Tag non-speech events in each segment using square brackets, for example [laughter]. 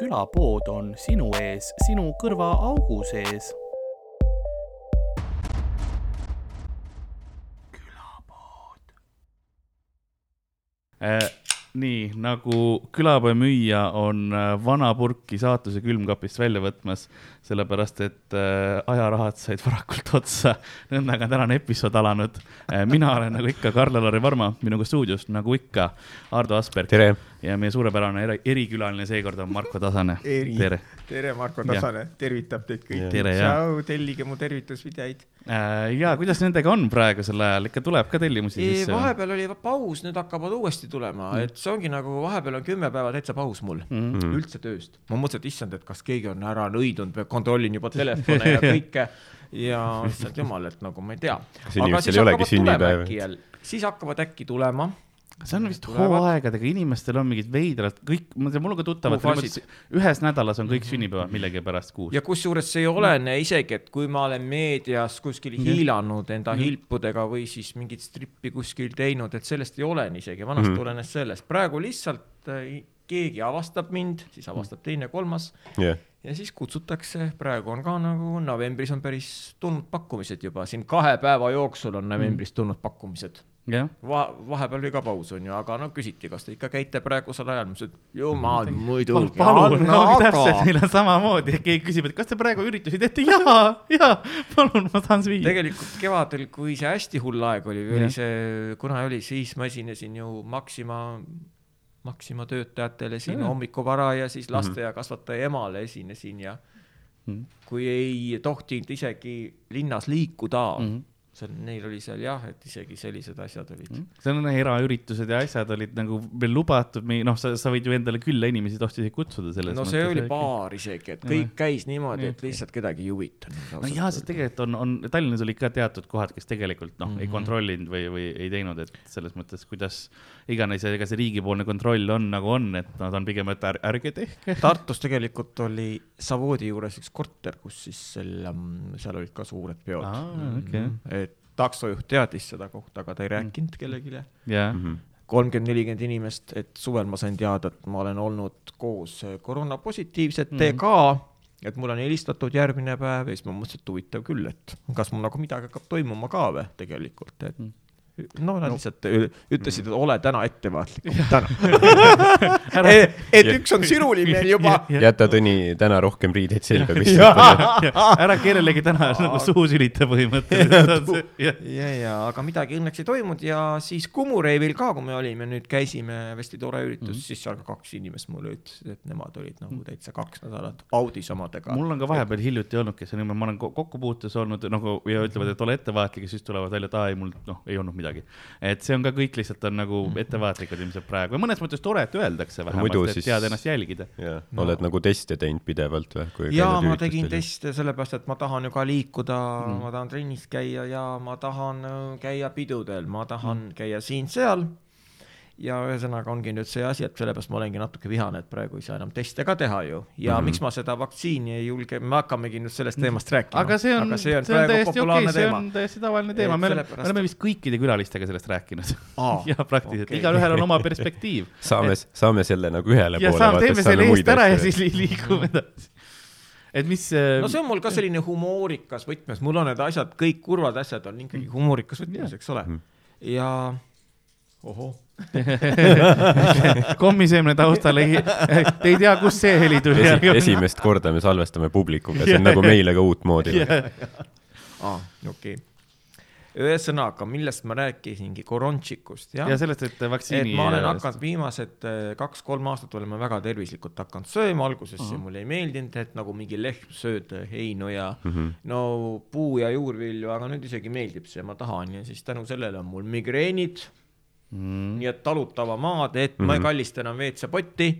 külapood on sinu ees, sinu kõrvaaugu sees. külapood äh,. nii nagu külapoe müüja on äh, vana purki saatuse külmkapist välja võtmas, sellepärast et äh, ajarahad said varakult otsa. nõndaga on tänane episood alanud äh,. mina olen nagu ikka Karl-Alari Varma, minuga stuudios nagu ikka Ardo Asperg. tere! Ja meie suurepärane eri, erikülaline seekord on Marko Tasane. [laughs] tere, tere, Marko Tasane, tervitab teid kõiki. tšau, tellige mu tervitusvideoid äh,. ja kuidas nendega on praegusel ajal, ikka tuleb ka tellimusi sisse? vahepeal oli paus, nüüd hakkavad uuesti tulema mm., et see ongi nagu vahepeal on kümme päeva täitsa paus mul mm. -hmm. üldse tööst. ma mõtlesin, et issand, et kas keegi on ära nõidunud, kontrollin juba telefone ja [laughs] kõike ja issand jumal, et nagu ma ei tea. siis hakkavad äkki tulema see on vist hooaegadega, inimestel on mingid veidrad, kõik, ma tean, mul on ka tuttavad, ühes nädalas on kõik mhm. sünnipäevad millegipärast kuus. ja kusjuures see ei olene isegi, et kui ma olen meedias kuskil mm -hmm. hiilanud enda mm -hmm. hilpudega või siis mingit strippi kuskil teinud, et sellest ei olene isegi, vanasti mm -hmm. olenes sellest, praegu lihtsalt äh, keegi avastab mind, siis avastab teine, kolmas yeah. ja siis kutsutakse, praegu on ka nagu novembris on päris tulnud pakkumised juba, siin kahe päeva jooksul on novembris tulnud pakkumised. Va-, vahepeal oli ka paus, on ju, aga no küsiti, kas te ikka käite praegusel ajal, ma ütlesin, et jumal muidugi. palun, no täpselt, meil on samamoodi, keegi küsib, et kas te praegu üritusi teete, jaa, jaa, palun, ma tahan süüa. tegelikult kevadel, kui see hästi hull aeg oli, oli see, kuna oli, siis ma esinesin ju Maxima Maxima töötajatele siin hommikuvara ja siis lasteaiakasvataja emale esinesin ja mm kui ei tohtinud isegi linnas liikuda mm, -hmm seal, neil oli seal jah, et isegi sellised asjad olid mm.. seal on eraüritused ja asjad olid nagu veel lubatud, noh, sa, sa võid ju endale külla inimesi tohtisid kutsuda selles no see mõttes, oli baar isegi, et kõik ja. käis niimoodi, et lihtsalt kedagi ei huvitanud. no jaa, sest tegelikult on, on, Tallinnas olid ka teatud kohad, kes tegelikult noh mm, -hmm. ei mhm. kontrollinud või, või ei teinud, et selles mõttes, kuidas iganes, ega see riigipoolne kontroll on nagu on, et nad on pigem, et ärge, ärge tehke. Tartus tegelikult oli Savoodi juures üks korter, kus siis selle, seal olid ka suured peod ah,. Okay. et taksojuht teadis seda kohta, aga ta ei rääkinud kellelegi yeah.. Mhm. kolmkümmend, nelikümmend inimest, et suvel ma sain teada, et ma olen olnud koos koroonapositiivsetega mm. -hmm et mulle on helistatud järgmine päev ja siis ma mõtlesin, et huvitav küll, et kas mul nagu midagi hakkab toimuma ka või tegelikult, et mm no nad no. lihtsalt ütlesid, et ole täna ettevaatlikum, täna [laughs] et, et üks on siruline juba. jäta Tõni täna rohkem riideid selga ära kellelegi täna [laughs] nagu suhu sülita põhimõtteliselt. ja, ja, ja aga midagi õnneks ei toimunud ja siis Kumu reivil ka, kui me olime, nüüd käisime, hästi tore üritus mm, -hmm. siis seal ka kaks inimest mulle ütlesid, et nemad olid nagu mhm. täitsa kaks nädalat Audis omadega. mul on ka vahepeal hiljuti olnud, kes on ma olen kokkupuutes olnud nagu ja ütlevad, et ole ettevaatlik ja siis tulevad välja, et aa ei, mul noh, ei olnud midagi. Et see on ka kõik lihtsalt on nagu mhm. ettevaatlikud ilmselt praegu ja mõnes mõttes tore, et öeldakse vähemalt, et siis... tead ennast jälgida. No. oled nagu teste teinud pidevalt või? jaa, ma tegin teste sellepärast, et ma tahan ju ka liikuda mm., ma tahan trennis käia ja ma tahan äh, käia pidudel, ma tahan mm. käia siin-seal ja ühesõnaga ongi nüüd see asi, et sellepärast ma olengi natuke vihane, et praegu ei saa enam teste ka teha ju. ja mm -hmm. miks ma seda vaktsiini ei julge, me hakkamegi nüüd sellest teemast rääkima. aga see on, aga see on, see on täiesti okei okay,, see on täiesti tavaline teema, me oleme, me oleme vist kõikide külalistega sellest rääkinud [laughs] jah, praktiliselt okay., igalühel on oma perspektiiv [laughs] saame, saame selle nagu ühele ja poole. ja teeme selle eest ära ja siis liigume edasi et mis no see on mul ka selline humoorikas võtmes, mul on need asjad, kõik kurvad asjad on ikkagi humoorikas võtmes, eks ole. Mhm. ja ohoh [laughs] kommiseemne taustal ei, te ei tea, kust see heli tuli Esi,. esimest korda me salvestame publikuga, see on nagu meile ka uutmoodi. aa, okei ühesõnaga, millest ma rääkisingi, korontšikust, jah. ja sellest, et vaktsiini. et ma olen hakanud viimased äh, kaks-kolm aastat olema väga tervislikult hakanud sööma, alguses uh -huh. see mulle ei meeldinud, et nagu mingi lehm sööd heinu ja mhm. -huh. no puu- ja juurvilju, aga nüüd isegi meeldib see, ma tahan ja siis tänu sellele on mul migreenid mm.. nii et talutava maad, et mm -hmm. ma ei mhm. kallista enam WC-potti,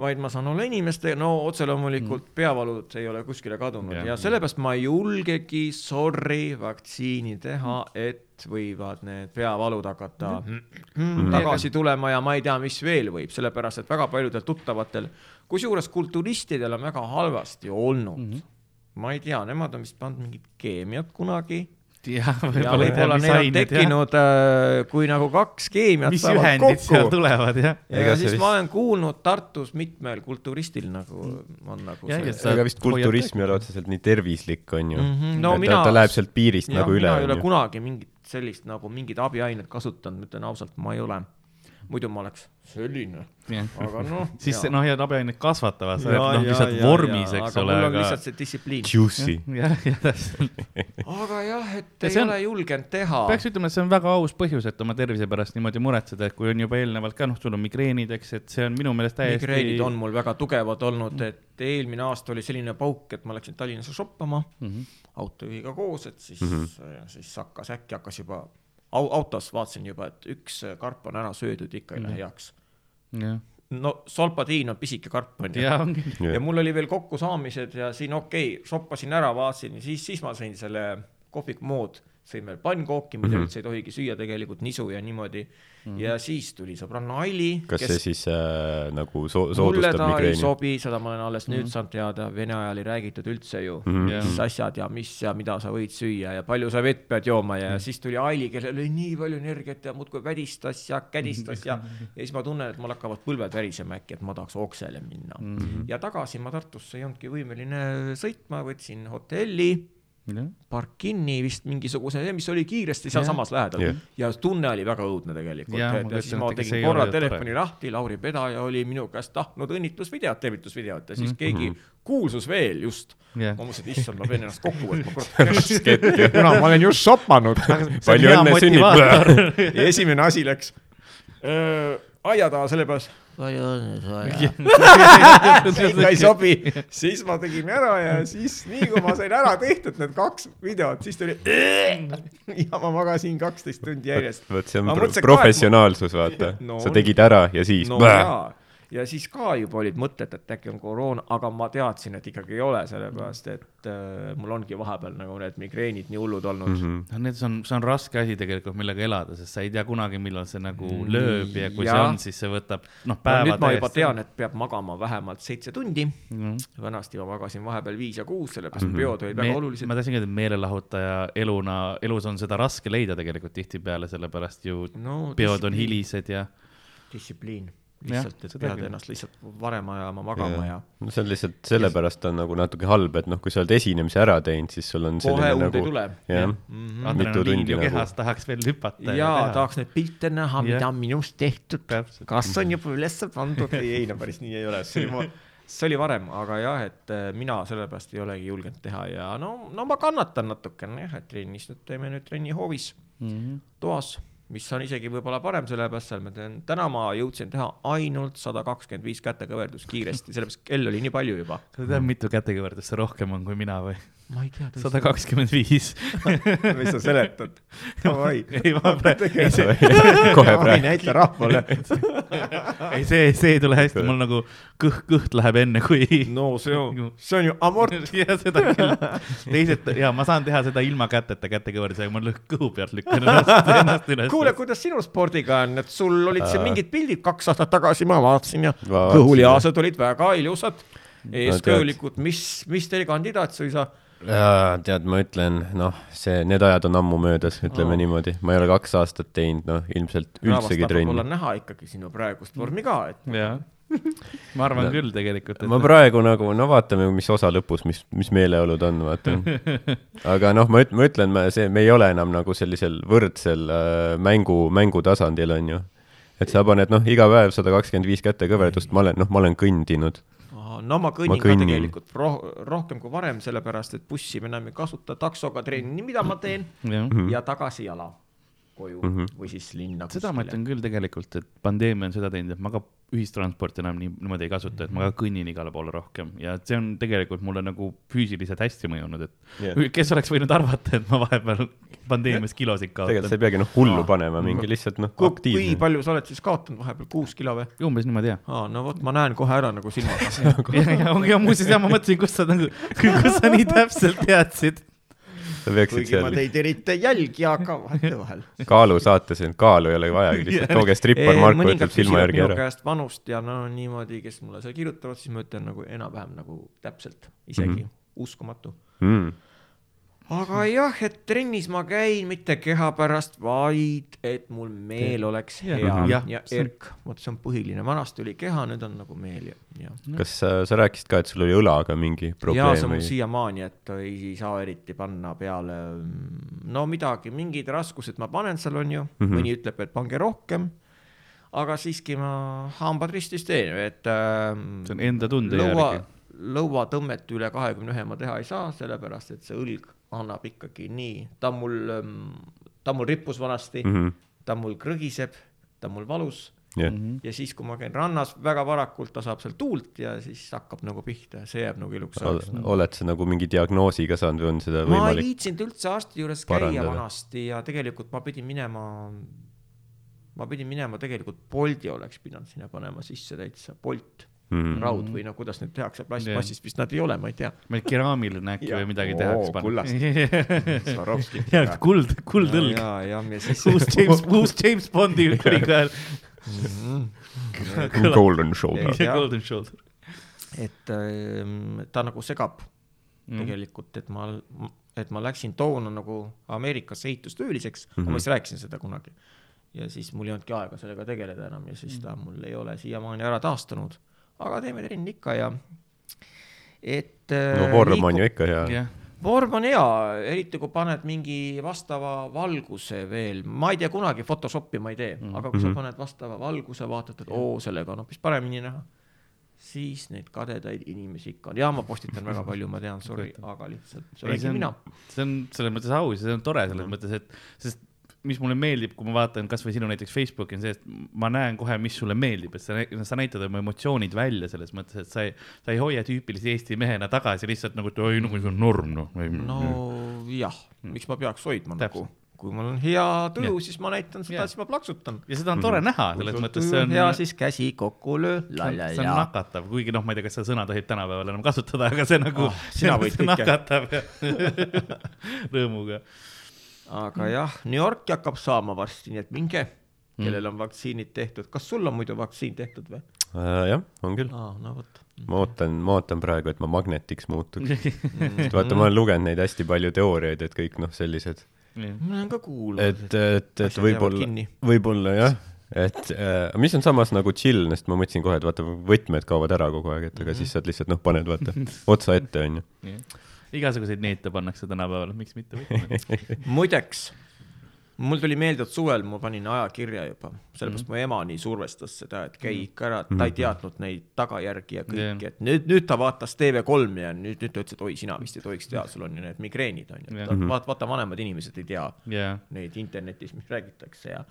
vaid ma saan olla inimestega, no otse loomulikult mm. peavalud ei ole kuskile kadunud ja, ja sellepärast ma ei julgegi, sorry, vaktsiini teha, et võivad need peavalud hakata mm. Mm, tagasi tulema ja ma ei tea, mis veel võib, sellepärast et väga paljudel tuttavatel, kusjuures kulturistidel on väga halvasti olnud mm. -hmm. ma ei tea, nemad on vist pannud mingit keemiat kunagi jah, ja võib-olla ei tea, võib-olla mis neil on tekkinud, kui nagu kaks keemiat mis saavad kokku. tulevad jah. ja Ega siis vist- ma olen kuulnud Tartus mitmel kulturistil nagu on nagu Ja, ja see. ega vist kulturism ei ole otseselt nii tervislik, on ju Mhm, no et mina- ta, ta läheb sealt piirist jah, nagu üle, mina ei ole kunagi mingit sellist nagu mingit abiainet kasutanud, ütlen ausalt, ma ei ole. Muidu ma oleks selline, aga [laughs] noh. siis see- noh, ja abiained kasvatavad, sa Jaa, oled noh, jaa, lihtsalt jaa, vormis, eks aga ole, mul on aga lihtsalt see distsipliin. Juicy. jah, jah, [laughs] täpselt. aga jah, et Ja ei on- ole julgenud teha. peaks ütlema, et see on väga aus põhjus, et oma tervise pärast niimoodi muretseda, et kui on juba eelnevalt ka noh, sul on migreenid, eks, et see on minu meelest täiesti. migreenid on mul väga tugevad olnud, et eelmine aasta oli selline pauk, et ma läksin Tallinnasse shoppama mm. -hmm. autojuhiga koos, et siis mm, -hmm. siis hakkas äkki hakkas juba au, autos vaatasin juba, et üks karp on ära söödud, ikka ei lähe heaks. jah, no solpadiin on pisike karp ja ongi. ja mul oli veel kokkusaamised ja siin okei okay,, shoppasin ära, vaatasin, siis, siis ma sõin selle kohviku mood, sõin veel pannkooki, mida mm Mhm. -hmm. üldse ei tohigi süüa tegelikult, nisu ja niimoodi mm. -hmm. ja siis tuli sõbranna Aili, kas see siis äh, nagu so mulle soodustab ta ei migreeni? sobi, seda ma olen alles Mhm. nüüd saanud teada, vene ajal ei räägitud üldse ju Mhm. Jah. mis asjad ja mis ja mida sa võid süüa ja palju sa vett pead jooma ja siis tuli Aili, kellel oli nii palju energiat ja muudkui vädistas ja kädistas ja ja siis ma tunnen, et mul hakkavad põlved värisema äkki, et ma tahaks oksele minna mm. -hmm. ja tagasi ma Tartusse ei olnudki võimeline sõitma, võtsin hotelli, park kinni vist mingisuguse, mis oli kiiresti sealsamas lähedal. Jah. ja tunne oli väga õudne tegelikult. Ja, ma ja siis ma tegin korra telefoni lahti, Lauri Pedaja oli minu käest tahtnud õnnitlusvideot, tervitusvideot ja siis Mhm. keegi kuulsus veel just. Jah. Ma mõtlesin, et issand, ma pean ennast kokku võtma, kurat. [laughs] kuna ma olen just shoppanud. [laughs] palju õnne sünnib. [laughs] ja esimene asi läks. Öö, aia taha, sellepärast. ikka ei sobi, siis ma tegin ära ja siis nii kui ma sain ära tehtud need kaks videot, siis tuli ja ma magasin kaksteist tundi järjest. vot see on Ma pro professionaalsus, vaata. No sa tegid ära ja siis no ja siis ka juba olid mõtted, et äkki on koroona, aga ma teadsin, et ikkagi ei ole, sellepärast et äh, mul ongi vahepeal nagu need migreenid nii hullud olnud mm. -hmm. Mhm. no need on, see on raske asi tegelikult, millega elada, sest sa ei tea kunagi, millal see nagu lööb ja kui Jah. see on, siis see võtab noh, No, päeva nüüd ma juba tean, et peab magama vähemalt seitse tundi, mm.. vanasti ma magasin vahepeal viis ja kuus, sellepärast Mhm. mm -hmm. peod olid väga olulised ma. tahtsin öelda, et meelelahutaja eluna, elus on seda raske leida tegelikult tihtipeale, sellepärast ju no peod on hilised ja distsipliin, lihtsalt, et pead ennast lihtsalt varem ajama magama ja no see on lihtsalt sellepärast on nagu natuke halb, et noh, kui sa oled esinemise ära teinud, siis sul on kohe selline und ei nagu tule. jah, Mhm. adrenaliin tundi ju nagu- kehas tahaks veel hüpata jaa, tahaks neid pilte näha, mida on minust tehtud. kas on juba üles pandud? ei, ei no päris nii ei ole, see oli, see oli varem, aga jah, et äh, mina sellepärast ei olegi julgenud teha ja no, no ma kannatan natukene jah, et trennis nüüd teeme nüüd trenni hoovis Mhm. toas, mis on isegi võib-olla parem, sellepärast seal ma teen, täna ma jõudsin teha ainult sada kakskümmend viis kätekõverdust kiiresti, sellepärast kell oli nii palju juba. sa tead, mitu kätekõverdust see rohkem on kui mina või? Ma ei tea sada. kakskümmend viis. mis sa seletad? davai, [laughs] ei, ma praegu, [laughs] kohe praegu. näita rahvale. [laughs] ei see, see ei tule hästi, mul nagu kõht, kõht läheb enne, kui. no see on, see on ju amort. ja seda küll. teised ja ma saan teha seda ilma käteta kätekõverdusega, ma lükk- kõhu pealt lükkan ennast, ennast üles. kuule, kuidas sinu spordiga on, et sul olid siin mingid pildid kaks aastat tagasi, ma vaatasin ja kõhulihased olid väga ilusad, tead. eeskõjulikud, mis, mis teil kandidaatsuisa? tead, ma ütlen, noh, see, need ajad on ammu möödas, ütleme Aa. niimoodi, ma ei ole kaks aastat teinud, noh, ilmselt üldsegi trenni. näha ikkagi sinu praegust vormi ka, et jah, [laughs] ma arvan No. küll tegelikult, ma praegu nagu, no vaatame, mis osa lõpus, mis, mis meeleolud on, vaata. [laughs] aga noh, ma üt-, ma ütlen, me see, me ei ole enam nagu sellisel võrdsel äh, mängu, mängutasandil, on ju. et sa paned, noh, iga päev sada kakskümmend viis kätekõverdust, ma olen, noh, ma olen kõndinud. No ma kõnnin, Ma kõnnin. ka tegelikult roh rohkem kui varem, sellepärast et bussi me enam ei kasuta, taksoga trenni, mida ma teen. Mhm. ja tagasi jala koju mm Mhm. -hmm. või siis linna seda ma ütlen küll tegelikult, et pandeemia on seda teinud, et ma ka ühistransporti enam nii, niimoodi ei kasuta, et ma ka kõnnin igale poole rohkem ja see on tegelikult mulle nagu füüsiliselt hästi mõjunud, et yeah. kes oleks võinud arvata, et ma vahepeal pandeemias kilosid tegelikult sa kaotan. ei peagi noh, hullu panema, mingi lihtsalt noh, kui aktiivne. palju sa oled siis kaotanud vahepeal, kuus kilo või? umbes niimoodi jah. aa, no vot, ma näen kohe ära nagu silmaga. [laughs] ja, ja, ja muuseas jah, ma mõtlesin, kust sa nagu, kust sa nii täpselt teadsid. Kuigi ma seal teid eriti ei jälgi, aga vahetevahel. [laughs] kaalu saates, et kaalu ei ole vajagi, lihtsalt [laughs] tooge strippar Marko ütleb silma järgi minu ära. käest vanust ja no niimoodi, kes mulle seal kirjutavad, siis ma ütlen nagu enam-vähem nagu täpselt, isegi mm. -hmm. uskumatu. Mm. Aga jah, et trennis ma käin mitte keha pärast, vaid et mul meel oleks hea ja, ja see on- erk, vot see on põhiline, vanasti oli keha, nüüd on nagu meel ja, ja. kas sa, sa rääkisid ka, et sul oli õlaga mingi ja probleem see on mul siiamaani, et ei saa eriti panna peale no midagi, mingid raskused ma panen seal, on ju mm. -hmm. mõni ütleb, et pange rohkem, aga siiski ma hambad ristis teen, et äh, see on enda tunde lõua järgi., lõuatõmmet üle kahekümne ühe ma teha ei saa, sellepärast et see õlg annab ikkagi nii, ta on mul, ta on mul rippus vanasti mm, Mhm. -hmm. ta mul krõgiseb, ta on mul valus jah, Mhm. ja siis, kui ma käin rannas väga varakult, ta saab seal tuult ja siis hakkab nagu pihta ja see jääb nagu iluks ajaks. oled sa nagu mingi diagnoosi ka saanud või on seda ma ei võimalik? viitsinud üldse arsti juures käia parandada? vanasti ja tegelikult ma pidin minema, ma pidin minema tegelikult Bolti oleks pidanud sinna panema sisse täitsa, Bolt Mhm. raud või no kuidas neid tehakse, plast Jah., plastist vist nad ei ole, ma ei tea. meil keraamiline äkki või midagi tehakse kullast. [laughs] Swarovski. ja kuld, kuldõlg. ja, ja, ja siis. uus James, uus James Bondi [laughs] kuningaajal. Golden shoulder. Golden Shoulder. et ähm, ta nagu segab Mhm. tegelikult, et ma, et ma läksin toona nagu Ameerikasse ehitustööliseks mm, -hmm. Ma vist rääkisin seda kunagi. ja siis mul ei olnudki aega sellega tegeleda enam ja siis ta mul ei ole siiamaani ära taastunud. Aga teeme trenni ikka ja et. no vorm on ju ikka hea. jah, vorm on hea, eriti kui paned mingi vastava valguse veel, ma ei tea kunagi Photoshopi ma ei tee mm, -hmm. aga kui sa Mhm. paned vastava valguse, vaatad, et oo, sellega on hoopis paremini näha, siis neid kadedaid inimesi ikka on ja ma postitan väga palju, ma tean, sorry, aga lihtsalt see olengi on- mina. see on selles mõttes aus ja see on tore selles Mhm. mõttes, et, sest mis mulle meeldib, kui ma vaatan kasvõi sinu näiteks Facebooki on see, et ma näen kohe, mis sulle meeldib, et sa, sa näitad oma emotsioonid välja selles mõttes, et sa ei, sa ei hoia tüüpilise Eesti mehena tagasi lihtsalt nagu, et oi, nagu see on norm, noh. no jah, miks ma peaks hoidma Täpselt. nagu, kui mul on hea tuju, Jah. siis ma näitan seda Jah., siis ma plaksutan. ja seda on tore näha, selles mõttes see on, hea, siis käsi kokku löö, see on nakatav, kuigi noh, ma ei tea, kas seda sõna tohib tänapäeval enam kasutada, aga see nagu Ah, sina [laughs] võid kõike. nakatab ja [laughs] rõõmuga. Aga jah, New Yorki hakkab saama varsti, nii et minge, kellel on vaktsiinid tehtud, kas sul on muidu vaktsiin tehtud või? Äh, jah, on küll. aa, no vot. ma ootan, ma ootan praegu, et ma magnetiks muutuks. [laughs] sest vaata, ma olen lugenud neid hästi palju teooriaid, et kõik noh, sellised, ma olen ka kuulnud. et, et, et võib-olla võib-olla jah, et äh, mis on samas nagu chill, sest ma mõtlesin kohe, et vaata, võtmed kaovad ära kogu aeg, et aga siis saad lihtsalt noh, paned vaata otsa ette, onju. Igasuguseid neete pannakse tänapäeval, miks mitte võtma. [laughs] muideks, mul tuli meelde, et suvel ma panin ajakirja juba, sellepärast mu ema nii survestas seda, et käi ikka ära, ta ei teadnud neid tagajärgi ja kõiki, et nüüd, nüüd ta vaatas TV3 ja nüüd, nüüd ta ütles, et oi, sina vist ei tohiks teha, sul on ju need migreenid on ju Jah., vaata, vaata vanemad inimesed ei tea jaa, neid internetis, mis räägitakse ja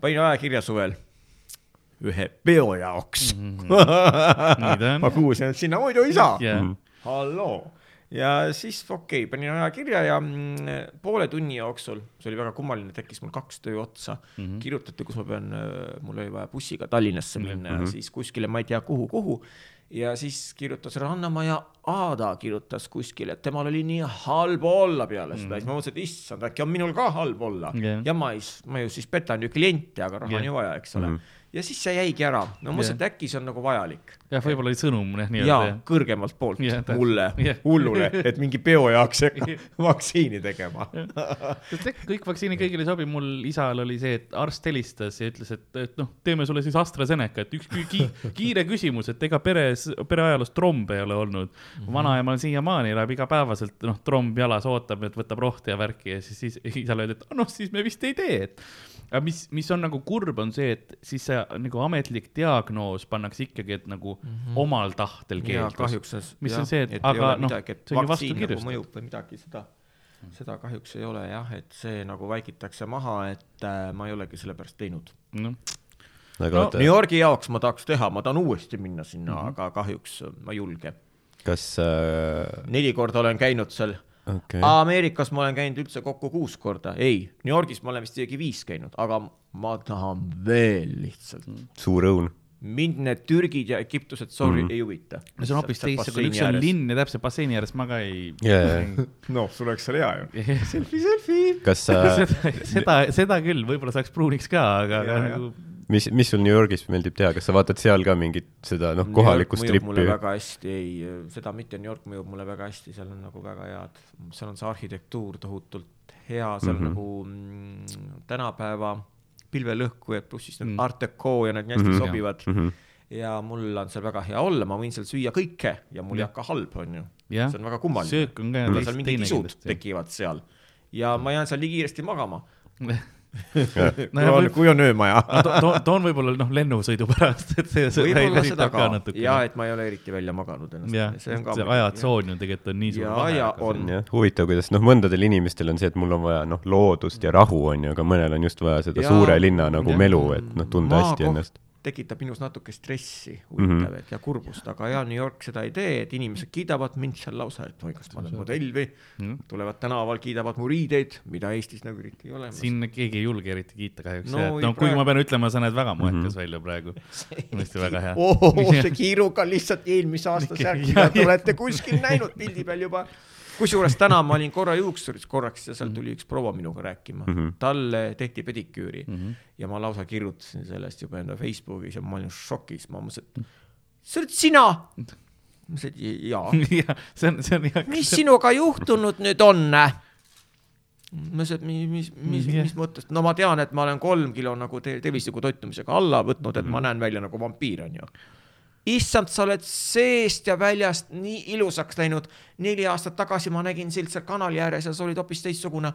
panin ajakirja suvel ühe peo jaoks mm. On. [laughs] ma kuulsin, et sinna muidu ei saa. jaa, halloo. Ja siis okei okay,, panin ajakirja ja mm, poole tunni jooksul, see oli väga kummaline, tekkis mul kaks töö otsa mm, -hmm. kirjutati, kus ma pean, mul oli vaja bussiga Tallinnasse minna mm -hmm. ja siis kuskile, ma ei tea kuhu, kuhu. ja siis kirjutas Rannamaa ja Aada kirjutas kuskile, et temal oli nii halb olla peale seda mm, -hmm. siis ma mõtlesin, et issand, äkki on minul ka halb olla Jah. ja ma ei, ma ju siis petan ju kliente, aga raha Jah. on ju vaja, eks ole Mhm. Ja siis see jäigi ära, no ma mõtlesin, et äkki see on nagu vajalik jah, võib-olla oli sõnum jah, ja nii-öelda. kõrgemalt poolt täpselt. mulle hullule, et mingi peo jaoks [laughs] vaktsiini tegema. sest eks kõik vaktsiinid kõigile ei sobi, mul isal oli see, et arst helistas ja ütles, et, et noh, teeme sulle siis AstraZeneca, et üks ki ki [laughs] kiire küsimus, et ega peres, pereajaloos trombe ei ole olnud. -hmm. vanaemal siiamaani elab igapäevaselt, noh, tromb jalas ootab, et võtab rohtu ja värki ja siis, siis isale öeldi, et noh, siis me vist ei tee, et aga mis, mis on nagu kurb, on see, et siis see nagu ametlik diagnoos pannakse ikkagi, et nagu mm -hmm. omal tahtel ja keeldus. Mis on see, et aga noh, see on ju nagu kirjutatud. mõjub või midagi, seda, seda kahjuks ei ole jah, et see nagu vaikitakse maha, et äh, ma ei olegi sellepärast teinud. noh, aga No, oota New, Yorgi jaoks ma tahaks teha, ma tahan uuesti minna sinna mm, -hmm. aga kahjuks ma ei julge. kas äh,, neli korda olen käinud seal okay., Ameerikas ma olen käinud üldse kokku kuus korda, ei, New Yorgis ma olen vist isegi viis käinud, aga ma tahan veel lihtsalt. suur õun. mind need Türgid ja Egiptused, sorry mm. -hmm. ei huvita. no see on hoopis teistsugune, üks on. linn ja täpselt basseini ääres ma ka ei jaa, noh, sul oleks seal hea ju. [laughs] selfie, selfie. kas sa, [laughs] seda, seda, seda küll, võib-olla saaks pruuniks ka, aga, aga nagu mis, mis sul New Yorgis meeldib teha, kas sa vaatad seal ka mingit seda noh, kohalikku mõjub mulle strippi? väga hästi, ei, seda mitte New York mõjub mulle väga hästi, seal on nagu väga head, seal on see arhitektuur tohutult hea, seal Mhm. mm -hmm. nagu tänapäeva pilvelõhkujad pluss siis need Mm. mm. Art Deco ja need nii hästi mm -hmm. sobivad mm. -hmm. ja mul on seal väga hea olla, ma võin seal süüa kõike ja mul ei hakka halb, on ju. jah see on väga kummaline. söök on ka seal mingid isud tekivad seal ja ma jään seal nii kiiresti magama. [laughs] [laughs] No kui ja on kui on öömaja. toon, toon võib-olla noh, lennusõidu pärast, et see, see võib-olla seda väsitab ka, natuke. ja et ma ei ole eriti välja maganud ennast. jah, see on ka see ajatsoon ju tegelikult on nii suur Ja vahe. aja on. huvitav, kuidas noh, mõndadel inimestel on see, et mul on vaja noh, loodust ja rahu on ju, aga mõnel on just vaja seda Jaa, suure linna nagu jah. melu, et noh, tunda hästi ennast. Tekitab minus natuke stressi, huvitav mm, -hmm. et ja kurbust, aga ja New York seda ei tee, et inimesed kiidavad mind seal lausa, et oi, kas ma olen modell või Mhm. tulevad tänaval, kiidavad mu riideid, mida Eestis nagu eriti ei ole. siin keegi ei julge eriti kiita kahjuks No no,, noh, kuigi praegu- ma pean ütlema, sa näed väga moekas Mhm. välja praegu. [laughs] tõesti väga hea. oo, see [laughs] kiiruga lihtsalt eelmise aasta särk, mida te olete kuskil näinud pildi peal juba. Kusjuures täna ma olin korra juuksuris korraks ja seal tuli üks proua minuga rääkima mm, Mhm. -hmm. talle tehti pediküüri mm Mhm. -hmm. ja ma lausa kirjutasin sellest juba enda Facebookis ja ma olin šokis, ma mõtlesin, et see oled sina. ma ütlesin, et jaa [laughs] jah, see on, see on hea. mis sinuga juhtunud nüüd on? ma ütlesin, et mis, mis, mis, Jah. mis mõttes, no ma tean, et ma olen kolm kilo nagu te tervisliku toitumisega alla võtnud, et ma näen välja nagu vampiir, onju. issand, sa oled seest ja väljast nii ilusaks läinud. neli aastat tagasi ma nägin sind seal kanali ääres ja sa olid hoopis teistsugune.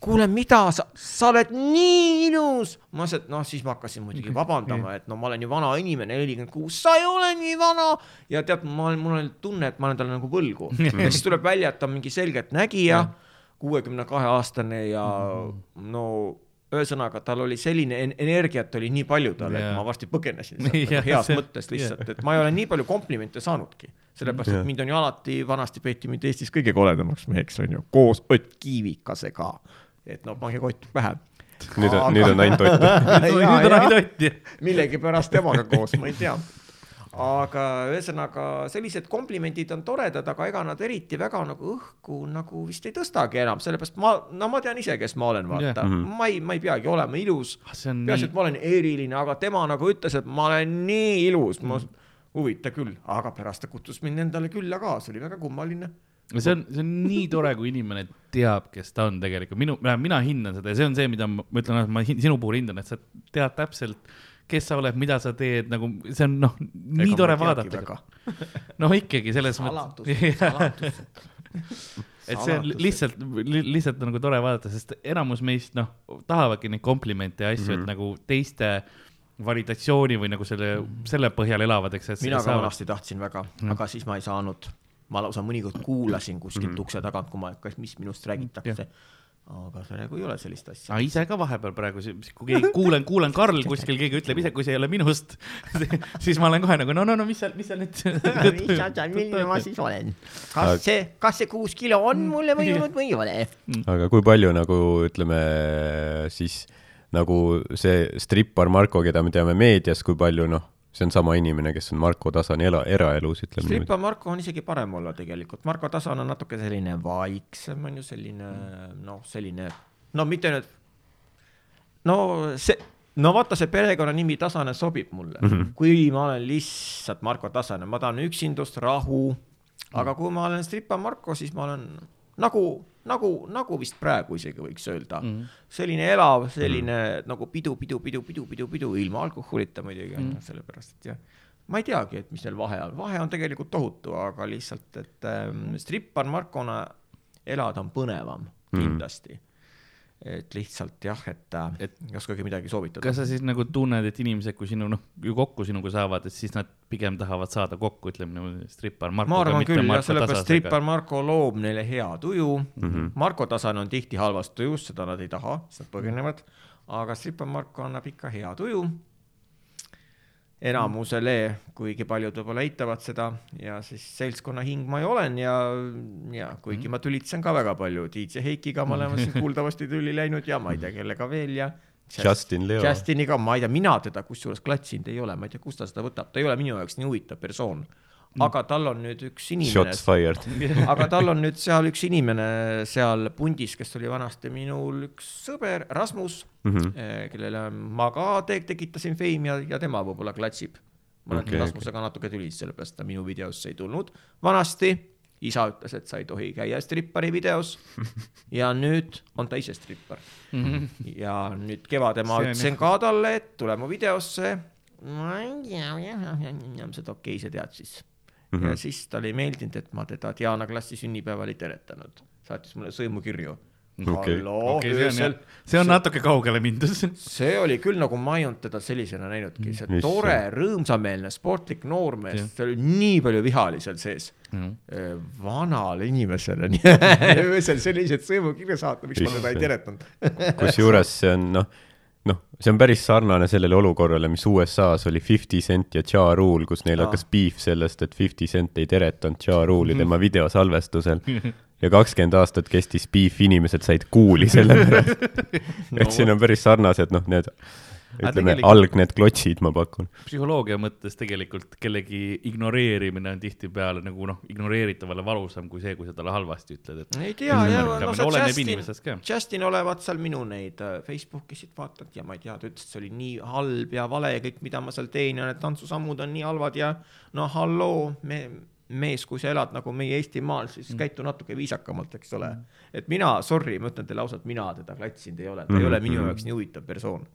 kuule, mida sa, sa oled nii ilus. ma et noh, siis ma hakkasin muidugi vabandama, et no ma olen ju vana inimene, nelikümmend kuus, sa ei ole nii vana. ja tead, ma olen, mul on tunne, et ma olen talle nagu võlgu. [laughs] ja siis tuleb välja, et ta on mingi selgeltnägija, kuuekümne kahe aastane ja no ühesõnaga, tal oli selline en- energiat oli nii palju tal, et Jaa. ma varsti põgenesin [laughs] sealt Jah, nagu heas see- mõttes lihtsalt, et ma ei ole nii palju komplimente saanudki. sellepärast, Jah. et mind on ju alati, vanasti peeti mind Eestis kõige koledamaks meheks, on ju, koos Ott Kiivikasega. et no pange kott pähe. nüüd on, nüüd on ainult Ott. nüüd on ainult Ott, millegipärast temaga koos, ma ei tea. Aga ühesõnaga sellised komplimendid on toredad, aga ega nad eriti väga nagu õhku nagu vist ei tõstagi enam, sellepärast ma, no ma tean ise, kes ma olen, vaata yeah., ma ei, ma ei peagi olema ilus. Ah, peaasi, et, ma olen eriline, aga tema nagu ütles, et ma olen nii ilus, ma, huvitav küll, aga pärast ta kutsus mind endale külla ka, see oli väga kummaline. see on, see on nii tore, kui inimene teab, kes ta on tegelikult, minu, mina hindan seda ja see on see, mida ma ma ütlen, ma hin- sinu puhul hindan, et sa tead täpselt, kes sa oled, mida sa teed, nagu see on noh, nii tore vaadata. no ikkagi selles mõttes, [laughs] et see on li- lihtsalt, lihtsalt nagu tore vaadata, sest enamus meist noh, tahavadki neid komplimente ja asju mm, -hmm. et nagu teiste validatsiooni või nagu selle, selle põhjal elavad, eks, et mina ka saavad- vanasti tahtsin väga, aga siis ma ei saanud. ma lausa mõnikord kuulasin kuskilt Mhm. mm -hmm. ukse tagant, kui ma, kas, mis minust räägitakse. Aga praegu ei ole sellist asja. aga ise ka vahepeal praegu, kui keegi, kuulen, kuulen Karl kuskil, keegi ütleb ise, kui see ei ole minust, [laughs] siis ma olen kohe nagu no, no, no mis seal, mis seal nüüd. [laughs] milline ma siis olen? kas see, kas see kuus kilo on mulle mõjunud või ei ole? aga kui palju nagu ütleme siis nagu see strippar Marko, keda me teame meedias, kui palju noh, see on sama inimene, kes on Marko Tasani ela, eraelus, ütleme niimoodi. Strippa Marko on isegi parem olla tegelikult, Marko Tasan on natuke selline vaiksem, on ju selline noh, selline no mitte nüüd, no see, no vaata, see perekonnanimi Tasane sobib mulle mm, -hmm. kui ma olen lihtsalt Marko Tasane, ma tahan üksindust, rahu, aga kui ma olen Strippa Marko, siis ma olen nagu, nagu, nagu vist praegu isegi võiks öelda mm, -hmm. selline elav, selline mm -hmm. nagu pidu, pidu, pidu, pidu, pidu, pidu ilma alkoholita muidugi mm -hmm. sellepärast, et jah ma ei teagi, et mis neil vahe on, vahe on tegelikult tohutu, aga lihtsalt, et ähm, strippar Markona elada on põnevam kindlasti mm.. Et lihtsalt jah, et, äh, Et- ei oskagi midagi soovitada kas. sa siis nagu tunned, et inimesed, kui sinu noh, ju kokku sinuga saavad, et siis nad pigem tahavad saada kokku, ütleme niimoodi, strippar Markoga. ma arvan küll jah, sellepärast strippar Marko loob neile hea tuju mm. -hmm. Marko Tasane on tihti halvas tujus, seda nad ei taha, siis nad põgenevad. aga strippar Marko annab ikka hea tuju. enamusele, kuigi paljud võib-olla eitavad seda ja siis seltskonna hing ma ju olen ja, ja kuigi ma tülitsen ka väga palju, DJ Heikiga me oleme siin kuuldavasti tülli läinud ja ma ei tea, kellega veel ja. Justin Leo. Justiniga, ma ei tea, mina teda kusjuures klatsinud ei ole, ma ei tea, kust ta seda võtab, ta ei ole minu jaoks nii huvitav persoon. Aga tal on nüüd üks inimene [laughs] aga tal on nüüd seal üks inimene seal pundis, kes oli vanasti minul üks sõber, Rasmus mm. -hmm. kellele ma ka te tekitasin feimi ja, ja tema võib-olla klatsib. ma olen okay, Rasmusega natuke tülis, sellepärast ta minu videosse ei tulnud. vanasti isa ütles, et sa ei tohi käia strippari videos [laughs] ja nüüd on ta ise strippar. ja nüüd kevadel ma ütlesin ka talle, et tule mu videosse. ma ei tea, jah, seda okei, sa tead siis mm. -hmm. ja siis talle ei meeldinud, et ma teda Diana klassi sünnipäeval ei teretanud, saatis mulle sõimukirju. Okei. halloo, on öösel, see on natuke kaugele mindud. [laughs] see oli küll nagu ma ei olnud teda sellisena näinudki, see Issand. tore, rõõmsameelne, sportlik noormees seal oli nii palju viha oli seal sees. vanale inimesele [laughs] öösel selliseid sõimukirju saata, miks ma teda ei teretanud. [laughs] kusjuures see on noh, noh, see on päris sarnane sellele olukorrale, mis USA-s oli Fifty Cent ja Ja Rule, kus neil Aa. hakkas beef sellest, et Fifty Cent ei teretanud Ja Rule'i tema videosalvestusel. [laughs] ja kakskümmend aastat kestis beef, inimesed said kuuli selle pärast. [laughs] et siin on päris sarnased, noh, need ütleme, algned klotsid, ma pakun. psühholoogia mõttes tegelikult kellegi ignoreerimine on tihtipeale nagu noh, ignoreeritavale valusam kui see, kui sa talle halvasti ütled, et ei tea, ja no sa Justin Justin olevat seal minu neid äh, Facebookisid vaadanud ja ma ei tea, ta ütles, et see oli nii halb ja vale ja kõik, mida ma seal teen ja need tantsusammud on nii halvad ja no halloo, me, mees, kui sa elad nagu meie Eestimaal, siis käitu natuke viisakamalt, eks ole. et mina, sorry, ma ütlen teile ausalt, mina teda klatsinud ei ole, ta ei ole minu jaoks nii huvitav persoon.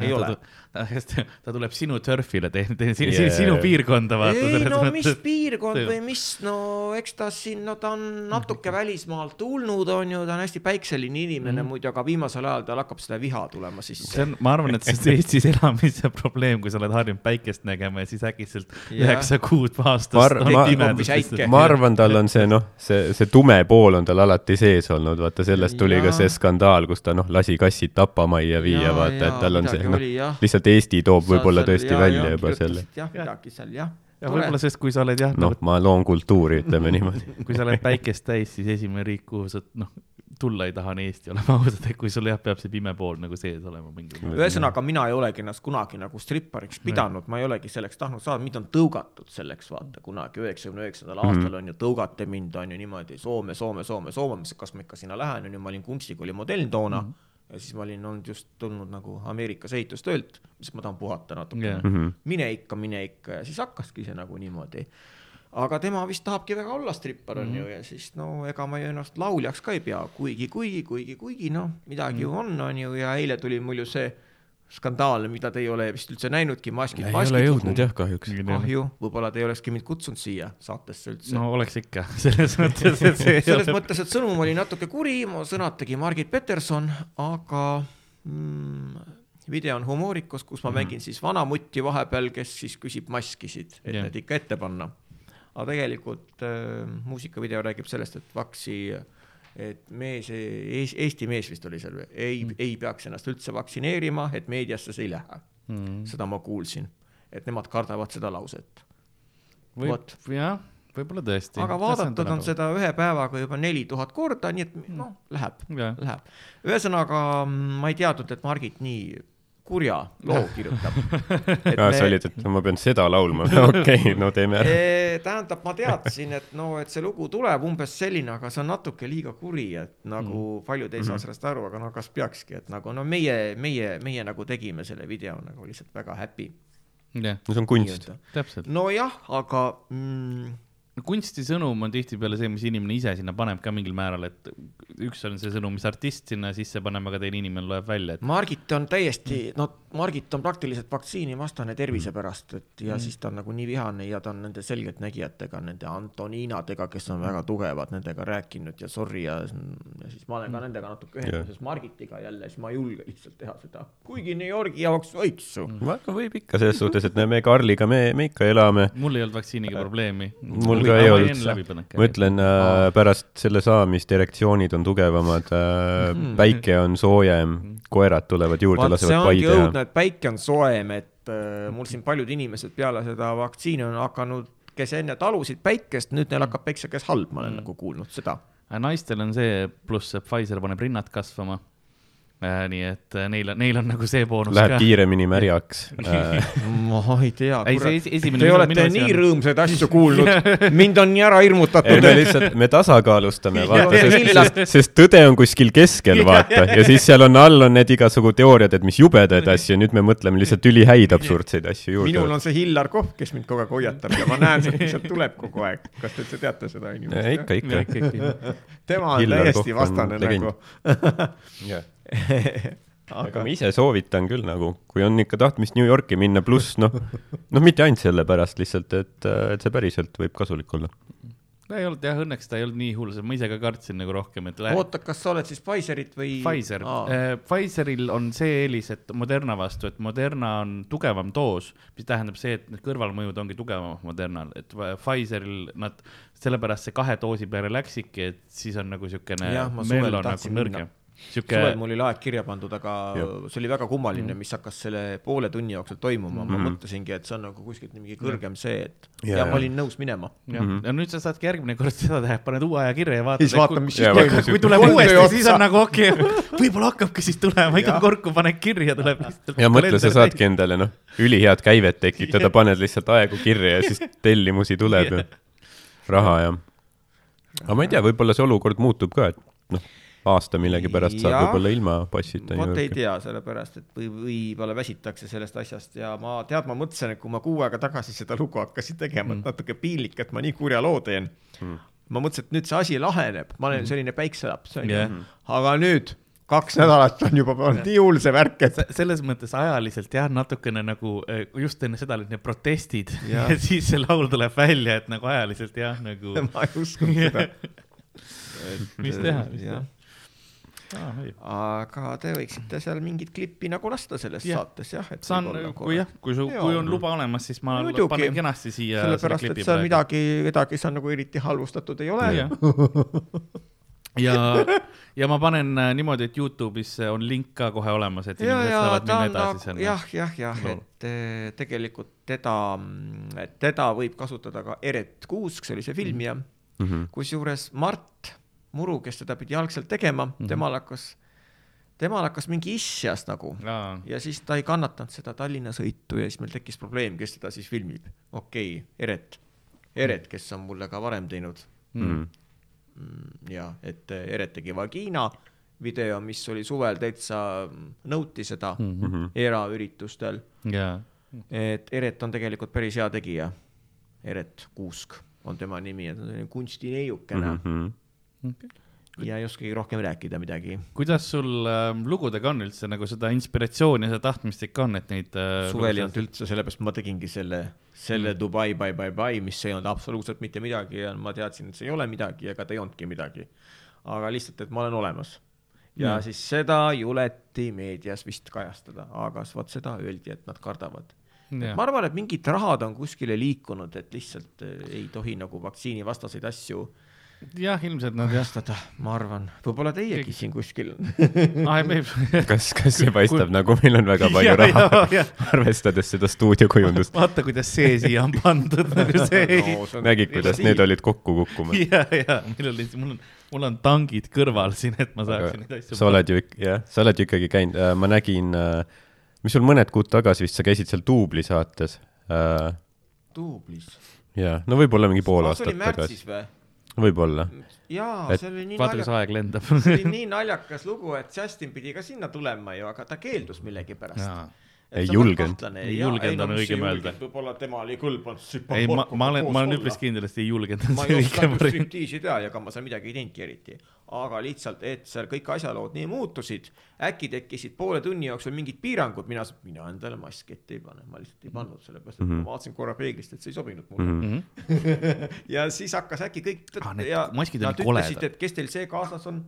Ei ole. ta, [laughs] ta, ta tuleb sinu turfile, tee, tee sinu, Yeah. sinu piirkonda vaata. ei no mis piirkond või mis, no eks ta siin, no ta on natuke välismaalt tulnud, on ju, ta on hästi päikseline inimene mm. muidu, aga viimasel ajal tal hakkab seda viha tulema sisse. see on, ma arvan, et see on Eestis [laughs] elamise probleem, kui sa oled harjunud päikest nägema ja siis äkitselt üheksa kuud aastast Ma ma- ma arvan, tal on see noh, see, see tume pool on tal alati sees olnud, vaata sellest tuli ka Jaa. see skandaal, kus ta noh, lasi kassid tapamajja viia, vaata, et tal on see midagi noh jah., lihtsalt Eesti toob võib-olla tõesti jaa, välja jaa, juba selle. jah, midagi seal jah. ja võib-olla sest, kui sa oled jah noh no,, ma loon kultuuri, ütleme niimoodi. [laughs] kui sa oled päikest täis, siis esimene riik, kuhu sa noh, tulla ei taha, on Eesti, oleme ausad, et kui sul jah, peab see pime pool nagu sees olema mingil moel. ühesõnaga, mina ei olegi ennast kunagi nagu strippariks pidanud, ma ei olegi selleks tahtnud saada, mind on tõugatud selleks, vaata kunagi üheksakümne üheksandal aastal on ju tõugati mind on ju niimoodi Soome, Soome, Soome, Soome, kas ma ikka sinna lähen, on ju, ma olin kunstikooli modell toona mm. -hmm ja siis ma olin olnud just tulnud nagu Ameerikas ehitustöölt, siis ma tahan puhata natuke yeah.. mine ikka, mine ikka ja siis hakkaski see nagu niimoodi. aga tema vist tahabki väga olla strippar on mm -hmm. ju ja siis no ega ma ju ennast lauljaks ka ei pea, kuigi, kuigi, kuigi, kuigi noh, midagi ju on, on ju ja eile tuli mul ju see skandaal, mida te ei ole vist üldse näinudki, maskid, ei maskid. ole jõudnud jah, kahjuks. kahju, võib-olla te ei olekski mind kutsunud siia saatesse üldse no.. oleks ikka, [laughs] selles mõttes, et see selles mõttes, et sõnum oli natuke kuri, mu sõnad tegi Margit Peterson, aga mm, video on humoorikas, kus ma mängin siis vanamutti vahepeal, kes siis küsib maskisid, et yeah. need ikka ette panna. aga tegelikult äh, muusikavideo räägib sellest, et vaksi, et mees, Eesti mees vist oli seal, ei mm., ei peaks ennast üldse vaktsineerima, et meediasse see ei lähe mm.. seda ma kuulsin, et nemad kardavad seda lauset. vot., jah, võib-olla tõesti. aga vaadatud on seda ühe päevaga juba neli tuhat korda, nii et noh, läheb, Jah. läheb. ühesõnaga mm, ma ei teadnud, et Margit nii kurja loo kirjutab. [laughs] aa, sa olid, et ma pean seda laulma, [laughs] okei, no teeme ära. tähendab, ma teadsin, et no, et see lugu tuleb umbes selline, aga see on natuke liiga kuri, et nagu mm. paljud ei saa sellest aru, aga no kas peakski, et nagu no meie, meie, meie nagu tegime selle video nagu lihtsalt väga happy. jah, no see on kunst. täpselt. nojah, aga mm, kunsti sõnum on tihtipeale see, mis inimene ise sinna paneb ka mingil määral, et üks on see sõnum, mis artist sinna sisse paneb, aga teine inimene loeb välja, et Margit on täiesti, no Margit on praktiliselt vaktsiinivastane tervise pärast, et ja mm. siis ta on nagu nii vihane ja ta on nende selgeltnägijatega, nende Antoniinadega, kes on väga tugevad, nendega rääkinud ja sorry ja, ja siis ma olen ka nendega natuke ühenduses Margitiga jälle, siis ma ei julge lihtsalt teha seda, kuigi New Yorgi jaoks võiks ju mm.. võib ikka selles suhtes, et me Karliga, me, me ikka elame. mul ei olnud vaktsiiniga probleemi. mul ka ei olnud, ma ütlen äh,, pärast selle saamist erektsioonid on tugevamad äh,, päike on soojem, koerad tulevad juurde, lasevad ongi pai teha õudne, et päike on soojem, et äh, mul siin paljud inimesed peale seda vaktsiini on hakanud, kes enne talusid päikest, nüüd neil hakkab päikse käes halb, ma olen mm. nagu kuulnud seda. naistel on see, pluss Pfizer paneb rinnad kasvama. Nii et äh, neil on, neil on nagu see boonus Läheb ka. kiiremini märjaks äh. [laughs] ma ei tea, ei, see esimene. Te olete nii. rõõmsaid asju [laughs] kuulnud, mind on nii ära ei, hirmutatud me, lihtsalt, me tasakaalustame, [laughs] vaata, sest, sest, tõde on kuskil keskel, vaata, ja siis seal on all on need igasugu teooriad, et mis jubedaid asju, nüüd me mõtleme lihtsalt ülihäid absurdseid asju minul juurde. on see Hillar Kohv, kes mind kogu aeg hoiatab ja ma näen, see lihtsalt tuleb kogu aeg. kas te üldse teate seda inimest? ikka, ikka. tema on Hillar täiesti on vastane nagu. [laughs] aga aga ma ise soovitan küll nagu, kui on ikka tahtmist New Yorki minna, pluss noh, noh, mitte ainult sellepärast lihtsalt, et, et see päriselt võib kasulik olla. ei olnud jah, õnneks ta ei olnud nii hull, ma ise ka kartsin nagu rohkem, et läheb. oota, kas sa oled siis Pfizerit või? Pfizer äh,, Pfizeril on see eelis, et Moderna vastu, et Moderna on tugevam doos, mis tähendab see, et need kõrvalmõjud ongi tugevamad Modernal, et Pfizeril nad, sellepärast see kahe doosi peale läksidki, et siis on nagu siukene Jah, ma suvel nagu tahtsin nõrgem. Siuke suvel mul oli aeg kirja pandud, aga Jah. see oli väga kummaline, mis hakkas selle poole tunni jooksul toimuma, ma Mhm. mõtlesingi, et see on nagu kuskilt mingi kõrgem see, et Ja, ja ja. ma olin nõus minema. jah, ja nüüd sa saadki järgmine kord seda teha, paned uue aja kirja ja vaatad. Siis vaatad, mis siis toimub. kui tuleb uuesti siis on nagu okei okay, [laughs] võib-olla hakkabki siis tulema, iga kord, kui paned kirja, tuleb lihtsalt. ja mõtle, sa saadki endale noh, ülihead käivet tekitada, paned lihtsalt aegu kirja ja siis [laughs] tellimusi tuleb ja raha ja. aga ma ei tea, võib-olla see olukord muutub ka, et noh, aasta millegipärast Jah. võib-olla ilma passita vot ei tea, sellepärast et või, võib-olla väsitakse sellest asjast ja ma tead, ma mõtlesin, et kui ma kuu aega tagasi seda lugu hakkasin tegema mm., et natuke piinlik, et ma nii kurja loo teen mm.. ma mõtlesin, et nüüd see asi laheneb, ma olen selline päikselaps, onju Jah.. aga nüüd kaks nädalat on juba olnud nii hull see värk, et selles mõttes ajaliselt jah, natukene nagu eh, just enne seda olid need protestid [laughs] ja, ja siis see laul tuleb välja, et nagu ajaliselt jah, nagu [laughs] ma ei uskunud [laughs] seda. mis teha, mis teha. Ah, aga te võiksite seal mingit klippi nagu lasta selles Jah. saates jah, et saan, võib-olla kui jah, kui su, Jaa. kui on luba olemas, siis ma Muidugi. panen kenasti siia selle sellepärast, et seal midagi, kedagi seal nagu eriti halvustatud ei ole. jah. [laughs] ja, ja ma panen äh, niimoodi, et Youtube'is on link ka kohe olemas, et ja, inimesed ja saavad minna edasi nagu selle. jah, jah, jah, et eh, tegelikult teda, teda võib kasutada ka Eret Kuusk, see oli see filmija, Mhm. kusjuures Mart Muru, kes teda pidi algselt tegema mm, Mhm. -hmm. temal hakkas, temal hakkas mingi isjas nagu aa, ja siis ta ei kannatanud seda Tallinna sõitu ja siis meil tekkis probleem, kes teda siis filmib. okei okay,, Eret, Eret, kes on mulle ka varem teinud Mhm. mm, ja et eh, Eret tegi Vagina video, mis oli suvel täitsa, nõuti seda mm Mhm. -hmm. eraüritustel, jaa. et Eret on tegelikult päris hea tegija. Eret Kuusk on tema nimi ja ta on selline kunstineiukene mm Mhm. -hmm. ja ei oskagi rohkem rääkida midagi. kuidas sul äh, lugudega on üldse nagu seda inspiratsiooni ja seda tahtmist ikka on, et neid äh, suvel ei olnud üldse, sellepärast ma tegingi selle, selle mm. Dubai bye bye bye, mis ei olnud absoluutselt mitte midagi ja ma teadsin, et see ei ole midagi, ega ta ei olnudki midagi. aga lihtsalt, et ma olen olemas. ja Mm. siis seda juleti meedias vist kajastada, aga vot seda öeldi, et nad kardavad. Ma arvan, et mingid rahad on kuskile liikunud, et lihtsalt eh, ei tohi nagu vaktsiinivastaseid asju jah, ilmselt nad jah. ma arvan, võib-olla teiegi siin kuskil. [laughs] kas, kas see paistab nagu meil on väga palju Ja, raha arvestades seda stuudiokujundust? vaata, kuidas see siia on pandud, nagu see ei. nägid, kuidas need olid kokku kukkumas? ja, ja meil oli, mul on, mul on tangid kõrval siin, et ma saaksin neid asju. sa oled ju ikka, jah, sa oled ju ikkagi käinud, ma nägin, mis sul mõned kuud tagasi vist, sa käisid seal Duubli saates. duublis. jaa, no võib-olla mingi pool see aastat oli tagasi, märtsis või? võib-olla. jaa, see oli nii vaata, naljakas, aeg lendab. see oli nii naljakas lugu, et Justin pidi ka sinna tulema ju, aga ta keeldus millegipärast. Ei julgenud. Ei julgenud on õigem öelda. võib-olla temal ei kõlbanud. ei, ma, ma olen, ma olen üpris kindel, et ei julgenud. ma [laughs] ei osanud striptiisi teha ja ega ma seal midagi ei teinudki eriti, aga lihtsalt, et seal kõik asjalood nii muutusid, äkki tekkisid poole tunni jooksul mingid piirangud, mina, mina endale maski ette ei pane, ma lihtsalt ei pannud, sellepärast et mm Mhm. -hmm. ma vaatasin korra peeglist, et see ei sobinud mulle mm. Mhm. -hmm. [laughs] ja siis hakkas äkki kõik Ah, maskid olid koledad. kes teil see kaasas on,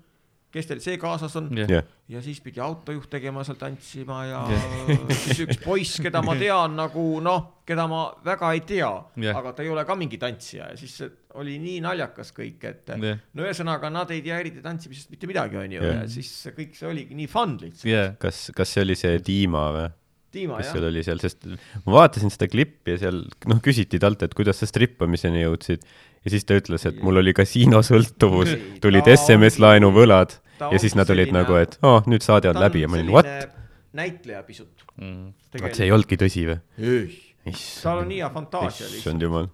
kes teil see kaasas on jah, ja siis pidi autojuht tegema seal tantsima ja [laughs] siis üks poiss, keda ma tean nagu noh, keda ma väga ei tea Jah. aga ta ei ole ka mingi tantsija ja siis oli nii naljakas kõik, et Jah. no ühesõnaga nad ei tea eriti tantsimisest mitte midagi, onju, ja siis see kõik see oligi nii fun lihtsalt. jah, kas, kas see oli see Dima või? Dima kes jah seal, oli seal, sest ma vaatasin seda klippi ja seal noh, küsiti talt, et kuidas sa strippamiseni jõudsid ja siis ta ütles, et mul oli kasiinosõltuvus, tulid SMS-laenu võlad ja siis nad olid nagu, et aa oh,, nüüd saade on läbi ja ma olin what? näitleja pisut. Mm. vaat see ei olnudki tõsi või? ei, tal on nii hea fantaasia lihtsalt. issand jumal,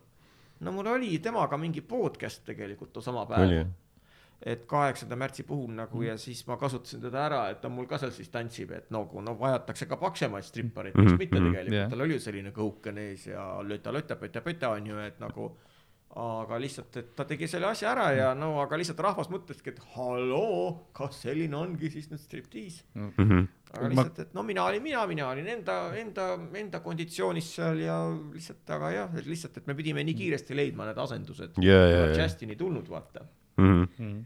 no mul oli temaga mingi podcast tegelikult too sama oli päev? Et kaheksanda märtsi puhul nagu ja siis ma kasutasin teda ära, et ta mul ka seal siis tantsib, et nagu no vajatakse ka paksemaid strippareid, miks Mhm, mitte mhm, tegelikult jah. tal oli ju selline kõhuken ees ja löta-löta, pöta-pöta on ju, et nagu aga lihtsalt, et ta tegi selle asja ära ja no aga lihtsalt rahvas mõtleski, et halloo, kas selline ongi siis nüüd striptiis. Mhm. aga Ma- lihtsalt, et no mina olin mina, mina olin enda, enda, enda konditsioonis seal ja lihtsalt, aga jah, et lihtsalt, et me pidime nii kiiresti leidma need asendused. ja, ja, ja. Justin ei tulnud, vaata. Mm.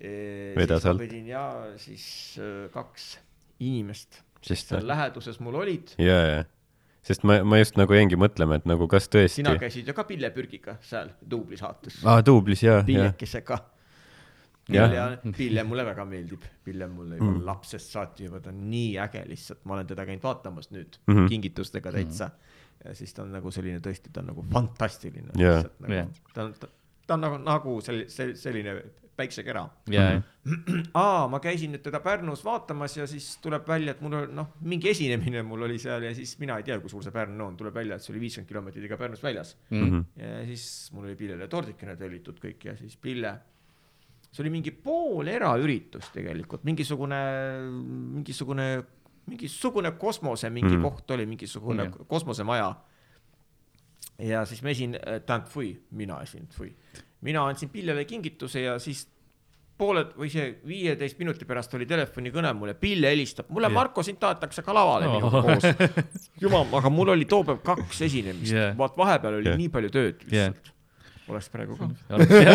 Vedas alt. pidin ja siis äh, kaks inimest, sest seal läheduses mul olid. ja, ja, sest ma, ma just nagu jäingi mõtlema, et nagu kas tõesti sina käisid ju ka Pille Pürgiga seal duublisaates. aa, duublis ja, ja, pillekesega. Ja Pille mulle väga meeldib, Pille mulle juba Mm. lapsest saati juba, ta on nii äge lihtsalt, ma olen teda käinud vaatamas nüüd mm. -hmm. kingitustega täitsa mm.. ja siis ta on nagu selline tõesti, ta on nagu fantastiline Jaa. nagu, Jah. ta on, ta on nagu, nagu sel-, sel-, selline päiksekera. ja, aa, ma käisin nüüd teda Pärnus vaatamas ja siis tuleb välja, et mul on noh, mingi esinemine mul oli seal ja siis mina ei tea, kui suur see Pärnu on, tuleb välja, et see oli viiskümmend kilomeetrit iga Pärnust väljas Mhm. ja siis mul oli Pillele tordikene tellitud kõik ja siis Pille, see oli mingi pool eraüritus tegelikult, mingisugune, mingisugune, mingisugune kosmose mingi Mhm. mm. koht oli, mingisugune mm. kosmosemaja. ja siis ma esin, tähendab, fui, mina esin, fui, mina andsin Pillele kingituse ja siis pooled või see viieteist minuti pärast oli telefonikõne mulle, Pille helistab, mulle Jah. Marko, sind tahetakse ka lavale Oh. minuga koos. [laughs] jumal, aga mul oli too päev kaks esinemist yeah., vaat vahepeal oli yeah. nii palju tööd lihtsalt yeah.. oleks praegu ka.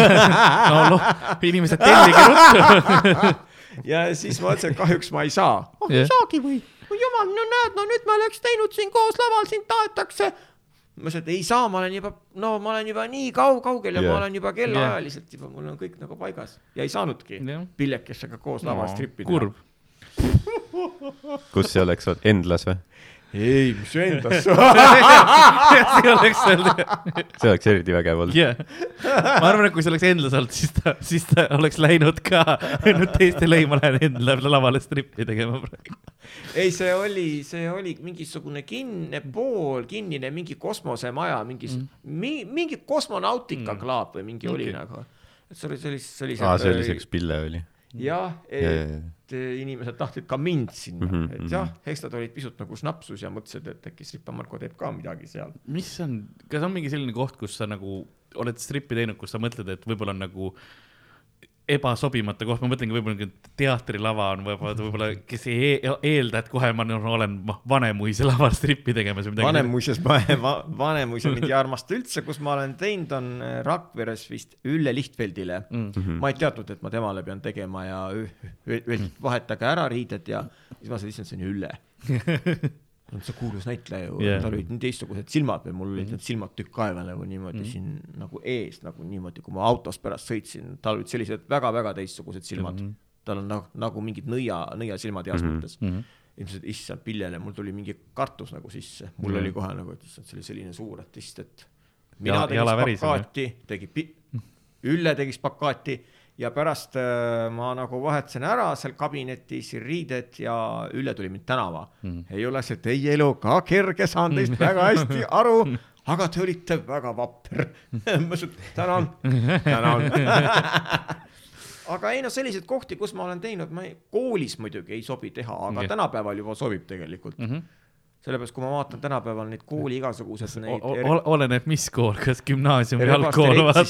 [laughs] no noh, inimesed tellige ruttu. [laughs] ja siis ma ütlesin, et kahjuks ma ei saa. oh Jah. ei saagi või? no jumal, no näed, no nüüd me oleks teinud siin koos laval, sind tahetakse. Ma ütlesin, et ei saa, ma olen juba, no ma olen juba nii kau-, kaugel ja yeah. ma olen juba kellaajaliselt juba, mul on kõik nagu paigas ja ei saanudki Jah. pillekesega koos laval strippi kurb. kus see oleks olnud, Endlas või? ei, mis endas [laughs] see oleks olnud, see oleks eriti vägev olnud. jah. ma arvan, et kui see oleks Endlas olnud, siis ta, siis ta oleks läinud ka nüüd teistele, ei, ma lähen Endla lavale strippi tegema praegu. ei, see oli, see oli mingisugune kinni, pool kinnine mingi kosmosemaja, mingi mm., mingi, mingi kosmonautika Mm. klaap või mingi okay. oli nagu. et see oli, see oli, see oli. aa, see oli see, kus Pille oli. jah, ja, ja, et inimesed tahtsid ka mind sinna. Mm, Mhm, -hmm, et jah, eks nad olid pisut nagu snapsus ja mõtlesid, et äkki Stripa-Marko teeb ka midagi seal. mis on, kas on mingi selline koht, kus sa nagu oled strippi teinud, kus sa mõtled, et võib-olla on nagu ebasobimatu koht, ma mõtlengi võib-olla niisugune teatrilava on võib-olla, võib-olla, kes ei e- eelda, et kohe ma olen ma- Vanemuise laval strippi tegemas või midagi. Vanemuises, Vanemuise mind ei armasta üldse, kus ma olen teinud, on äh, Rakveres vist Ülle Lihtfeldile mm.. Mhm. ma ei teadnud, et ma temale pean tegema ja ü- vahetage ära riided ja siis ma on ju Ülle. [laughs] see kuulus näitleja ju yeah., tal olid nii teistsugused silmad või mul olid need silmad tükk aega nagu niimoodi mm -hmm. siin nagu ees nagu niimoodi, kui ma autos pärast sõitsin, tal olid sellised väga-väga teistsugused silmad mm. -hmm. tal on nagu, nagu mingid nõia, nõiasilmad heas mm. -hmm. mõttes Mm -hmm. ilmselt issand Pillele, mul tuli mingi kartus nagu sisse, mul Mhm. oli kohe nagu, et issand, see oli selline suur artist, et Ja- mina tegin jala väriseb, spakaati, tegi pi-, Ülle tegi spakaati ja pärast äh, ma nagu vahetasin ära seal kabinetis riided ja Ülle tuli mind tänava Mhm. ei ole see teie elu ka kerge, saan teist väga hästi aru, [laughs] aga te olite väga vapper. [laughs] ma ütlesin, tänan, [laughs] tänan. aga ei noh, selliseid kohti, kus ma olen teinud, ma ei, koolis muidugi ei sobi teha, aga Jah. tänapäeval juba sobib tegelikult. Mm -hmm. sellepärast, kui ma vaatan tänapäeval neid kooli igasugused neid oleneb, mis kool, kas gümnaasium või algkool, vaata.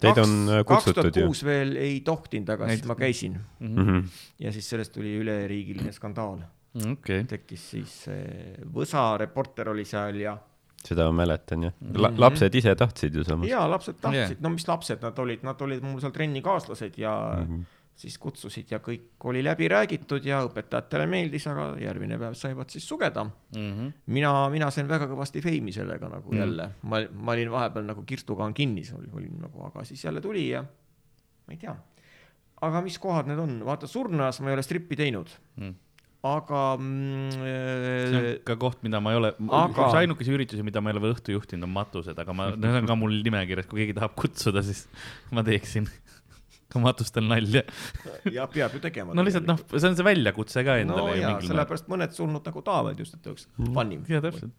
Teid on, äh, kaks kutsutud tuhat ju. kuus veel ei tohtinud, aga siis ma käisin Mhm. ja siis sellest tuli üleriigiline skandaal. okei, tekkis siis äh, Võsa reporter oli seal ja, seda ma mäletan jah Mhm. La. lapsed ise tahtsid ju samas. ja lapsed tahtsid yeah., no mis lapsed nad olid, nad olid mul seal trennikaaslased ja mm Mhm. -hmm. Siis kutsusid ja kõik oli läbi räägitud ja õpetajatele meeldis, aga järgmine päev saivad siis sugeda. Mhm. mina, mina sain väga kõvasti feimi sellega nagu Mm. mm. jälle, ma, ma olin vahepeal nagu kirstugaan kinni, olin nagu, aga siis jälle tuli ja ma ei tea. aga mis kohad need on, vaata Surnas ma ei ole strippi teinud, Mm. aga mm, see on äh, ka koht, mida ma ei ole, Aga- üks ainukesi üritusi, mida ma ei ole veel õhtu juhtinud, on matused, aga ma, need on ka mul nimekirjas, kui keegi tahab kutsuda, siis ma teeksin. Ka matustel nalja. ja peab ju tegema. no lihtsalt noh, see on see väljakutse ka no endale ju jaa, mingil määral. sellepärast mõned surnud nagu tahavad just, et oleks fun im. jaa, täpselt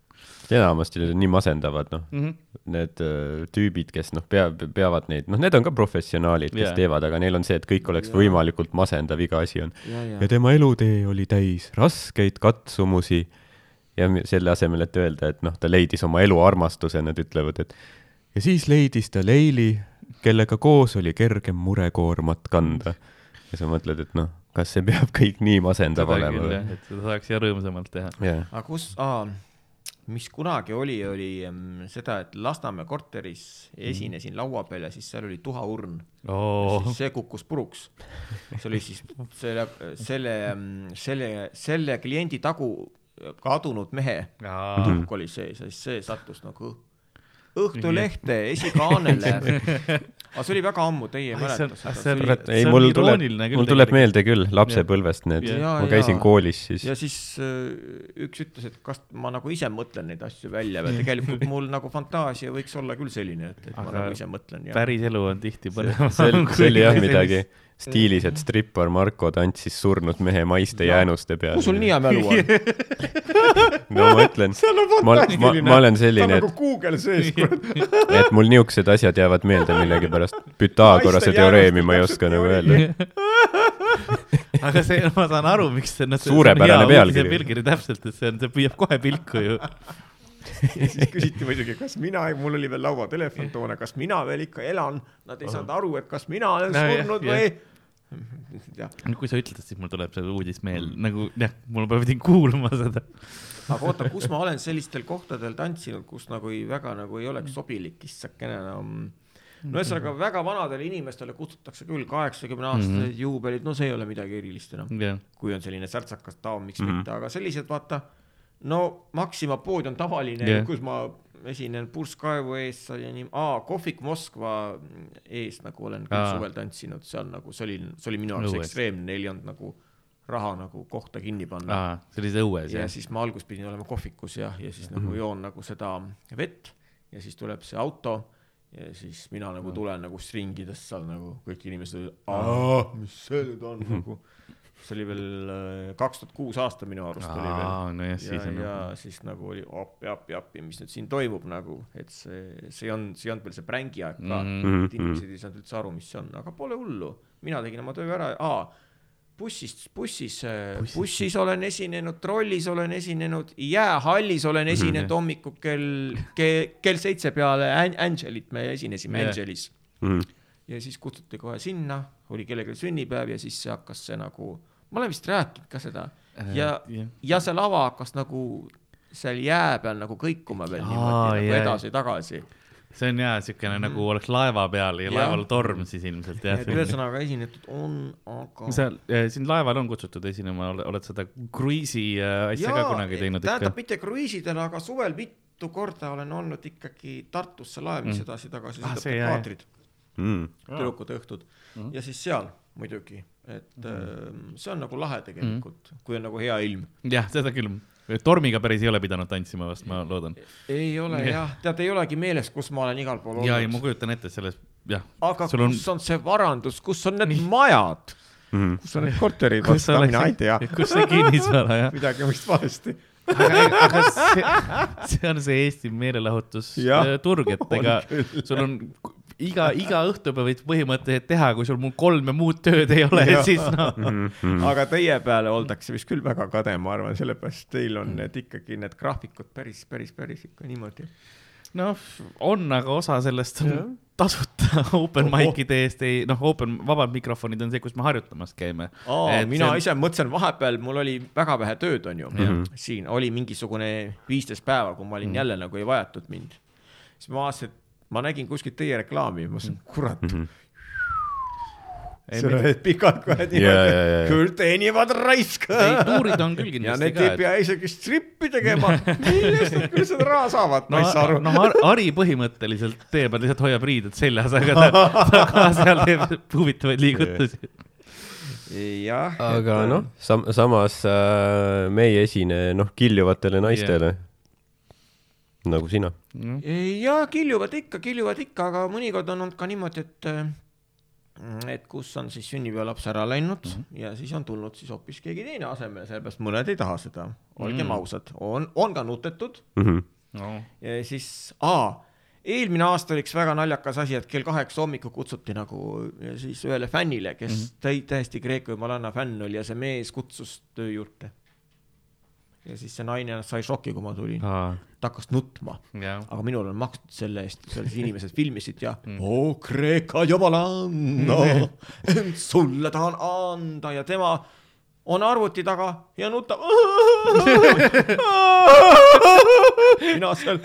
enamasti need on nii masendavad, noh, mm. -hmm. need öö, tüübid, kes noh, pea, peavad neid, noh, need on ka professionaalid, kes Jaa. teevad, aga neil on see, et kõik oleks Jaa. võimalikult masendav, iga asi on. ja, ja ja, tema elutee oli täis raskeid katsumusi ja selle asemel, et öelda, et noh, ta leidis oma elu armastuse, nad ütlevad, et ja siis leidis ta Leili, kellega koos oli kergem murekoormat kanda. ja sa mõtled, et noh, kas see peab kõik nii masendav seda olema jah, et seda saaks ja rõõmsamalt teha. jah, aga kus, mis kunagi oli, oli mm, seda, et Lasnamäe korteris esinesin laua peal ja siis seal oli tuhaurn oo, siis see kukkus puruks. see oli siis selle, selle, selle, selle kliendi tagu kadunud mehe tuhk oli sees ja siis see sattus nagu õh- Õhtulehte esikaanele. [laughs] aga see oli väga ammu, teie ei mäleta seda ei mul tuleb mul tuleb meelde küll lapsepõlvest need, ma käisin jaa. koolis siis ja siis äh, üks ütles, et kas ma nagu ise mõtlen neid asju välja või tegelikult mul nagu fantaasia võiks olla küll selline, et, et ma Aga nagu ise mõtlen ja. päris elu on tihti põnevam. see oli, [laughs] see oli jah midagi stiilis, et strippar Marko tantsis surnud mehe maiste jäänuste peal. kus sul nii hea mälu on? [laughs] no ma ütlen, ma, ma, ma olen selline, nagu Google sees, et, et mul niisugused asjad jäävad meelde millegipärast. Pythagorase teoreemi ma ei oska nagu täpselt öelda. [laughs] aga see, ma saan aru, miks see, noh, Suurepärane pealkiri. pealkiri täpselt, et see on, see püüab kohe pilku ju. ja siis küsiti muidugi, kas mina, mul oli veel lauatelefon toona, kas mina veel ikka elan. Nad ei saanud aru, et kas mina olen No surnud jah. või. jah, kui sa ütled, siis mul tuleb see uudis meelde, nagu jah, mul ma pidin kuulma seda. aga oota, kus ma olen sellistel kohtadel tantsinud, kus nagu ei, väga nagu ei oleks sobilik issakene enam no ühesõnaga väga vanadele inimestele kutsutakse küll kaheksakümne aastased mm -hmm. juubelid, no see ei ole midagi erilist enam. jah, kui on selline särtsakas taam, miks mm Mhm. -hmm. mitte, aga sellised vaata, no Maxima pood on tavaline yeah., kus ma esinen purskkaevu ees ja nii, aa, kohvik Moskva ees nagu olen Aa. suvel tantsinud, on nagu, see oli, see oli minu Õues. ekstreemne, neil ei olnud nagu raha nagu kohta kinni panna. see oli see õues ja jah. siis ma alguses pidin olema kohvikus ja, ja siis nagu Mhm. joon nagu seda vett ja siis tuleb see auto ja siis mina nagu tulen nagu stringidest seal nagu kõik inimesed mis see nüüd on nagu. See oli veel kaks tuhat kuus aasta minu arust oli veel. aa, nojah, ja siis, on. ja siis nagu oli appi, appi, appi, mis nüüd siin toimub nagu, et see, see ei olnud, see ei olnud veel see prängi aeg ka mm. Mhm. -hmm. et inimesed ei saanud üldse aru, mis see on, aga pole hullu. mina tegin oma töö ära, aa, bussis, bussis, bussis olen esinenud, trollis olen esinenud, jäähallis olen esinenud Mhm. hommikul kell, kell, kell seitse peale An- Angelit me esinesime yeah. Angelis. Mhm. ja siis kutsuti kohe sinna, oli kellelgi sünnipäev ja siis see hakkas see nagu, ma olen vist rääkinud ka seda ja jah. ja see lava hakkas nagu seal jää peal nagu kõikuma veel Aa, niimoodi nagu jaa. edasi-tagasi. see on jaa, siukene nagu oleks laeva peal ja. Jah. laeval torm siis ilmselt jah ühesõnaga esinetud on, aga. seal, sind laeval on kutsutud esinema, oled seda kruiisi äh, asja ka kunagi teinud ikka tähendab? mitte kruiisidel, aga suvel mitu korda olen olnud ikkagi Tartusse laev, mis Mm. edasi-tagasi Ah, sõidab jah. kaatrid, Mhm. tüdrukute õhtud Mhm. ja siis seal muidugi, et ähm, see on nagu lahe tegelikult, kui on nagu hea ilm. jah, seda küll. tormiga päris ei ole pidanud tantsima vast, ma loodan. ei ole Jah. jah, tead, ei olegi meeles, kus ma olen igal pool ja, ei ma olnud. kujutan ette selles, jah. aga sul on- kus on see varandus, kus on need majad, Mhm. kus on need korterid, kus vot ka mina ei tea, kus see kinnisvara jah. midagi on vist valesti. aga, aga see, see on see Eesti meelelahutusturg, et On ega sul on iga, iga õhtupäev võid põhimõtteliselt teha, kui sul muud kolme muud tööd ei ole, siis noh. [laughs] Mhm. aga teie peale oldakse vist küll väga kade, ma arvan, sellepärast teil on need ikkagi need graafikud päris, päris, päris ikka niimoodi. noh, on, aga osa sellest on tasuta [laughs] open mic'ide eest ei, noh, open, vabad mikrofonid on see, kus me harjutamas käime. mina see on- ise mõtlesin, vahepeal mul oli väga vähe tööd, onju Mhm.. siin oli mingisugune viisteist päeva, kui ma olin Mhm. jälle nagu ei vajatud mind. siis ma vaatasin, et ma nägin kuskilt teie reklaami, ma mõtlesin, kurat, Mhm. ei, sa oled pikalt kohe ja, ja, ja, ja. küll teenivad raisk. tuurid on küll ja kindlasti need ka ei. pea isegi strippi tegema. millest nad küll seda raha saavad, ma no ei saa aru, noh, Ari põhimõtteliselt teeb, lihtsalt hoiab riided seljas, aga ta, ta ka [laughs] seal teeb huvitavaid liigutusi. jah. aga noh, sam-, samas äh, me ei esine noh, kiljuvatele naistele yeah.. Nagu sina. ja kiljuvad ikka, kiljuvad ikka, aga mõnikord on olnud ka niimoodi, et äh, et kus on siis sünnipäevalaps ära läinud mm -hmm. ja siis on tulnud siis hoopis keegi teine asemele, sellepärast mõned ei taha seda, olgem Mm. ausad, on, on ka nutetud Mhm. no.. ja siis, aa, eelmine aasta oli üks väga naljakas asi, et kell kaheksa hommikul kutsuti nagu ja siis ühele fännile, kes mm -hmm. täi-, täiesti Kreeka Jumalanna fänn oli ja see mees kutsus töö juurde. Ja siis see naine sai šoki, kui ma tulin, ta hakkas nutma, jah. aga minul on makstud selle eest, seal siis inimesed filmisid ja mm. oo Kreeka Jumalanna, [laughs] sulle tahan anda ja tema on arvuti taga ja nutab. [laughs] [laughs] mina seal,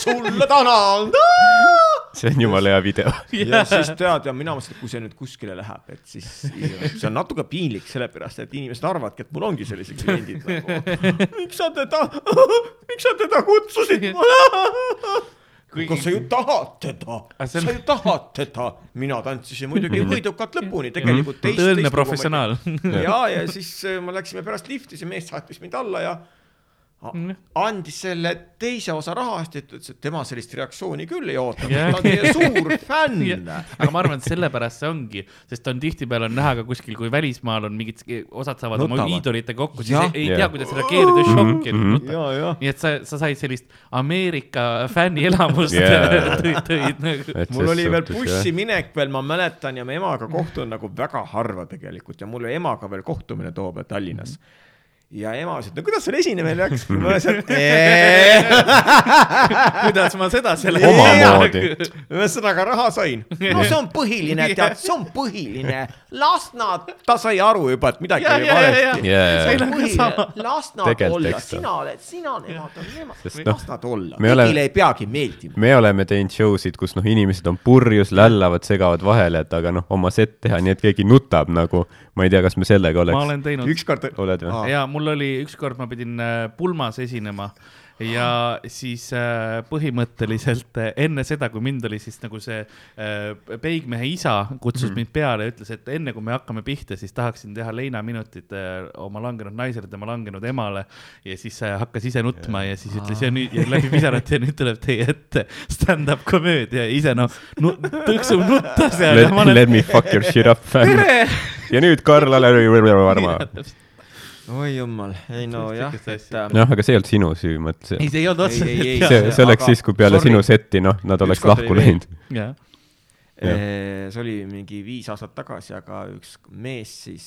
sulle tahan anda. See on jumala hea video. ja siis tead ja mina mõtlesin, et kui see nüüd kuskile läheb, et siis see on natuke piinlik, sellepärast et inimesed arvavadki, et mul ongi sellised kliendid nagu. miks sa teda, miks sa teda kutsusid? kas sa ju tahad teda, Aga see sa ju tahad teda, mina tantsisin muidugi võidukalt lõpuni, tegelikult teist. tõeline professionaal. [laughs] ja, ja siis äh, me läksime pärast lifti, see mees saatis mind alla ja a- andis selle teise osa rahast ja ütles, et tema sellist reaktsiooni küll ei oota, Jah. ta on teie [laughs] suur fänn. aga ma arvan, et sellepärast see ongi, sest on tihtipeale on näha ka kuskil, kui välismaal on mingid, osad saavad oma Nutavad. iidolitega kokku, siis Jah. ei, ei tea, kuidas reageerida, šokki mm. -hmm. ja, ja nii et sa, sa said sellist Ameerika fännielamust Jaa. [laughs] tõid, tõid nagu. mul oli veel bussiminek veel, ma mäletan ja ma emaga kohtun nagu väga harva tegelikult ja mul oli emaga veel kohtumine too päev Tallinnas. Ja ema ütles, et no kuidas sul esinemine läks? ma ütlesin, et [laughs] kuidas ma seda selle Omamoodi. ühesõnaga raha sain. no see on põhiline, tead, see on põhiline. las nad, ta sai aru juba, et midagi oli valesti. Jaa. las nad olla, sina oled, sina, nemad on nemad, Sest noh, las nad olla, kõigile ei peagi meeldima. me oleme teinud show sid, kus noh, inimesed on purjus, lällavad, segavad vahele, et aga noh, oma set teha, nii et keegi nutab nagu, ma ei tea, kas me sellega ma oleks, olen teinud. ükskord oled või? Aa. ja mul oli ükskord ma pidin äh, pulmas esinema ja siis äh, põhimõtteliselt äh, enne seda, kui mind oli siis nagu see äh, peigmehe isa kutsus mm mind peale ja ütles, et enne kui me hakkame pihta, siis tahaksin teha leinaminutit äh, oma langenud naisele, tema langenud emale. Ja siis äh, hakkas ise nutma ja siis ütles ja nüüd ja läbi pisarate ja nüüd tuleb teie ette stand-up komöödia. Ja ise noh nu,, tõksub nutta seal. Let, ja olen let me fuck your shit up, ja nüüd Karl-Alari Varma. [laughs] oi jumal, ei no jah, et äh, noh, aga see ei olnud sinu süü, mõtlesin ei,. see ei olnud otseselt jah. see, see oleks aga siis, kui peale sorry. sinu setti, noh, nad oleks lahku läinud. jah. Eh, see oli mingi viis aastat tagasi, aga üks mees siis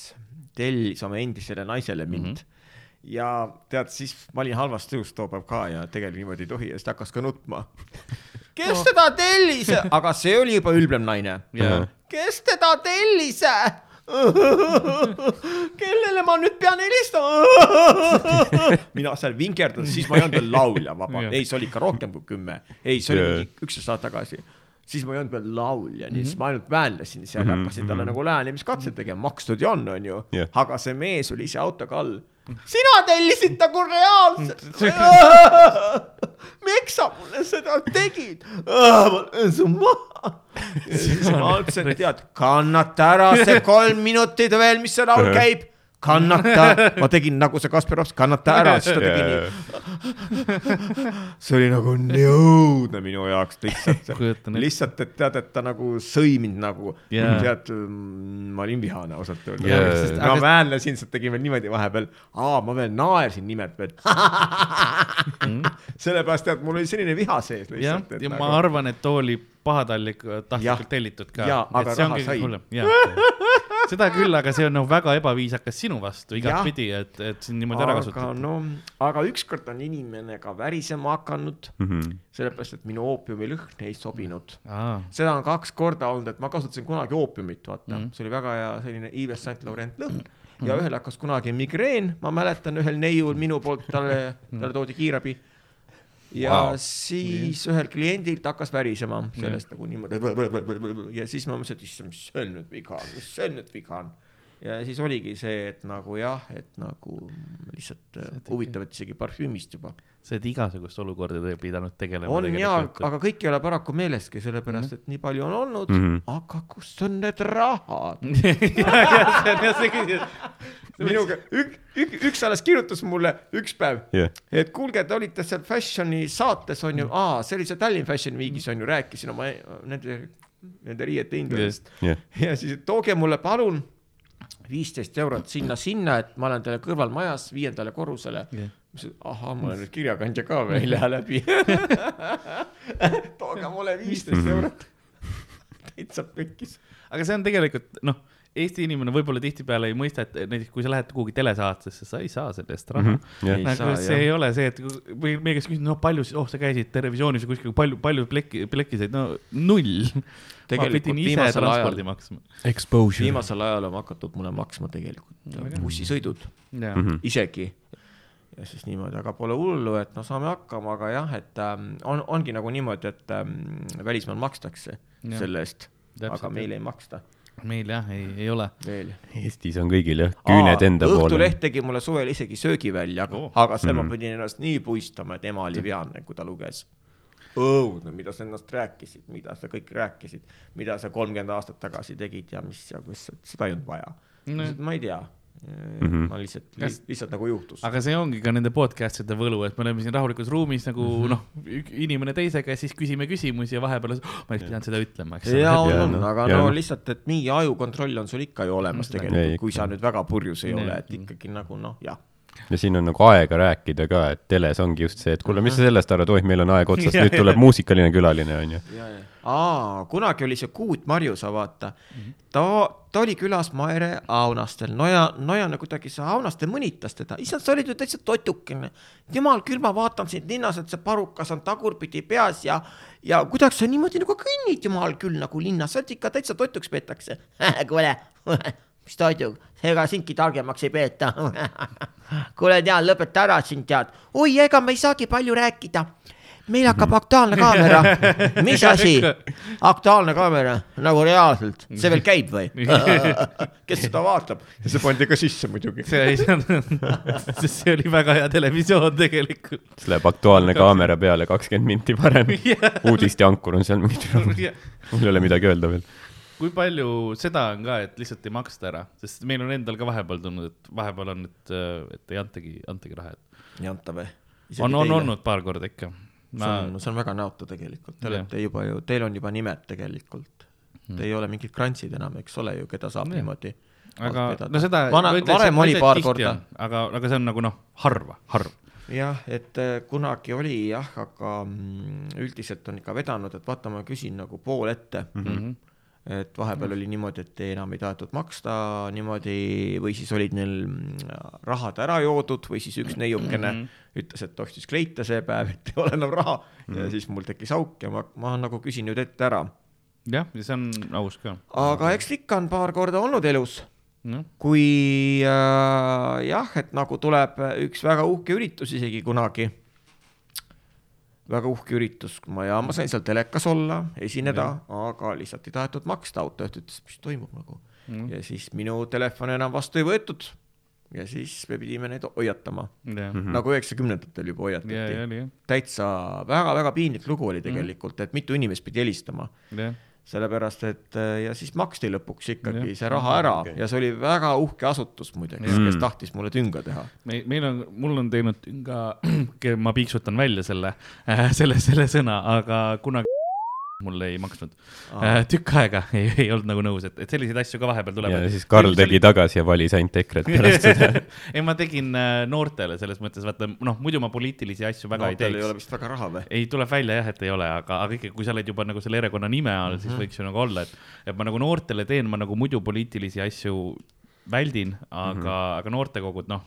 tellis oma endisele naisele mind mm. -hmm. ja tead, siis ma olin halvas tujus too päev ka ja tegelikult niimoodi ei tohi ja siis ta hakkas ka nutma. kes teda tellis, aga see oli juba ülbem naine. ja kes teda tellis? [laughs] kellele ma nüüd pean helistama? [laughs] mina seal vinkerdan, siis ma ei olnud veel laulja, vaba, ei, see oli ikka rohkem kui kümme, ei, see oli mingi üksteist aastat tagasi siis ma ei olnud veel laulja, nii siis ma ainult väänlesin seal ja Mhm, hakkasin talle nagu läänemiskatseid tegema, makstud ju on, onju Jah.. aga see mees oli ise autoga all. Sina tellisid ta kui reaalselt. [laughs] [laughs] miks sa mulle seda tegid? ma löön su maha. siis ma ütlesin, et tead, kannata ära see kolm minutit veel, mis see laul käib kannata, ma tegin nagu see Kasparovski, kannata ära, siis ta tegi nii. see oli nagu nii õudne minu jaoks lihtsalt lihtsalt, et tead, et ta nagu sõi mind nagu Jaa. tead, ma olin vihane ausalt öelda Jaa, yeah, sest-. ma aga- väänlesin, siis ta tegi veel niimoodi vahepeal, aa, ma veel naersin nimelt veel. [laughs] sellepärast, et mul oli selline viha sees Mm. jah lihtsalt, et ja nagu ma arvan, et too oli pahatahtlik, tahtlikult tellitud ka. Jaa, aga raha sai. seda küll, aga see on nagu väga ebaviisakas sinu vastu igatpidi, et, et sind niimoodi ära aga kasutada. no, aga ükskord on inimene ka värisema hakanud, Mhm. sellepärast et minu oopiumilõhn ei sobinud. aa, seda on kaks korda olnud, et ma kasutasin kunagi oopiumit, vaata mm, Mhm. -hmm. see oli väga hea selline Yves Saint Laurent lõhn ja ühel hakkas kunagi migreen, ma mäletan ühel neiul minu poolt talle, talle toodi kiirabi. Ja Wow. siis ühel kliendilt hakkas värisema sellest nagu niimoodi ja siis ma mõtlesin, et issand, mis see nüüd viga on, mis see nüüd viga on. Ja siis oligi see, et nagu jah, et nagu lihtsalt äh, huvitav, et isegi parfüümist juba sa oled igasugust olukorda pidanud tegelema. on ja, aga kõik ei ole paraku meeleski, sellepärast et nii palju on olnud mm, Mhm. -hmm. aga kus on need rahad? [laughs] minuga ük, ük, üks alles kirjutas mulle üks päev jah, et kuulge, te olite seal Fashioni saates on ju, aa, see oli see Tallinn Fashion Weekis on ju, rääkisin oma nende nende riiete hinda vist jah, ja siis et tooge mulle palun viisteist eurot sinna-sinna, et ma olen teile kõrval majas viiendale korrusele Jah. ma ütlesin, ahah, mul on nüüd kirjakandja ka veel, ei lähe läbi. [laughs] tooge mulle viisteist eurot. täitsa pekkis. Aga see on tegelikult noh, Eesti inimene võib-olla tihtipeale ei mõista, et näiteks kui sa lähed kuhugi telesaatesse, sa ei saa selle eest raha mm. Jah. Ei nagu saa, see jah. ei ole see, et kui- või meie käest küsida, no palju, oh sa käisid televisioonis või kuskil, palju, palju plekki, plekki said, no null. Tegelikult viimasel ajal- viimasel ajal on hakatud mulle maksma tegelikult bussisõidud jaa, Mhm. isegi. ja siis niimoodi, aga pole hullu, et no saame hakkama, aga jah, et ähm, on, ongi nagu niimoodi, et ähm, välismaal makstakse Jah. selle eest, aga meil ei maksta meil jah, ei, ei ole. veel. Eestis on kõigil jah, küüned enda poole. Õhtuleht tegi mulle suvel isegi söögivälja, aga Oh. aga seal mm. Mhm. ma pidin ennast nii puistama, et ema oli veane, kui ta luges. õudne, mida sa ennast rääkisid, mida sa kõik rääkisid, mida sa kolmkümmend aastat tagasi tegid ja mis ja kus, seda ei olnud vaja no.. ma ei tea mm. -hmm. ma lihtsalt lihtsalt nagu juhtus. aga see ongi ka nende podcast'ide võlu, et me oleme siin rahulikus ruumis nagu mm -hmm. noh, inimene teisega ja siis küsime küsimusi ja vahepeal, oh, ma ei pidanud seda ütlema, eks ja on, on, noh, aga ja no lihtsalt, et mingi ajukontroll on sul ikka ju olemas Ei, tegelikult, kui sa nüüd väga purjus ei Nii. ole, et ikkagi nagu noh, jah. ja siin on nagu aega rääkida ka, et teles ongi just see, et kuule, mis sa sellest arvad, oih, meil on aeg otsas, [laughs] nüüd tuleb muusikaline külaline, onju. aa, kunagi oli see Kuut Marju, sa vaata, Mhm. ta, ta oli külas Maire Aunastel, Noja, Nojane kuidagi see Aunaste mõnitas teda, issand, sa olid ju täitsa totukene. jumal küll, ma vaatan sind linnas, et see parukas on tagurpidi peas ja, ja kuidas sa niimoodi nagu kõnnid, jumal küll nagu linnas, sa oled ikka täitsa totuks peetakse. [laughs] kuule, [laughs] mis toidu, ega sindki targemaks ei peeta. [laughs] kuule, tead, lõpeta ära siin tead. oi, ega me ei saagi palju rääkida meil hakkab Aktuaalne Kaamera, [laughs] mis asi? Aktuaalne Kaamera, nagu reaalselt, see veel käib või? [laughs] kes seda vaatab? ja see pandi ka sisse muidugi. see ei saanud, sest see oli väga hea televisioon tegelikult. siis läheb Aktuaalne kaamera peale kakskümmend minti varem. [laughs] uudiste ankur on seal mingi, mul ei ole midagi öelda veel. kui palju seda on ka, et lihtsalt ei maksta ära, sest meil on endal ka vahepeal tulnud, et vahepeal on, et, et ei antagi, antagi raha, et ei anta või? on, on. olnud paar korda ikka. See on, see on väga näotu tegelikult, te olete juba ju, teil on juba nimed tegelikult. Te ei ole mingid krantsid enam, eks ole ju, keda saab Jah. niimoodi. aga no seda. Vana- varem oli paar korda.. aga, aga see on nagu noh, harva, harv. jah, et äh, kunagi oli jah, aga mm, üldiselt on ikka vedanud, et vaata, ma küsin nagu pool ette mm. -hmm. Et vahepeal oli niimoodi, et enam ei tahetud maksta niimoodi või siis olid neil mm, rahad ära joodud või siis üks neiukene mm. -hmm. ütles, et ostis kleite see päev, et ei ole enam raha mm -hmm. ja siis mul tekkis auk ja ma, ma nagu küsin nüüd ette ära. jah, ja see on aus ka. aga eks ikka on paar korda olnud elus noh, kui äh, jah, et nagu tuleb üks väga uhke üritus isegi kunagi, väga uhke üritus, ma ja ma sain seal telekas olla, esineda, aga lihtsalt ei tahetud maksta, autojuht ütles, mis toimub nagu? Mhm. ja siis minu telefoni enam vastu ei võetud. Ja siis me pidime neid hoiatama. Jah, mm., nagu üheksakümnendatel juba hoiatati. Ja oli jah, täitsa väga-väga piinlik lugu oli tegelikult, et mitu inimest pidi helistama. Jah. Sellepärast et äh, ja siis maksti lõpuks ikkagi Jah. see raha ära Okei. ja see oli väga uhke asutus muideks, Mm. kes tahtis mulle tünga teha. meil, meil on, mul on teinud ka, [clears throat] ma piiksutan välja selle, [laughs] selle, selle sõna, aga kunagi mulle ei maksnud Aa. äh,. tükk aega [laughs] ei, ei olnud nagu nõus, et, et selliseid asju ka vahepeal tuleb. ja siis Karl tegi tagasi ja valis ainult EKRE-t [laughs] pärast seda. [laughs] ei, ma tegin äh, noortele selles mõttes, vaata noh, muidu ma poliitilisi asju väga no, ei teil ei ole teeks. vist väga raha või? ei, tuleb välja jah, et ei ole, aga, aga ikkagi, kui sa oled juba nagu selle erakonna nime all, Mhm. siis võiks ju nagu olla, et, et ma nagu noortele teen, ma nagu muidu poliitilisi asju väldin, aga mm, Mhm. -hmm. aga noortekogud, noh,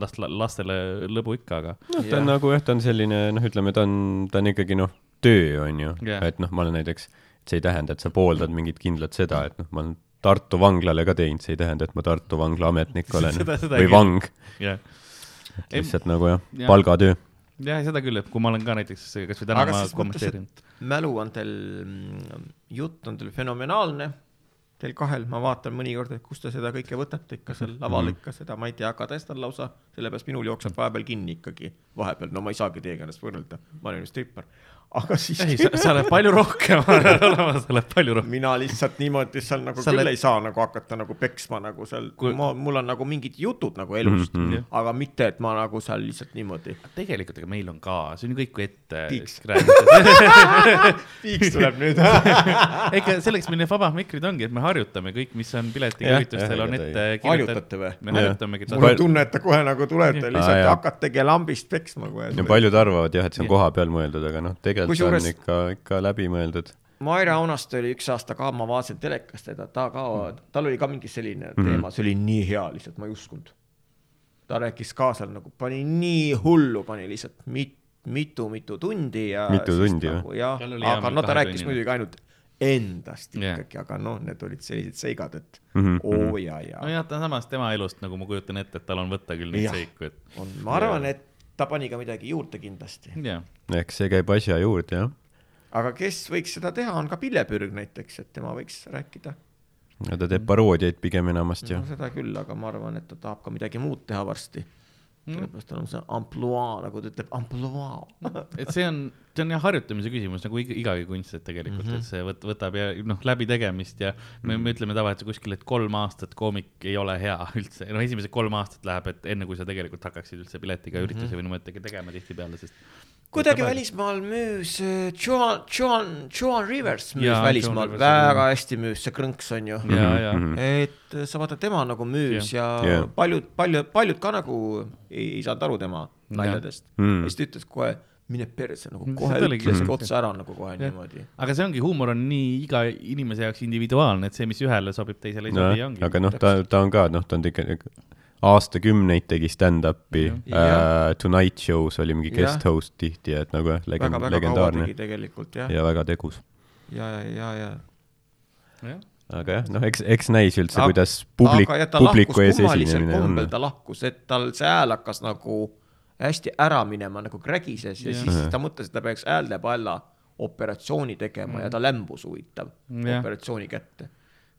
las lastele lõbu ikka, aga noh, ta on nagu jah, ta on selline noh, ütleme, ta on, ta on ikkagi noh, töö on ju yeah., et noh, ma olen näiteks, see ei tähenda, et sa pooldad mingit kindlat seda, et noh, ma olen Tartu vanglale ka teinud, see ei tähenda, et ma Tartu vangla ametnik [laughs] olen Seda- seda või küll. vang, jah. lihtsalt nagu jah Jah., palgatöö. jah, seda küll, et kui ma olen ka näiteks kasvõi täna aga ma kommenteerin. mälu on teil, jutt on teil fenomenaalne, teil kahel, ma vaatan mõnikord, et kust te seda kõike võtate ikka seal laval Mhm. ikka seda, ma ei tea, ka tõstan lausa, sellepärast minul jookseb vahepeal kinni ikkagi, vahepeal, no ma ei saagi teiega ennast võrrelda, ma olen ju stripper. Aga siis ei, sa, oled palju rohkem [laughs] olema, sa oled palju rohkem. mina lihtsalt niimoodi seal nagu Sa küll oled- ei saa nagu hakata nagu peksma nagu seal Kui-, ma, mul on nagu mingid jutud nagu elust mm. -hmm. aga mitte, et ma nagu seal lihtsalt niimoodi. tegelikult, ega meil on ka, see on ju kõik ette Piiks. [laughs] piiks tuleb nüüd. [laughs] ega selleks meil need vabad mikrid ongi, et me harjutame kõik, mis on piletiga Jah, üritustel jah, on ette harjutate või? me harjutamegi mul on tunne, et te kohe nagu tulete lihtsalt jaa. hakategi lambist peksma kohe. ja paljud arvavad jah, et see on koha peal mõeldud, aga noh, tegelikult see Kusjuures- on ikka, ikka läbimõeldud. Maire Aunaste oli üks aasta ka, ma vaatasin telekast teda, ta ka, tal oli ka mingi selline Mhm. teema, see oli nii hea lihtsalt, ma ei uskunud. ta rääkis ka seal nagu, pani nii hullu, pani lihtsalt mit, mitu-mitu tundi ja. Mitu tundi või? või? jah aga no ta rääkis tunnine. muidugi ainult endast Jah. ikkagi, aga noh, need olid sellised seigad, et Mhm, oo ja, ja nojah, ta on samas tema elust, nagu ma kujutan ette, et tal on võtta küll neid seiku, et on, ma arvan, et ta pani ka midagi juurde kindlasti. jah. eks see käib asja juurde jah. aga kes võiks seda teha, on ka Pillepürg näiteks, et tema võiks rääkida. no ta teeb paroodiaid pigem enamasti no seda küll, aga ma arvan, et ta tahab ka midagi muud teha varsti. Sellepärast tal on see ampluaa, nagu ta ütleb, ampluaa. et see on, see on jah harjutamise küsimus nagu iga, igagi kunst, et tegelikult mm, -hmm. et see võt, võtab ja noh, läbi tegemist ja me, me ütleme tavaliselt kuskil, et kolm aastat koomik ei ole hea üldse, no esimesed kolm aastat läheb, et enne kui sa tegelikult hakkaksid üldse piletiga ürituse või niimoodi tegema tihtipeale, sest kuidagi välismaal müüs Joan, Joan, Joan Rivers müüs Jaa, välismaal Rivers väga hästi müüs, see krõnks on ju. ja, ja Mhm. et äh, sa vaatad, tema nagu müüs ja Jah. paljud, paljud, paljud ka nagu ei, ei saanud aru tema naljadest. Mm. ja siis ta ütles kohe, mine perse nagu kohe see. otsa ära nagu kohe Jah. niimoodi. aga see ongi, huumor on nii iga inimese jaoks individuaalne, et see, mis ühele sobib, teisele ei sobi, ongi. aga noh, ta, ta on ka, noh, ta on ikka aastakümneid tegi stand-up'i Jah. äh,, Tonight Show's oli mingi guest host tihti, et nagu jah, legend-, legendaarne tegelikult jah, ja väga tegus. ja, ja, ja, ja aga jah, noh, eks, eks näis üldse, kuidas publik ja publiku ees esinemine on ta lahkus, et tal see hääl hakkas nagu hästi ära minema nagu krägises ja Jah. siis ta mõtles, et ta peaks hääldepalla operatsiooni tegema ja ta lämbus huvitav Jah. operatsiooni kätte.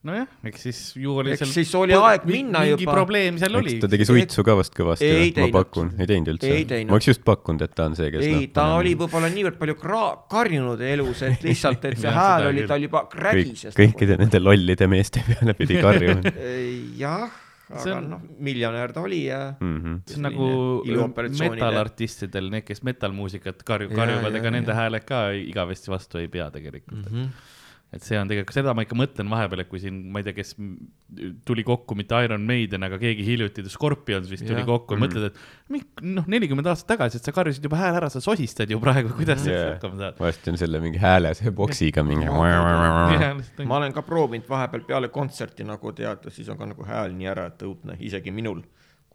nojah, eks siis ju oli Eks siis oli aeg minna mingi juba. probleem seal oli ta tegi suitsu ka vast kõvasti ma pakun, ei teinud üldse ma oleks just pakkunud, et ta on see, kes ei, noh, ta oli võib-olla niivõrd palju kra-, karjunud elus, et [laughs] lihtsalt, et see hääl oli tal juba krägises. kõikide nende lollide meeste peale pidi karjuma [laughs] jah, aga on- noh, miljonär ta oli ja mm. -hmm. see on nagu metalartistidel, need, kes metalmuusikat karju-, karjuvad, ega nende hääled ka igavesti vastu ei pea tegelikult mm. -hmm. Et see on tegelikult, seda ma ikka mõtlen vahepeal, et kui siin, ma ei tea, kes tuli kokku mitte Iron Maiden, aga keegi hiljuti, The Scorpions vist tuli Jah. kokku ja mõtled, et mik- noh, nelikümmend aastat tagasi, et sa karjusid juba hääle ära, sa sosistad ju praegu, kuidas sa Jaa. üldse hakkama saad? varsti on selle mingi hääle, see boksiga mingi. ma olen ka proovinud vahepeal peale kontserti nagu tead, siis on ka nagu hääl nii ära, et õudne, isegi minul.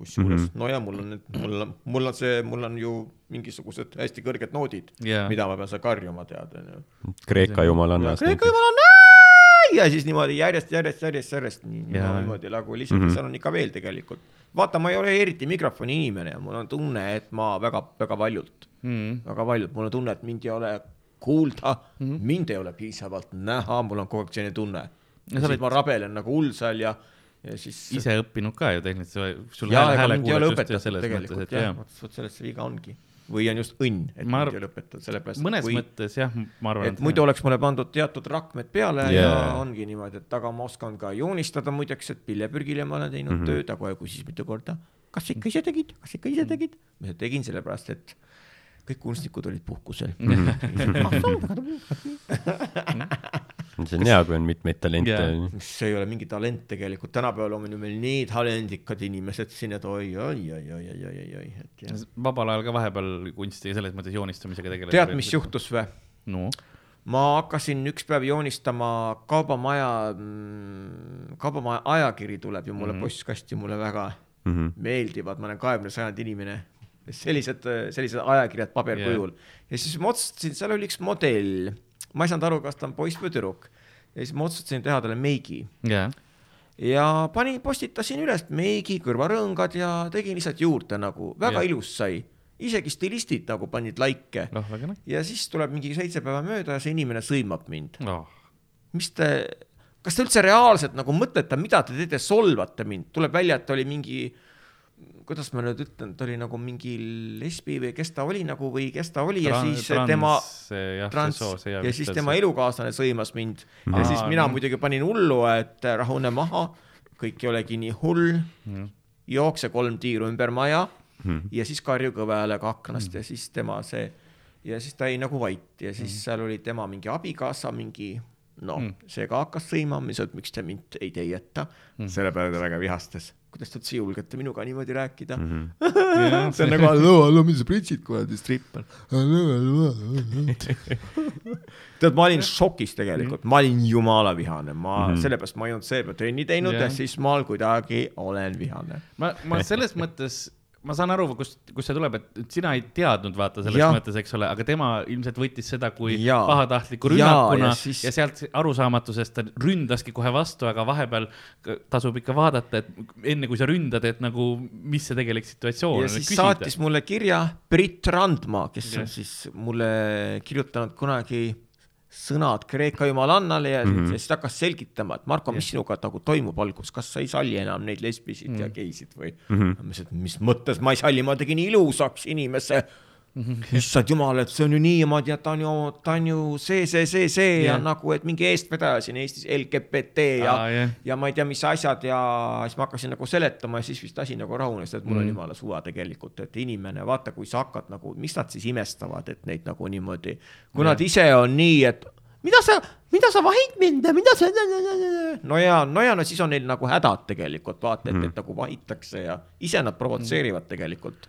Kusjuures mm, -hmm. no ja mul on mul on, mul on see, mul on ju mingisugused hästi kõrged noodid Jaa. mida ma pean seal karjuma, tead, onju. Kreeka jumalannas. Kreeka jumal on ja siis niimoodi järjest, järjest, järjest, järjest nii Jaa. niimoodi nagu lihtsalt mm. -hmm. seal on ikka veel tegelikult. vaata, ma ei ole eriti mikrofoni inimene ja mul on tunne, et ma väga, väga valjult, Mm. väga valjult, mul on tunne, et mind ei ole kuulda mm. -hmm. mind ei ole piisavalt näha, mul on kogu aeg selline tunne. Ja siis oled- ma rabelen nagu hull seal ja, ja siis. ise õppinud ka ju tehniliselt, sul jaa, hääle, kuuled just selles mõttes, tegelikult et jah vot selles see viga ongi. või on just õnn, et Ma arv- ei ole õpetatud, sellepärast. mõnes kui... mõttes jah, ma arvan, et muidu oleks mulle pandud teatud rakmed peale yeah. Ja ongi niimoodi, et aga ma oskan ka joonistada muideks, et pillepürgile ma olen teinud mm -hmm. tööd, kohe küsis mitu korda, kas ikka ise tegid, kas ikka ise tegid? ma tegin sellepärast, et kõik kunstnikud olid puhkusel. [laughs] see on Kas... hea, kui on mitmeid talente yeah.. see ei ole mingi talent tegelikult, tänapäeval on meil nii talendikad inimesed siin, et oi, oi, oi, oi, oi, oi, oi, et jah. vabal ajal ka vahepeal kunsti selles mõttes joonistamisega tegeleda. tead, mis juhtus või no.? ma hakkasin üks päev joonistama Kaubamaja, mm, Kaubamaja ajakiri tuleb ju mulle mm -hmm. postkasti, mulle väga mm -hmm. meeldivad, ma olen kahekümne sajandi inimene, sellised, sellised ajakirjad paberkujul yeah. ja siis ma otsustasin, seal oli üks modell ma ei saanud aru, kas ta on poiss või tüdruk. ja siis ma otsustasin teha talle meigi jaa, ja panin, postitasin üles meigi, kõrvarõngad ja tegin lihtsalt juurde nagu, väga yeah. ilus sai. isegi stilistid nagu panid väga noh ja siis tuleb mingi seitse päeva mööda ja see inimene sõimab mind. oh.. mis te, kas te üldse reaalselt nagu mõtlete, mida te teete, solvate mind, tuleb välja, et oli mingi kuidas ma nüüd ütlen, ta oli nagu mingi lesbi või kes ta oli nagu või kes ta oli ja siis tema trans ja siis tema elukaaslane sõimas mind. Ja Aa, siis mina muidugi panin hullu, et rahune maha, kõik ei olegi nii hull, jookse kolm tiiru ümber maja ja siis karju kõva häälega aknast ja siis tema see ja siis ta jäi nagu vait ja siis seal oli tema mingi abikaasa mingi noh, see ka hakkas sõimama, siis et miks te mind ei teieta, selle peale ta väga vihastas. Kuidas te üldse julgete minuga niimoodi rääkida mm? -hmm. see on nagu halloo, halloo, mis sa pritsid kuradi stripper. tead, ma olin šokis tegelikult, ma olin jumala vihane, ma mm -hmm. sellepärast ma ei olnud see päev trenni teinud Jah. ja siis ma kuidagi olen vihane. ma, ma selles mõttes, ma saan aru, kust, kust see tuleb, et sina ei teadnud, vaata selles ja. mõttes, eks ole, aga tema ilmselt võttis seda kui Jaa. pahatahtliku rünnakuna ja ja, siis- ja sealt arusaamatusest ta ründaski kohe vastu, aga vahepeal tasub ikka vaadata, et enne kui sa ründad, et nagu, mis see tegelik situatsioon ja on. siis saatis mulle kirja Brit Randma, kes on Jah. siis mulle kirjutanud kunagi sõnad Kreeka jumalannale ja mm -hmm. siis ta hakkas selgitama, et Marko, mis sinuga nagu toimub alguses, kas sa ei salli enam neid lesbisid mm -hmm. ja geisid või mm? -hmm. ma mõtlesin, et mis mõttes ma ei salli, ma tegin ilusaks inimese issand jumal, et see on ju niimoodi, et ta on ju, ta on ju see, see, see, see ja Jah. nagu, et mingi eestvedaja siin Eestis LGBT ja Aa, jah. ja ma ei tea, mis asjad ja siis ma hakkasin nagu seletama ja siis vist asi nagu rahunes, et mul Mm. on jumala suva tegelikult, et inimene, vaata, kui sa hakkad nagu, mis nad siis imestavad, et neid nagu niimoodi, kui nad ise on nii, et mida sa, mida sa vahid mind ja mida sa, no ja, no ja no siis on neil nagu hädad tegelikult, vaata, et Mm. neid nagu vahitakse ja ise nad provotseerivad tegelikult.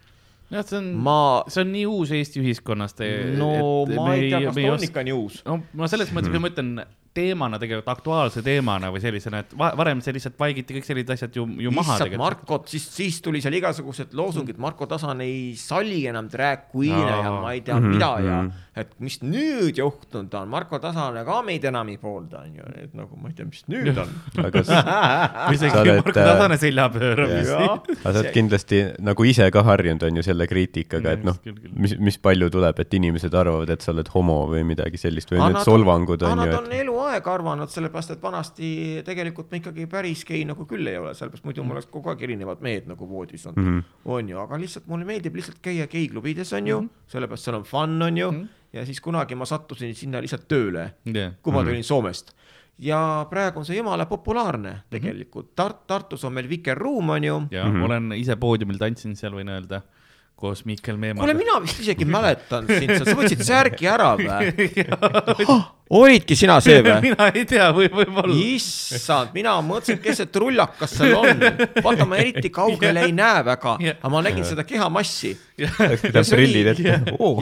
jah, see on ma, see on nii uus Eesti ühiskonnas. no ma ei tea, kas ta on ikka nii uus. no ma selles mõttes, kui ma ütlen teemana tegelikult aktuaalse teemana või sellisena, et va- varem see lihtsalt vaigiti kõik sellised asjad ju, ju maha tegelikult. Markot, siis, siis tuli seal igasugused loosungid, Marko Tasan ei salli enam drag queen'e ja ma ei tea mida ja et mis nüüd juhtunud on, Marko Tasan ka meid enam ei poolda, onju, et nagu ma ei tea, mis nüüd on. [laughs] või isegi Marko äh, Tasane selja pööramist. aga sa oled kindlasti nagu ise ka harjunud, on ju, selle kriitikaga, et noh mis, mis palju tuleb, et inimesed arvavad, et sa oled homo või midagi sellist või Aga need solvangud on Nad on eluaeg arvanud, sellepärast et vanasti tegelikult ma ikkagi päris gei nagu küll ei ole, sellepärast muidu mul oleks kogu aeg erinevad mehed nagu voodis olnud mm, -hmm. on ju, aga lihtsalt mulle meeldib lihtsalt käia geiklubides, on ju mm, -hmm. sellepärast seal on fun, on ju mm, -hmm. Ja siis kunagi ma sattusin sinna lihtsalt tööle jah, kui ma tulin Soomest. ja praegu on see jumala populaarne tegelikult Tart-, Tartus on meil Vikerruum, on ju. ja mm -hmm. olen ise poodiumil tantsinud seal, võin öelda, koos kuule, Meemaga. mina vist isegi mäletan sind, sa võtsid särgi ära või? [laughs] [laughs] olidki sina see [laughs] või? mina ei tea, või võib-olla. issand, mina mõtlesin, kes see trullakas seal on. vaata, ma eriti kaugele ei näe väga, Jah. aga ma nägin seda kehamassi. oleks pidanud prillid ette.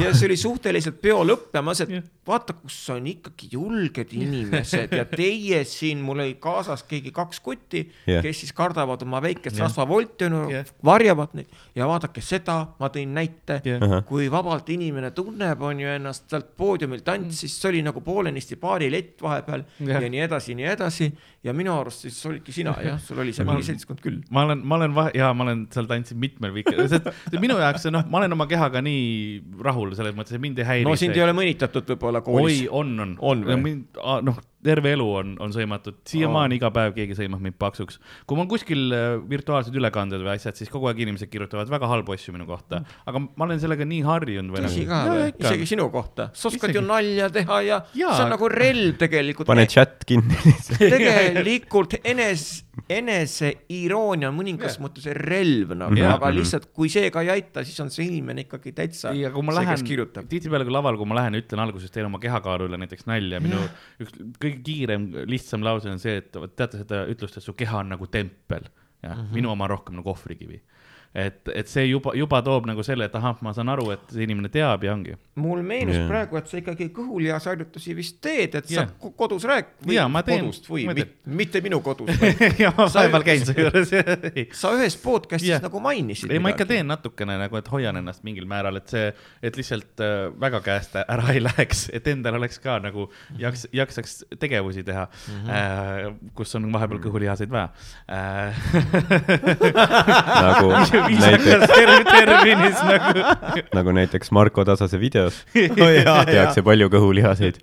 ja see oli suhteliselt peo lõpp ja ma mõtlesin, et vaata, kus on ikkagi julged inimesed ja teie siin, mul oli kaasas keegi kaks kutti Jah. kes siis kardavad oma väikest Jah. rasvavolti, Jah. varjavad neid ja vaadake seda, ma tõin näite Jah. kui vabalt inimene tunneb, on ju ennast sealt poodiumilt tantsis, see oli nagu poolenisti baarilett vahepeal ja. Ja nii edasi, nii edasi ja minu arust siis olidki sina jah, sul oli seal mingi seltskond küll. ma olen, ma olen vahe, jaa, ma olen seal tantsinud mitmel viikel, sest see minu jaoks see noh, ma olen oma kehaga nii rahul selles mõttes, et mind ei häiri. no sind ei ole mõnitatud võib-olla koolis oi,. on, on. On või? mind, noh, terve elu on, on sõimatud, siiamaani iga päev keegi sõimab mind paksuks. kui mul on kuskil äh, virtuaalsed ülekanded või asjad, siis kogu aeg inimesed kirjutavad väga halbu asju minu kohta, aga ma olen sellega nii harjunud tõsi nagu- ka või? isegi sinu kohta, sa oskad Isegi. ju nalja teha ja, ja see on nagu relv tegelikult. pane chat kinni lihtsalt. Tegelikult enes, eneseiiroonia on mõningas Jah. mõttes relv nagu, Jah. aga lihtsalt kui see ka ei aita, siis on see inimene ikkagi täitsa ja kui ma see, kes lähen kirjutab., tihtipeale kui laval, kui ma lähen, ütlen alguses, teen oma kehakaalu üle näiteks nalja, minu üks kõige kiirem, lihtsam lause on see, et vot teate seda ütlust, et su keha on nagu tempel, jah mm, -hmm. minu oma rohkem nagu ohvrikivi. et, et see juba, juba toob nagu selle, et ahah, ma saan aru, et see inimene teab ja ongi. mul meenus yeah. praegu, et sa ikkagi kõhulihasharjutusi vist teed, et Jah. sa ko- kodus rääk- või Jaa, ma teen. kodust või mit, mitte minu kodus, [laughs] vaid ja ma Sa- vahepeal käin su juures. sa ühes podcast'is yeah. nagu mainisid. ei, ma ikka teen natukene nagu, et hoian ennast mingil määral, et see, et lihtsalt äh, väga käest ära ei läheks, et endal oleks ka nagu jaks, jaksaks tegevusi teha mm, Mhm. -hmm. äh, kus on vahepeal kõhulihaseid vaja äh,. nagu [laughs] viisakas terv- terminis nagu. nagu näiteks Marko Tasase videos [laughs] jaa, tehakse palju kõhulihaseid.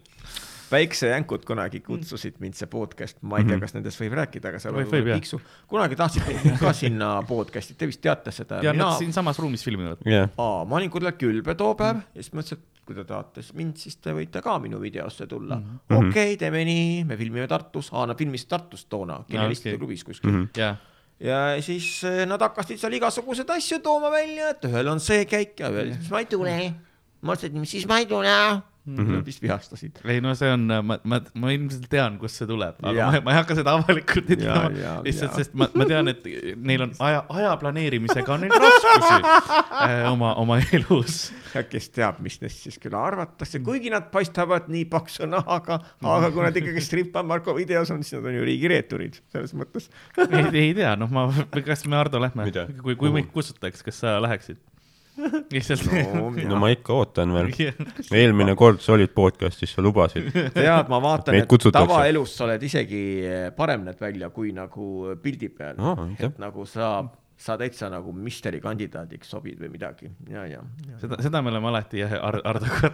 päiksejänkud kunagi kutsusid mind see podcast, ma ei tea, kas nendest võib rääkida, aga seal Võib- võib, tiksu. kunagi tahtsid mind ka sinna podcast'i, te vist teate seda. ja mina nad, siinsamas ruumis filmivad. jah, aa, ma olin kuidagi külbe too päev ja siis mõtlesin, et kui te tahate mind, siis te võite ka minu videosse tulla mm -hmm.. okei okay,, teeme nii, me filmime Tartus, aa nad filmisid Tartus toona, Genialistide okei. klubis kuskil mm. -hmm jaa, ja siis eh, nad hakkasid seal igasuguseid asju tooma välja, et ühel on see käik ja ühel siis ma ei tule. ma ütlesin, siis ma ei tule mm. -hmm. Nad vist vihastasid. ei no see on, ma, ma, ma ilmselt tean, kust see tuleb, aga Jaa. ma, ma ei hakka seda avalikult ütlema lihtsalt sest ma, ma tean, et neil on aja, aja planeerimisega on neil [laughs] raskusi äh, oma, oma elus. ja kes teab, mis neist siis küll arvatakse, kuigi nad paistavad nii paksu nahaga, aga kui nad ikkagi Stripa Marko videos on, siis nad on ju riigireeturid, selles mõttes. ei, ei tea, noh, ma, kas me Hardo lähme kui, kui meid kustutaks, kas sa läheksid? Lihtsalt no, no ma ikka ootan veel. eelmine kord sa olid podcast'is, sa lubasid. tead, ma vaatan, et tavaelus sa oled isegi parem näed välja kui nagu pildi peal no,. et nagu sa, sa täitsa nagu misteri kandidaadiks sobid või midagi ja, ja, ja. seda, seda me oleme alati jah, Hardoga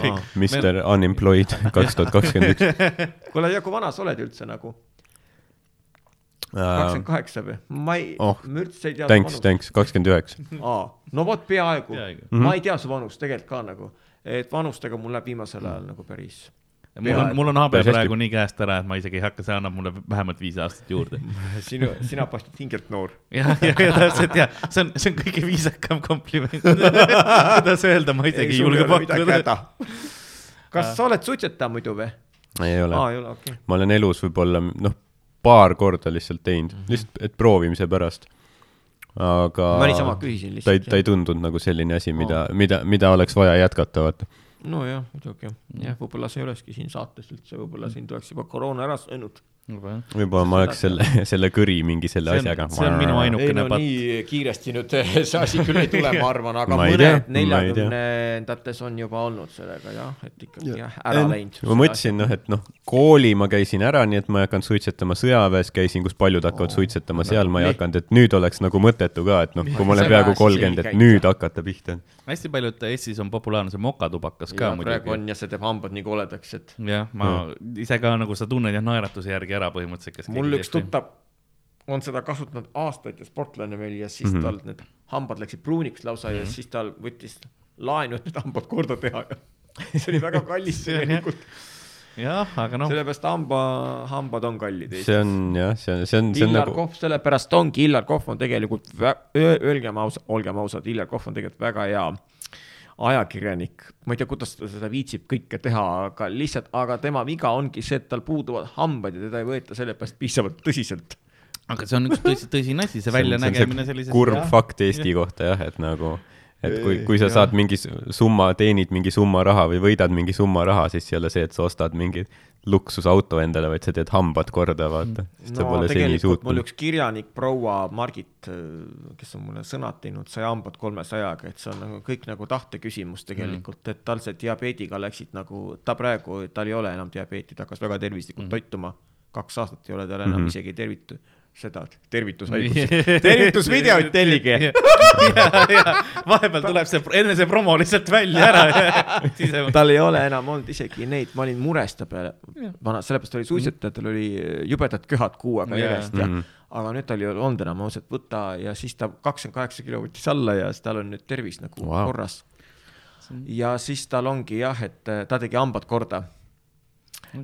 kõik Aa.. Mr Unemployed [laughs] kaks tuhat kakskümmend üks. kuule, ja kui vana sa oled üldse nagu? Kakskümmend kaheksa või? ma ei Oh, ma üldse ei tea. Thanks, thanks, kakskümmend üheksa. [laughs] aa, no vot peaaegu, Peaaegu. peaaegu.. ma ei tea su vanust tegelikult ka nagu, et vanustega mul läheb viimasel ajal nagu päris. mul on, mul on habe praegu nii käest ära, et ma isegi ei hakka, see annab mulle vähemalt viis aastat juurde. [laughs] sinu, sina paistad hingelt noor. jah, ja, ja täpselt ja see on, see on kõige viisakam kompliment. [laughs] kuidas öelda, ma isegi ei julge pakkuda. kas sa oled suitsetaja muidu või? ei ole aa, ei ole, okei okay.. ma olen elus võib-olla noh, paar korda lihtsalt teinud mm, -hmm. lihtsalt, et proovimise pärast. aga ma niisama küsisin ta ei, lihtsalt. ta ei tundunud nagu selline asi, mida, mida, mida oleks vaja jätkata, vaata. nojah, muidugi jah, võib-olla see ei olekski siin saates üldse, võib-olla siin tuleks juba koroona ära söönud. Võib-olla ma oleks selle, [laughs] selle kõri mingi selle See on- asjaga. see on minu Ainukene no patt. nii kiiresti nüüd see asi küll ei tule, ma arvan, aga Ma mõned neljakümnendates on juba olnud sellega jah, et ikkagi jah, ära läinud. ma mõtlesin, noh, et noh, kooli ma käisin ära, nii et ma ei hakanud suitsetama, sõjaväes käisin, kus paljud hakkavad Oo, suitsetama, no seal ma ei hakanud, et nüüd oleks nagu mõttetu ka, et noh, kui ma olen peaaegu kolmkümmend, et nüüd hakata pihta. hästi paljud Eestis on populaarne see mokatubakas ka ja praegu muidugi. on ja see teeb hambad nii koledaks, et jah, ma ise ka nagu sa tunned jah naeratuse järgi ära põhimõtteliselt, kas mul üks tuttav on seda kasutanud aastaid ja sportlane veel ja siis mm Mhm. -hmm. tal need hambad läksid pruuniks lausa mm -hmm. ja siis tal võttis laenu, et need hambad korda teha ja [laughs] see oli väga kallis [laughs] tegelikult, jah, aga noh, sellepärast hamba, hambad on kallid see on jah, see on, see on, see on Illar nagu, Kohv, sellepärast ongi, Illar Kohv on tegelikult, öelgem ausalt, olgem ausad, Illar Kohv on tegelikult väga hea ajakirjanik, ma ei tea, kuidas ta seda viitsib kõike teha, aga lihtsalt, aga tema viga ongi see, et tal puuduvad hambad ja teda ei võeta sellepärast piisavalt tõsiselt. aga see on üks tõsi, tõsine asi, see väljanägemine sellises. kurb fakt Eesti kohta jah, et nagu, et kui, kui sa Jah. saad mingi summa, teenid mingi summa raha või võidad mingi summa raha, siis ei ole see, et sa ostad mingi luksusauto endale, vaid sa teed hambad korda, vaata. sa no tegelikult mul üks kirjanik, proua Margit, kes on mulle sõnad teinud, sai hambad kolmesajaga, et see on nagu kõik nagu tahte küsimus tegelikult mm., et tal see diabeediga läksid nagu, ta praegu, tal ei ole enam diabeeti, ta hakkas väga tervislikult mm. toituma. kaks aastat ei ole tal enam mm. -hmm. isegi tervitu-, seda tervitushaigusi, tervitusvideoid tellige. [laughs] vahepeal tuleb see, enne see promo lihtsalt välja ära. [laughs] tal ei ole enam olnud isegi neid, ma olin mures ta peale vana, sellepärast oli suitsetajatel oli jubedad köhad kuu aega Jaa. järjest ja Mhm. aga nüüd tal ei ole olnud enam, et võta ja siis ta kakskümmend kaheksa kilo võttis alla ja siis tal on nüüd tervis nagu wow. korras. ja siis tal ongi jah, et äh, ta tegi hambad korda,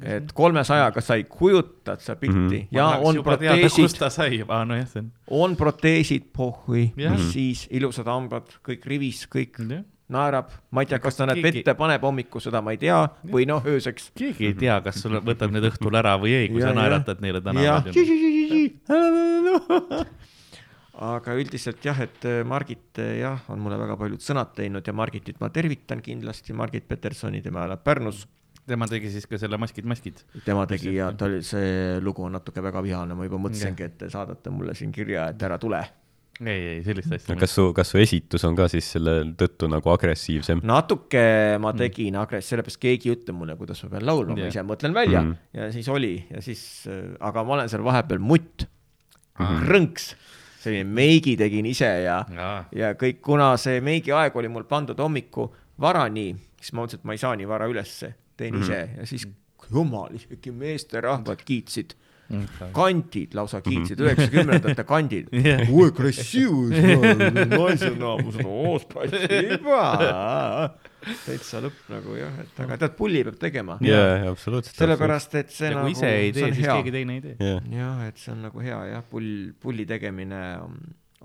et kolmesajaga sai, kujutad sa pilti mm Mhm. -hmm. ja on proteesid see on. on proteesid, pohhui Jah., siis ilusad hambad, kõik rivis, kõik jah, naerab, ma ei tea, kas ta need keegi- vette paneb hommikul, seda ma ei tea, või noh, ööseks. keegi ei tea, kas sul võtab need õhtul ära või ei, kui Ja, sa naeratad neile tänaval., aga üldiselt jah, et äh, Margit äh, jah, on mulle väga paljud sõnad teinud ja Margitit ma tervitan kindlasti, Margit Petersoni, tema elab Pärnus. Tema tegi siis ka selle Maskid, maskid. tema tegi ja ta oli, see lugu on natuke väga vihane, ma juba mõtlesingi, et te saadate mulle siin kirja, et ära tule. ei, ei sellist asja. kas su, kas su esitus on ka siis selle tõttu nagu agressiivsem? natuke ma tegin agress-, sellepärast keegi ei ütle mulle, kuidas ma pean laulma, ma Jah. ise mõtlen välja Mhm. ja siis oli ja siis, aga ma olen seal vahepeal mutt, krõnks, selline meigi tegin ise ja jaa, ja kõik, kuna see meigi aeg oli mul pandud hommiku vara nii, siis ma mõtlesin, et ma ei saa nii vara ülesse, teen mm -hmm. ise ja siis jumal, isegi meesterahvad kiitsid. kandid lausa kiitsid, üheksakümnendate kandid. [laughs] Jah. oi, kressiivus, naise naamus, oo, spasiba. täitsa lõpp nagu jah, et aga tead, pulli peab tegema. jaa, absoluutselt. sellepärast, et see ja nagu, kui ise ei tee, on siis hea keegi. teine ei tee. jah, jah, et see on nagu hea jah, pull, pulli tegemine on,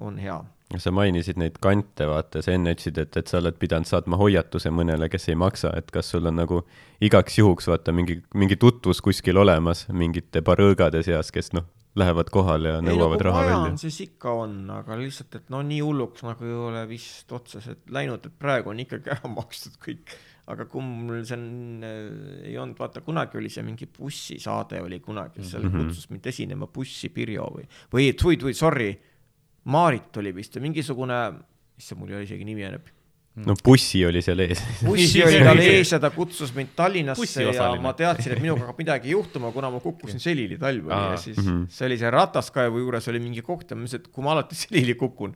on hea. Sa mainisid neid kante, vaata, sa enne ütlesid, et, et sa oled pidanud saatma hoiatuse mõnele, kes ei maksa, et kas sul on nagu igaks juhuks vaata mingi, mingi tutvus kuskil olemas mingite barõõgade seas, kes noh, lähevad kohale ja nõuavad raha välja. siis ikka on, aga lihtsalt, et no nii hulluks nagu ei ole vist otseselt läinud, et praegu on ikkagi ära [laughs] makstud kõik. aga kui mul see on äh,, ei olnud, vaata kunagi oli see mingi bussisaade oli kunagi, seal Mhm. kutsus mind esinema bussi Pirjo või, või tui-tui, sorry, Maarit oli vist või mingisugune, issand, mul ei ole isegi nimi jäänud. no bussi oli seal ees. bussi oli [laughs] tal ees ja ta kutsus mind Tallinnasse ja ma teadsin, et minuga hakkab midagi juhtuma, kuna ma kukkusin selili talv oli Aa. ja siis Mhm. see oli see rataskaevu juures oli mingi koht ja ma mõtlesin, et kui ma alati [laughs] selili kukun,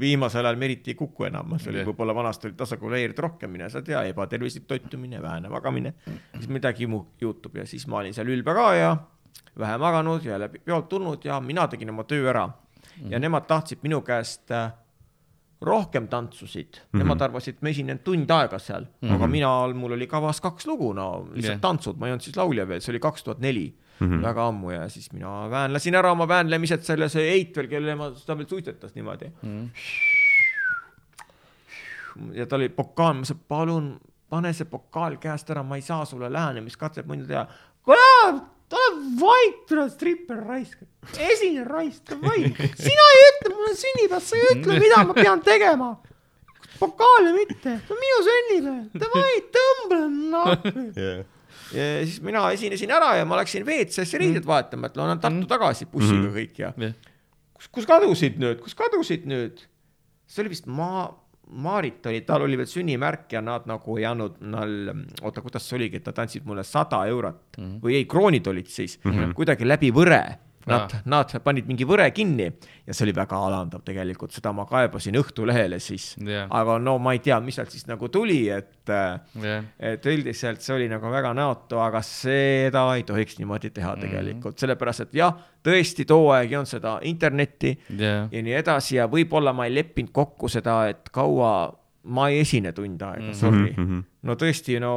viimasel ajal ma eriti ei kuku enam, see oli võib-olla vanasti oli tasakaaluleeritud rohkem, mine sa tea, ebatervislik toitumine, vähene magamine, siis midagi mu juhtub ja siis ma olin seal ülbe ka ja vähe maganud ja läbi peolt tulnud ja mina tegin oma töö ära ja nemad tahtsid minu käest äh, rohkem tantsusid. Mm, -hmm. nemad arvasid, et ma esinen tund aega seal. Mm, -hmm. aga mina, mul oli kavas kaks lugu, no lihtsalt yeah. tantsud, ma ei olnud siis laulja veel, see oli kaks tuhat neli, väga ammu ja siis mina väänlesin ära oma väänlemised selle, see Eitel, kelle ma, ta veel suitsetas niimoodi. Ja ta oli pokaal, ma ütlesin, palun pane see pokaal käest ära, ma ei saa sulle lähenemiskatset muidu teha. kurat, ole vait, tule stripper raisk, esine raisk, vait, sina ei ütle mulle sünnipäev, sa ei ütle, mida ma pean tegema. pokaali mitte, see on minu sünnipäev, davai, tõmba nahku. [laughs] ja siis mina esinesin ära ja ma läksin WC-sse riided vahetama, et lähen Tartu tagasi bussiga kõik ja kus, kus kadusid nüüd, kus kadusid nüüd? see oli vist maa, Maarit oli, tal oli veel sünnimärk ja nad nagu ei andnud, nal-, oota, kuidas see oligi, et nad andsid mulle sada eurot mm -hmm. või ei, kroonid olid siis mm -hmm. kuidagi läbi võre. Nad nad panid mingi võre kinni ja see oli väga alandav tegelikult, seda ma kaebasin Õhtulehele siis. Jah. aga no ma ei tea, mis sealt siis nagu tuli, et jah, et üldiselt see oli nagu väga näotu, aga seda ei tohiks niimoodi teha Mhm. tegelikult, sellepärast et jah, tõesti too aeg ei olnud seda internetti jah, ja nii edasi ja võib-olla ma ei leppinud kokku seda, et kaua ma ei esine tund aega mm, -hmm. sorry mm. -hmm. no tõesti, no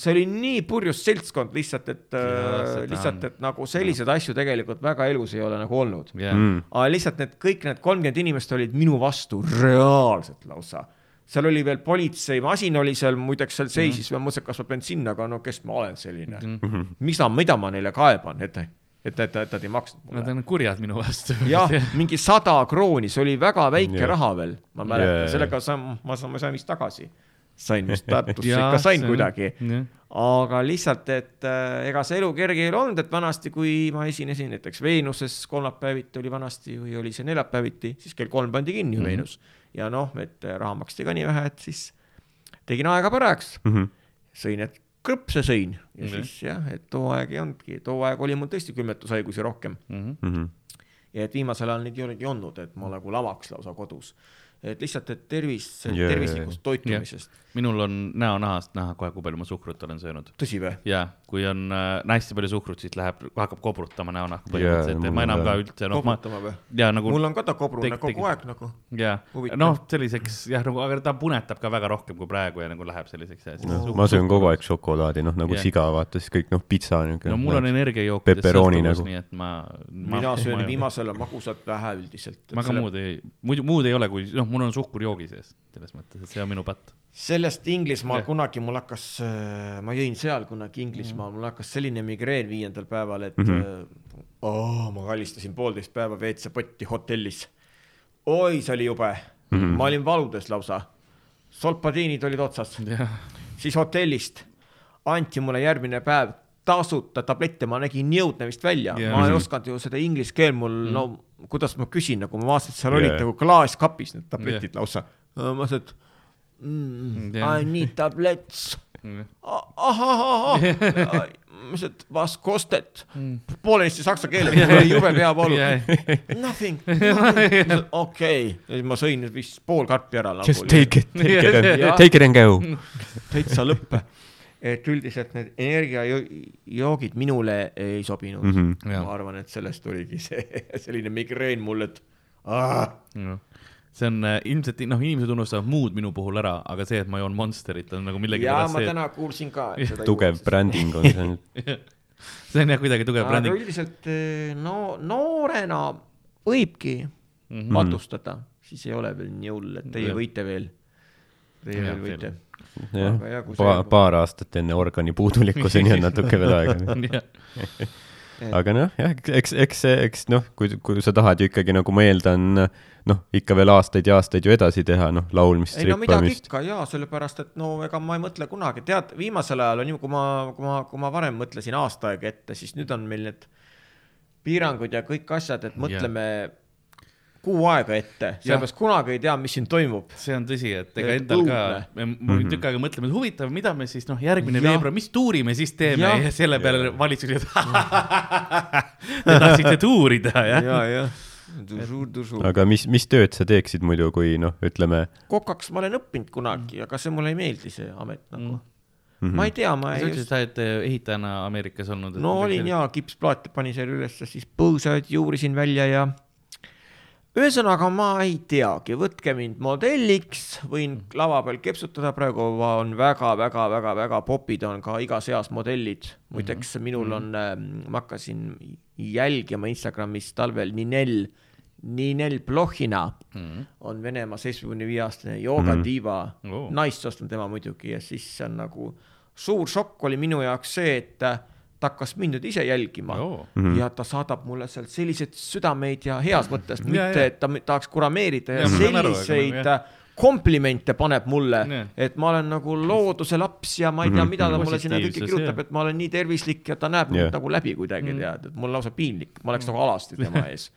see oli nii purjus seltskond lihtsalt, et Jaa, äh, lihtsalt, et nagu selliseid asju tegelikult väga elus ei ole nagu olnud. jah, Mm. aga lihtsalt need kõik need kolmkümmend inimest olid minu vastu reaalselt lausa. seal oli veel politseimasin oli seal muideks seal seisis mm, -hmm. ma mõtlesin, et kas ma pean sinna, aga no kes ma olen selline mm. -hmm. mis ma, mida ma neile kaeban, et, et, et, et nad ei maksnud mulle nad on kurjad minu vastu. jah, mingi sada krooni, see oli väga väike yeah. raha veel, ma mäletan yeah,, sellega saan, ma saan, ma sain vist tagasi. [laughs] sain vist Tartusse ikka sain kuidagi, aga lihtsalt, et äh, ega see elu kerge ei ole olnud, et vanasti, kui ma esinesin näiteks Veenuses kolmapäeviti oli vanasti või oli see neljapäeviti, siis kell kolm pandi kinni ju mm -hmm. Veenus ja noh, et äh, raha maksti ka nii vähe, et siis tegin aega parajaks, Mhm. sõin, et krõpse sõin ja Mhm. siis jah, et too aeg ei olnudki, too aeg oli mul tõesti külmetushaigusi rohkem Mhm. ja et viimasel ajal neid ei olegi olnud, et ma nagu lavaks lausa kodus. Et lihtsalt, et tervis Jaa, yeah,, jaa, tervislikust toitumisest. minul on näonahast näha kohe, kui palju ma suhkrut olen söönud. tõsi või? ja kui on äh, hästi palju suhkrut, siis läheb, hakkab kobrutama näonahka Jaa, põhimõtteliselt, mul et ma on enam ka üldse, noh, ma koputama või? ja nagu mul on ka ta kobrune Teg- kogu tegi- aeg nagu. ja Huvitav. noh, selliseks jah, nagu, aga ta punetab ka väga rohkem kui praegu ja nagu läheb selliseks noh, suhkur- ma söön kogu aeg šokolaadi, noh nagu Jah. siga, vaata siis kõik noh, pitsa niuke. no mul on energiajookidest Pepperoni sõltuvus, nagu. nii et ma, ma. mina söön viimasel ajal magusat vähe üldiselt. ma ka muud ei, muidu muud ei ole, kui noh, mul on suhkur joogi sees, selles mõttes, et see on minu patt. sellest Inglismaal Jah. kunagi mul hakkas, ma jõin seal kunagi Inglismaal, mul hakkas selline migreen viiendal päeval, et Mhm. mm -hmm. oh, ma kallistasin poolteist päeva WC-potti hotellis. oi, see oli jube mm, -hmm. ma olin valudes lausa. solpadiinid olid otsas, jah, siis hotellist anti mulle järgmine päev tasuta tablette, ma nägin nii õudne vist välja yeah., ma ei osanud ju seda inglise keel mul mm., no kuidas ma küsin, nagu ma vaatasin, et seal yeah. olid nagu klaaskapis need tabletid yeah. lausa. ma mõtlesin, et mm, Jah. I need tablets. ahah, ma ütlesin, et was kostet, poolenisti saksa keeles, mul oli jube peavalu. Nothing, [laughs] okei, ma sõin vist pool karpi ära nagu. Just take it, take it and Jah. take it and go. täitsa lõpp. Et üldiselt need energiajoogid minule ei sobinud mm. -hmm. Ma arvan, et sellest oligi see [laughs] selline migreen mul, et aah, see on äh, ilmselt noh, inimesed unustavad muud minu puhul ära, aga see, et ma joon Monsterit on nagu ja millegipärast ma see, täna kuulsin ka, et seda tugev bränding on see nüüd. see on jah kuidagi tugev aga bränding. üldiselt eh, no noorena võibki mm. -hmm. matustada, siis ei ole veel nii hull, et teie Jah. võite veel, teie Jah, veel võite. Aga jah, paar paar aastat enne organi puudulikkuseni on natuke veel aega. [laughs] [laughs] aga noh, jah, eks, eks see, eks noh, kui, kui sa tahad ju ikkagi nagu ma eeldan, noh, ikka veel aastaid ja aastaid ju edasi teha, noh, laulmist, ei no midagi ikka jaa, sellepärast et no ega ma ei mõtle kunagi, tead, viimasel ajal on ju, kui ma, kui ma, kui ma varem mõtlesin aasta aega ette, siis nüüd on meil need piirangud ja kõik asjad, et mõtleme kuu aega ette, sellepärast kunagi ei tea, mis siin toimub. see on tõsi, et ega Et endal ka me tükk aega mõtleme, et huvitav, mida me siis noh, järgmine veebruar, mis tuuri me siis teeme Jah. ja selle peale valitsus ütleb, te [laughs] tahtsite tuuri teha, jah? ja, jah, toujours, toujours. aga mis, mis tööd sa teeksid muidu, kui noh, ütleme, kokaks ma olen õppinud kunagi, aga see mulle ei meeldi, see amet nagu Mm. mm.. ma ei tea, ma sa ei ütlesid, sa oled äh, ehitajana Ameerikas olnud. no olin jaa, kipsplaate panin seal ülesse, siis põõsaid juurisin välja ja ühesõnaga ma ei teagi, võtke mind modelliks, võin lava peal kepsutada, praegu on väga-väga-väga-väga popid. On ka igas eas modellid. muideks minul on, ma hakkasin jälgima Instagramis talvel Ninel, Ninel Plohhina on Venemaa seitsmekümne viie aastane joogadiiva mm. -hmm. naissoost on tema muidugi. Ja siis see on nagu suur šokk oli minu jaoks see, et ta hakkas mind nüüd ise jälgima Oo. mm -hmm. ja ta saadab mulle sealt selliseid südameid ja heas mõttes, mitte ja. et ta tahaks kurameerida ja, Ja, aru, aga selliseid nagu, jah. komplimente paneb mulle et ma olen nagu looduse laps ja ma ei tea, Mhm. mida ta mulle sinna kõike kirjutab, et ma olen nii tervislik ja ta näeb mind nagu läbi kuidagi Mm. tead, et mul on lausa piinlik, ma oleks nagu alasti tema [laughs] ees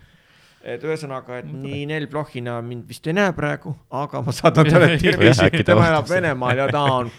et ühesõnaga, et nii Nel Plohhina mind vist ei näe praegu, aga ma saadan talle [laughs] ta tema elab Venemaal ja ta on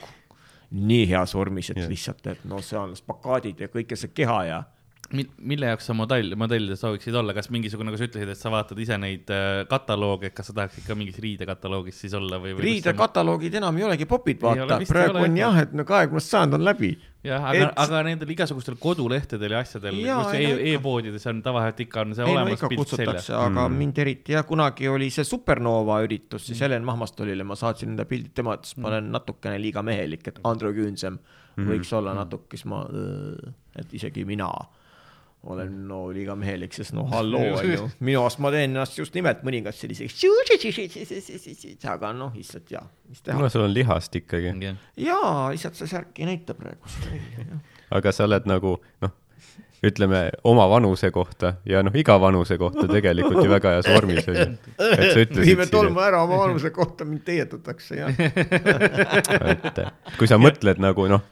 nii heas vormis, et Jah. lihtsalt, et no seal spakaadid ja kõike see keha ja mille jaoks sa modell, modellide sooviksid olla, kas mingisugune, kui sa ütlesid, et sa vaatad ise neid äh, katalooge, et kas sa tahaksid ka mingis riidekataloogis siis olla või, või? riidekataloogid enam ei olegi popid, vaata, praegu on jah. jah, et no kahekümnes sajand on läbi. jah, aga et-, aga nendel igasugustel kodulehtedel ja asjadel, kus ei no e e-poodides on tavaliselt ikka on see ei no olemas ikka pilt seljas. aga Mm. mind eriti ja kunagi oli see Supernova üritus Mm. siis Helen Mahmastolile, ma saatsin enda pildid, tema ütles, ma olen natukene liiga mehelik, et androküünsem Mm. võiks olla natuke, siis ma, et isegi mina olen no liiga mehelik, sest no [laughs] halloo on ju, minu arust ma teen ennast just nimelt mõningad selliseks, aga noh, lihtsalt jaa, mis teha no. sul on lihast ikkagi, jaa, lihtsalt see särk ei näita praegu. aga sa oled nagu noh, ütleme oma vanuse kohta ja noh, iga vanuse kohta tegelikult ju väga heas vormis on ju. et sa ütlesid viime tolmu ära oma vanuse kohta, mind teietatakse jah. [laughs] et kui sa mõtled nagu noh,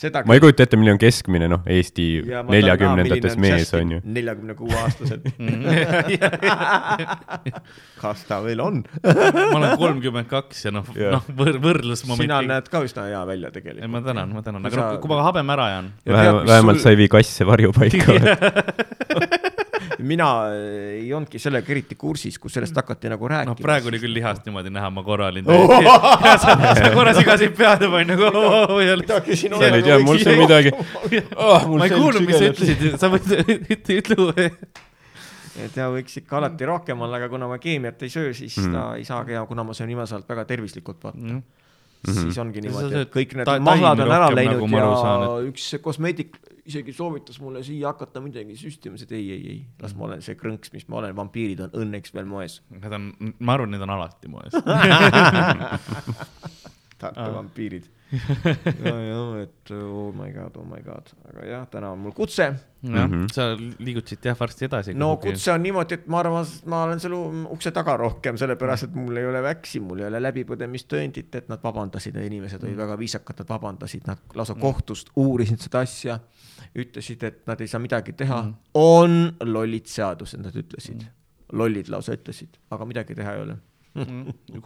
seda ma ei kujuta ette, milline on keskmine noh, Eesti neljakümnendates mees on ju. neljakümne kuue aastased. [laughs] [laughs] kas ta veel on? ma olen kolmkümmend kaks ja noh, noh võr-, võrdlusmoment. sina näed ka üsna hea välja tegelikult. ma tänan, ma tänan, aga noh, kui ma habeme ära jään. Vähemalt sul- sa ei vii kasse varjupaika. [laughs] mina äh, ei olnudki sellega eriti kursis, kus sellest hakati nagu rääkima. noh, praegu oli küll lihast niimoodi näha, ma korra [laughs] olin täiesti ja sa, sa korra sigasid pead juba onju, nagu midagi siin seal ei tea, mul siin midagi [laughs] oh,. ma ei kuulnud, mis sa ütlesid, [laughs] sa võid, ütle, ütle. et ja võiks ikka alati rohkem olla, aga kuna ma keemiat ei söö, siis Mhm. ta ei saagi ja kuna ma söön viimasel ajal väga tervislikult, vaata. siis ongi Sa niimoodi, et kõik need mahlad on ära rohkem, läinud nagu aru saan, ja üks kosmeetik isegi soovitas mulle siia hakata midagi süstima, siis ei, ei, ei, las ma olen see krõnks, mis ma olen, vampiirid on õnneks veel moes. Need on, ma arvan, need on alati moes. [laughs] Tartu vampiirid. ja, ja, et oh my god, oh my god, aga jah, täna on mul kutse. jah, Mhm. sa liigud siit jah varsti edasi. no kutse on niimoodi, et ma arvan, ma olen selle ukse taga rohkem, sellepärast et mul ei ole väksi, mul ei ole läbipõdemistõendit, et nad vabandasid inimesed olid väga viisakad, nad vabandasid, nad lausa kohtust uurisid seda asja. ütlesid, et nad ei saa midagi teha, on lollid seadused, nad ütlesid, lollid lausa ütlesid, aga midagi teha ei ole.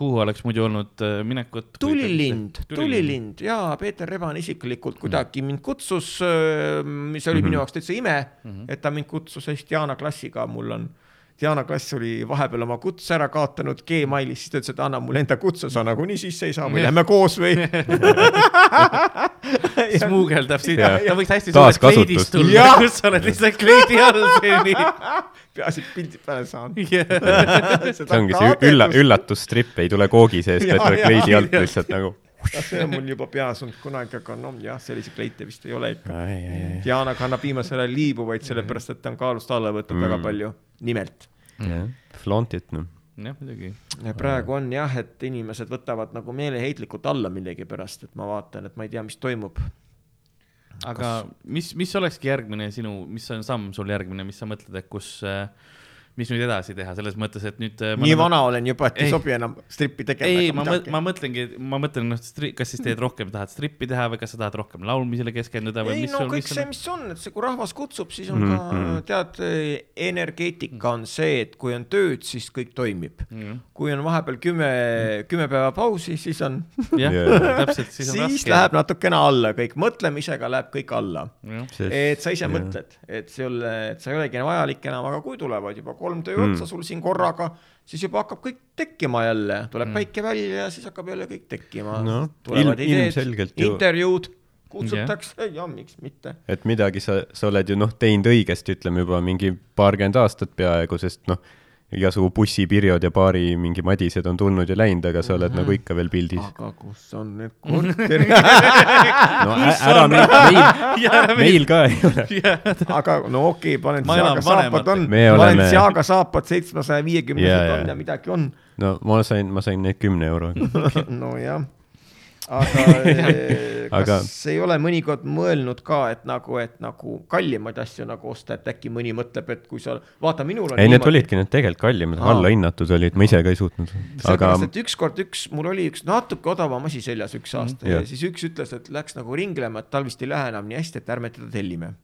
kuhu oleks muidu olnud äh, minekut? tulilind, tulilind. Ja Peeter Reban isiklikult kuidagi mind kutsus, mis oli minu jaoks täitsa ime, et ta mind kutsus, sest Diana klassiga mul on Diana Klass oli vahepeal oma kutse ära kaotanud Gmailis, siis ta ütles, et anna mulle enda kutse, sa nagunii sisse ei saa või lähme koos või? [laughs] Smuugeldab sind, ta võiks hästi suurelt kleidist tulla kus sa oled lihtsalt kleidi all seni. [laughs] peaasi, et pildid peale saan. [laughs] see ongi see ülla-, üllatusstripp ei tule koogi seest, vaid tuleb kleidi alt lihtsalt nagu. See on mul juba peas olnud kunagi, aga no jah, selliseid kleite vist ei ole ikka. Diana kannab viimasel ajal liibuvaid, sellepärast et ta on kaalust alla võtnud mm. väga palju, nimelt. Flaunt it noh. jah, muidugi. praegu on jah, et inimesed võtavad nagu meeleheitlikult alla millegipärast, et ma vaatan, et ma ei tea, mis toimub. aga mis, mis olekski järgmine sinu, mis on samm sul järgmine, mis sa mõtled, et kus, mis nüüd edasi teha, selles mõttes, et nüüd. nii vana olen juba, et ei, Ei. sobi enam strippi tegema. ei, ma ma mõtlengi, ma mõtlen, noh, kas siis teed rohkem, tahad strippi teha või kas sa tahad rohkem laulmisele keskenduda või ei mis no sul, kõik mis see, on? mis on, et see, kui rahvas kutsub, siis on ka Mhm. tead, energeetika on see, et kui on tööd, siis kõik toimib. kui on vahepeal kümme, kümme päeva pausi, siis on, [laughs] jah täpselt, siis on siis raske. läheb natukene alla kõik, mõtlemisega läheb kõik alla. et sa ise jah. mõtled, et sulle, et sa ei olegi vajalik enam, aga kui tulevad juba kolm töö Mm. otsa sul siin korraga, siis juba hakkab kõik tekkima jälle, tuleb päike välja ja siis hakkab jälle kõik tekkima. Noh, tulevad ideed intervjuud, kutsutakse ja miks mitte. et midagi sa, sa oled ju noh, teinud õigesti, ütleme juba mingi paarkümmend aastat peaaegu, sest noh, igasugu bussipirjod ja baari mingi madised on tulnud ja läinud, aga sa oled nagu ikka veel pildis. aga kus on need korterid? [laughs] no ära meil, meil, meil ka ei ole. [laughs] aga no okei okay,, Balenciaga saapad on, Me oleme- Balenciaga saapad seitsmesaja viiekümnesed on ja midagi on. no ma sain, ma sain neid kümne euroga. [laughs] nojah, aga [laughs] eh, kas Aga- aga... ei ole mõnikord mõelnud ka, et nagu, et nagu kallimaid asju nagu osta, et äkki mõni mõtleb, et kui sa, vaata, minul on ei, need olidki need tegelikult kallimad, allahinnatud olid, ma ise ka ei suutnud. aga sellepärast, et ükskord üks, mul oli üks natuke odavam asi seljas üks aasta Jah. ja siis üks ütles, et läks nagu ringlema, et tal vist ei lähe enam nii hästi, et ärme teda tellime.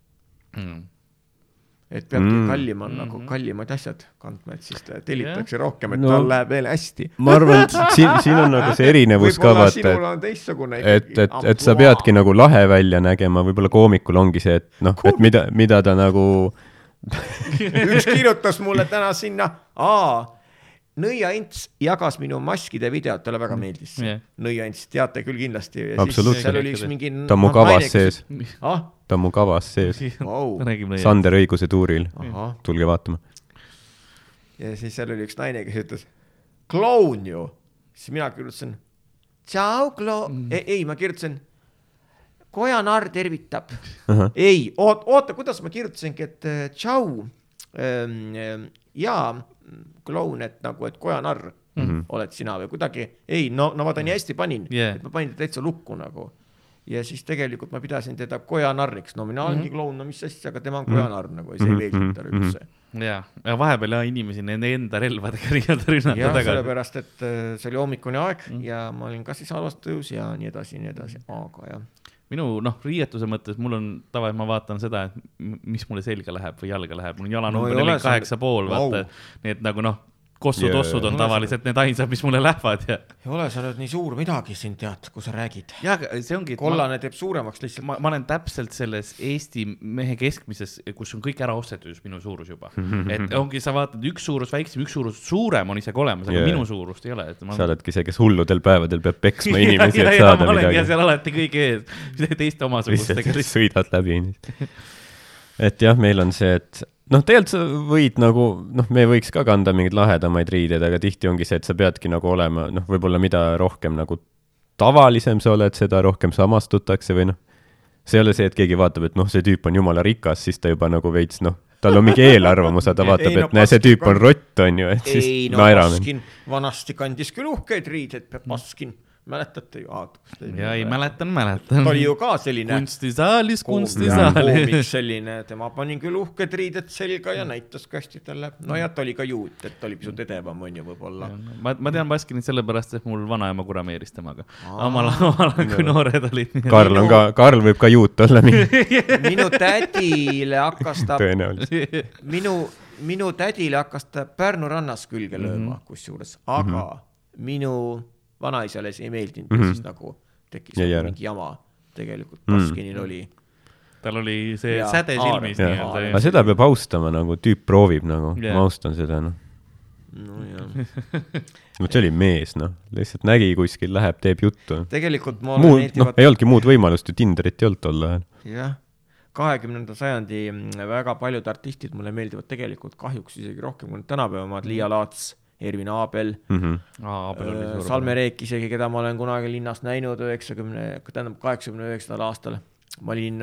Et peabki Mm. mm. kallima on nagu kallimad asjad kandma, et siis ta tellitakse rohkem, et No. tal läheb veel hästi. ma arvan, et siin, siin on [laughs] nagu see erinevus ka vaata, et et, et, et sa peadki nagu lahe välja nägema, võib-olla koomikul ongi see, et noh, et mida, mida ta nagu [laughs] [laughs] üks kirjutas mulle täna sinna, aa, Nõia Ints jagas minu maskide videot, talle väga meeldis see yeah.. Nõia Ints, teate küll kindlasti. Absoluutselt. seal oli üks mingi. ta on mu kavas sees, ah, ta on mu kavas sees, vau, räägime. Sander Õiguse tuuril, tulge vaatama. ja siis seal oli üks naine, kes ütles, kloun ju. siis mina kirjutasin, tšau, kloun, ei, ei, ma kirjutasin, kojanarr tervitab. ei, oot-, oota, kuidas ma kirjutasingi, et tšau ähm,. jaa, kloun, et nagu, et kojanarr mm -hmm. oled sina või kuidagi, ei, no, no vaata nii hästi panin Yeah. et ma panin ta täitsa lukku nagu. ja siis tegelikult ma pidasin teda kojanarriks, no mina olengi kloun, no mis asja, aga tema on kojanarr nagu ja see ei meeldinud talle üldse. ja, ja vahepeal jah, inimesi nende enda relvadega nii-öelda rünnata taga. sellepärast, et äh, see oli hommikune aeg mm. ja ma olin kas siis halvas tujus ja nii edasi, nii edasi, aga jah. Minu noh, riietuse mõttes mul on tavaliselt ma vaatan seda, et mis mulle selga läheb või jalga läheb, mul on jalanumber No nelikümmend kaheksa pool, vaata, nii et nagu noh, kossud-ossud Jaa. on tavaliselt need ainsad, mis mulle lähevad ja. ei ole sa nüüd nii suur midagi siin tead, kui sa räägid. ja aga see ongi. kollane teeb suuremaks lihtsalt. ma, ma olen täpselt selles Eesti mehe keskmises, kus on kõik ära ostetud just minu suurus juba. [laughs] et ongi, sa vaatad üks suurus väiksem, üks suurus suurem on isegi olemas, aga yeah. minu suurust ei ole, et ma. sa oledki see, kes hulludel päevadel peab peksma [laughs] inimesi, et saada ma midagi. seal alati kõige ees, [laughs] teiste omasugustega lihtsalt. sõidad läbi. et jah, meil on see, et noh, tegelikult sa võid nagu noh, me võiks ka kanda mingeid lahedamaid riideid, aga tihti ongi see, et sa peadki nagu olema noh, võib-olla mida rohkem nagu tavalisem sa oled, seda rohkem samastutakse või noh, see ei ole see, et keegi vaatab, et noh, see tüüp on jumala rikas, siis ta juba nagu veits noh, tal on mingi eelarvamus, aga ta [laughs] vaatab, no et näe, see tüüp on rott, on ju, et siis ei no naerame. Vanasti kandis küll uhkeid riideid, Baskin, mäletate ju? ja ei. mäletan, mäletan ta. oli ju ka selline kunstisaalis, kunstisaalis. selline, tema pani küll uhked riided selga ja näitas kastidele. no ja ta oli ka juut, et ta oli pisut edevam, on ju võib-olla. ma, ma tean Baskinit sellepärast, et mul vanaema kurameeris temaga. omal ajal, kui noored olid. Karl on ka, Karl võib ka juut olla [laughs] minu tädile hakkas ta, tõenäoliselt. minu, minu tädile hakkas ta Pärnu rannas külge lööma mm -hmm. kusjuures, aga mm -hmm. minu vanaisale see ei meeldinud mm -hmm. ja siis nagu tekkis Jäi nagu mingi jama. tegelikult Mm. Baskinil oli tal oli see Jaa, säde silmis nii-öelda aga seda peab austama nagu tüüp proovib nagu. Jah. ma austan seda noh. Nojah, [laughs] vot see oli mees noh. Lihtsalt nägi kuskil läheb teeb juttu. Tegelikult mulle muud noh meeldivad ei olnudki muud võimalust ju Tinderit ei olnud tol ajal. Jah, kahekümnenda sajandi mm, väga paljud artistid mulle meeldivad tegelikult kahjuks isegi rohkem kui tänapäeva omad, Liia Laats, Ervin Abel, mm. -hmm. Aa, Abel oli suurepärane. Salme Reek isegi, keda ma olen kunagi linnas näinud üheksakümne, tähendab kaheksakümne üheksandal aastal. ma olin,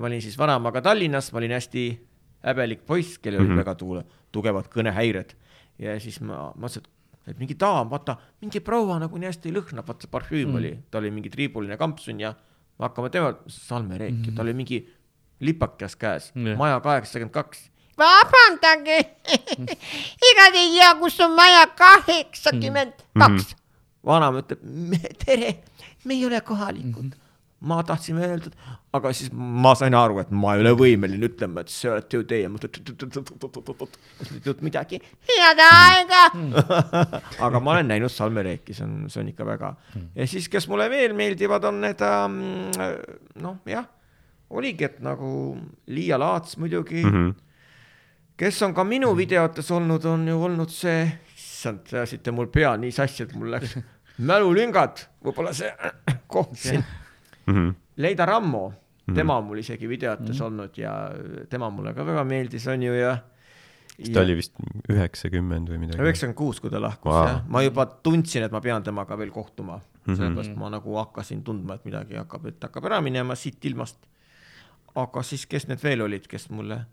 ma olin siis vanaemaga Tallinnas, ma olin hästi häbelik poiss, kellel olid mm Mhm. -hmm. väga tuule, tugevad kõnehäired ja siis ma mõtlesin, et mingi daam, vaata, mingi proua nagu nii hästi lõhnab, vaata see parfüüm mm. oli, ta oli mingi triibuline kampsun ja me hakkame tema, Salme Reek mm, -hmm. tal oli mingi lipakas käes Jah. yeah., maja kaheksakümmend kaks. vabandage, ega te ei tea, kus on maja kaheksakümmend kaks. vanaema ütleb, tere, me ei ole kohalikud mm. -hmm. ma tahtsin öelda, aga siis ma sain aru, et ma ei ole võimeline ütlema, et see olete ju teie. midagi, head aega. aga ma olen näinud Salme Reeki, see on, see on ikka väga. ja siis, kes mulle veel meeldivad, on need ähm, noh, jah, oligi, et nagu Liia Laats muidugi mm. -hmm. Kes on ka minu videotes olnud, on ju olnud see, issand, te ajasite mul pea nii sassi, et mul läks [laughs] mälulüngad, võib-olla see koht siin. Mhm. Leida Rammo, tema on mul isegi videotes olnud ja tema mulle ka väga meeldis, on ju ja. ta oli vist üheksakümmend või midagi. üheksakümmend kuus, kui ta lahkus wow. jah, ma juba tundsin, et ma pean temaga veel kohtuma mm, Mhm. -hmm. sellepärast ma nagu hakkasin tundma, et midagi hakkab, et hakkab ära minema siit ilmast. aga siis, kes need veel olid, kes mulle,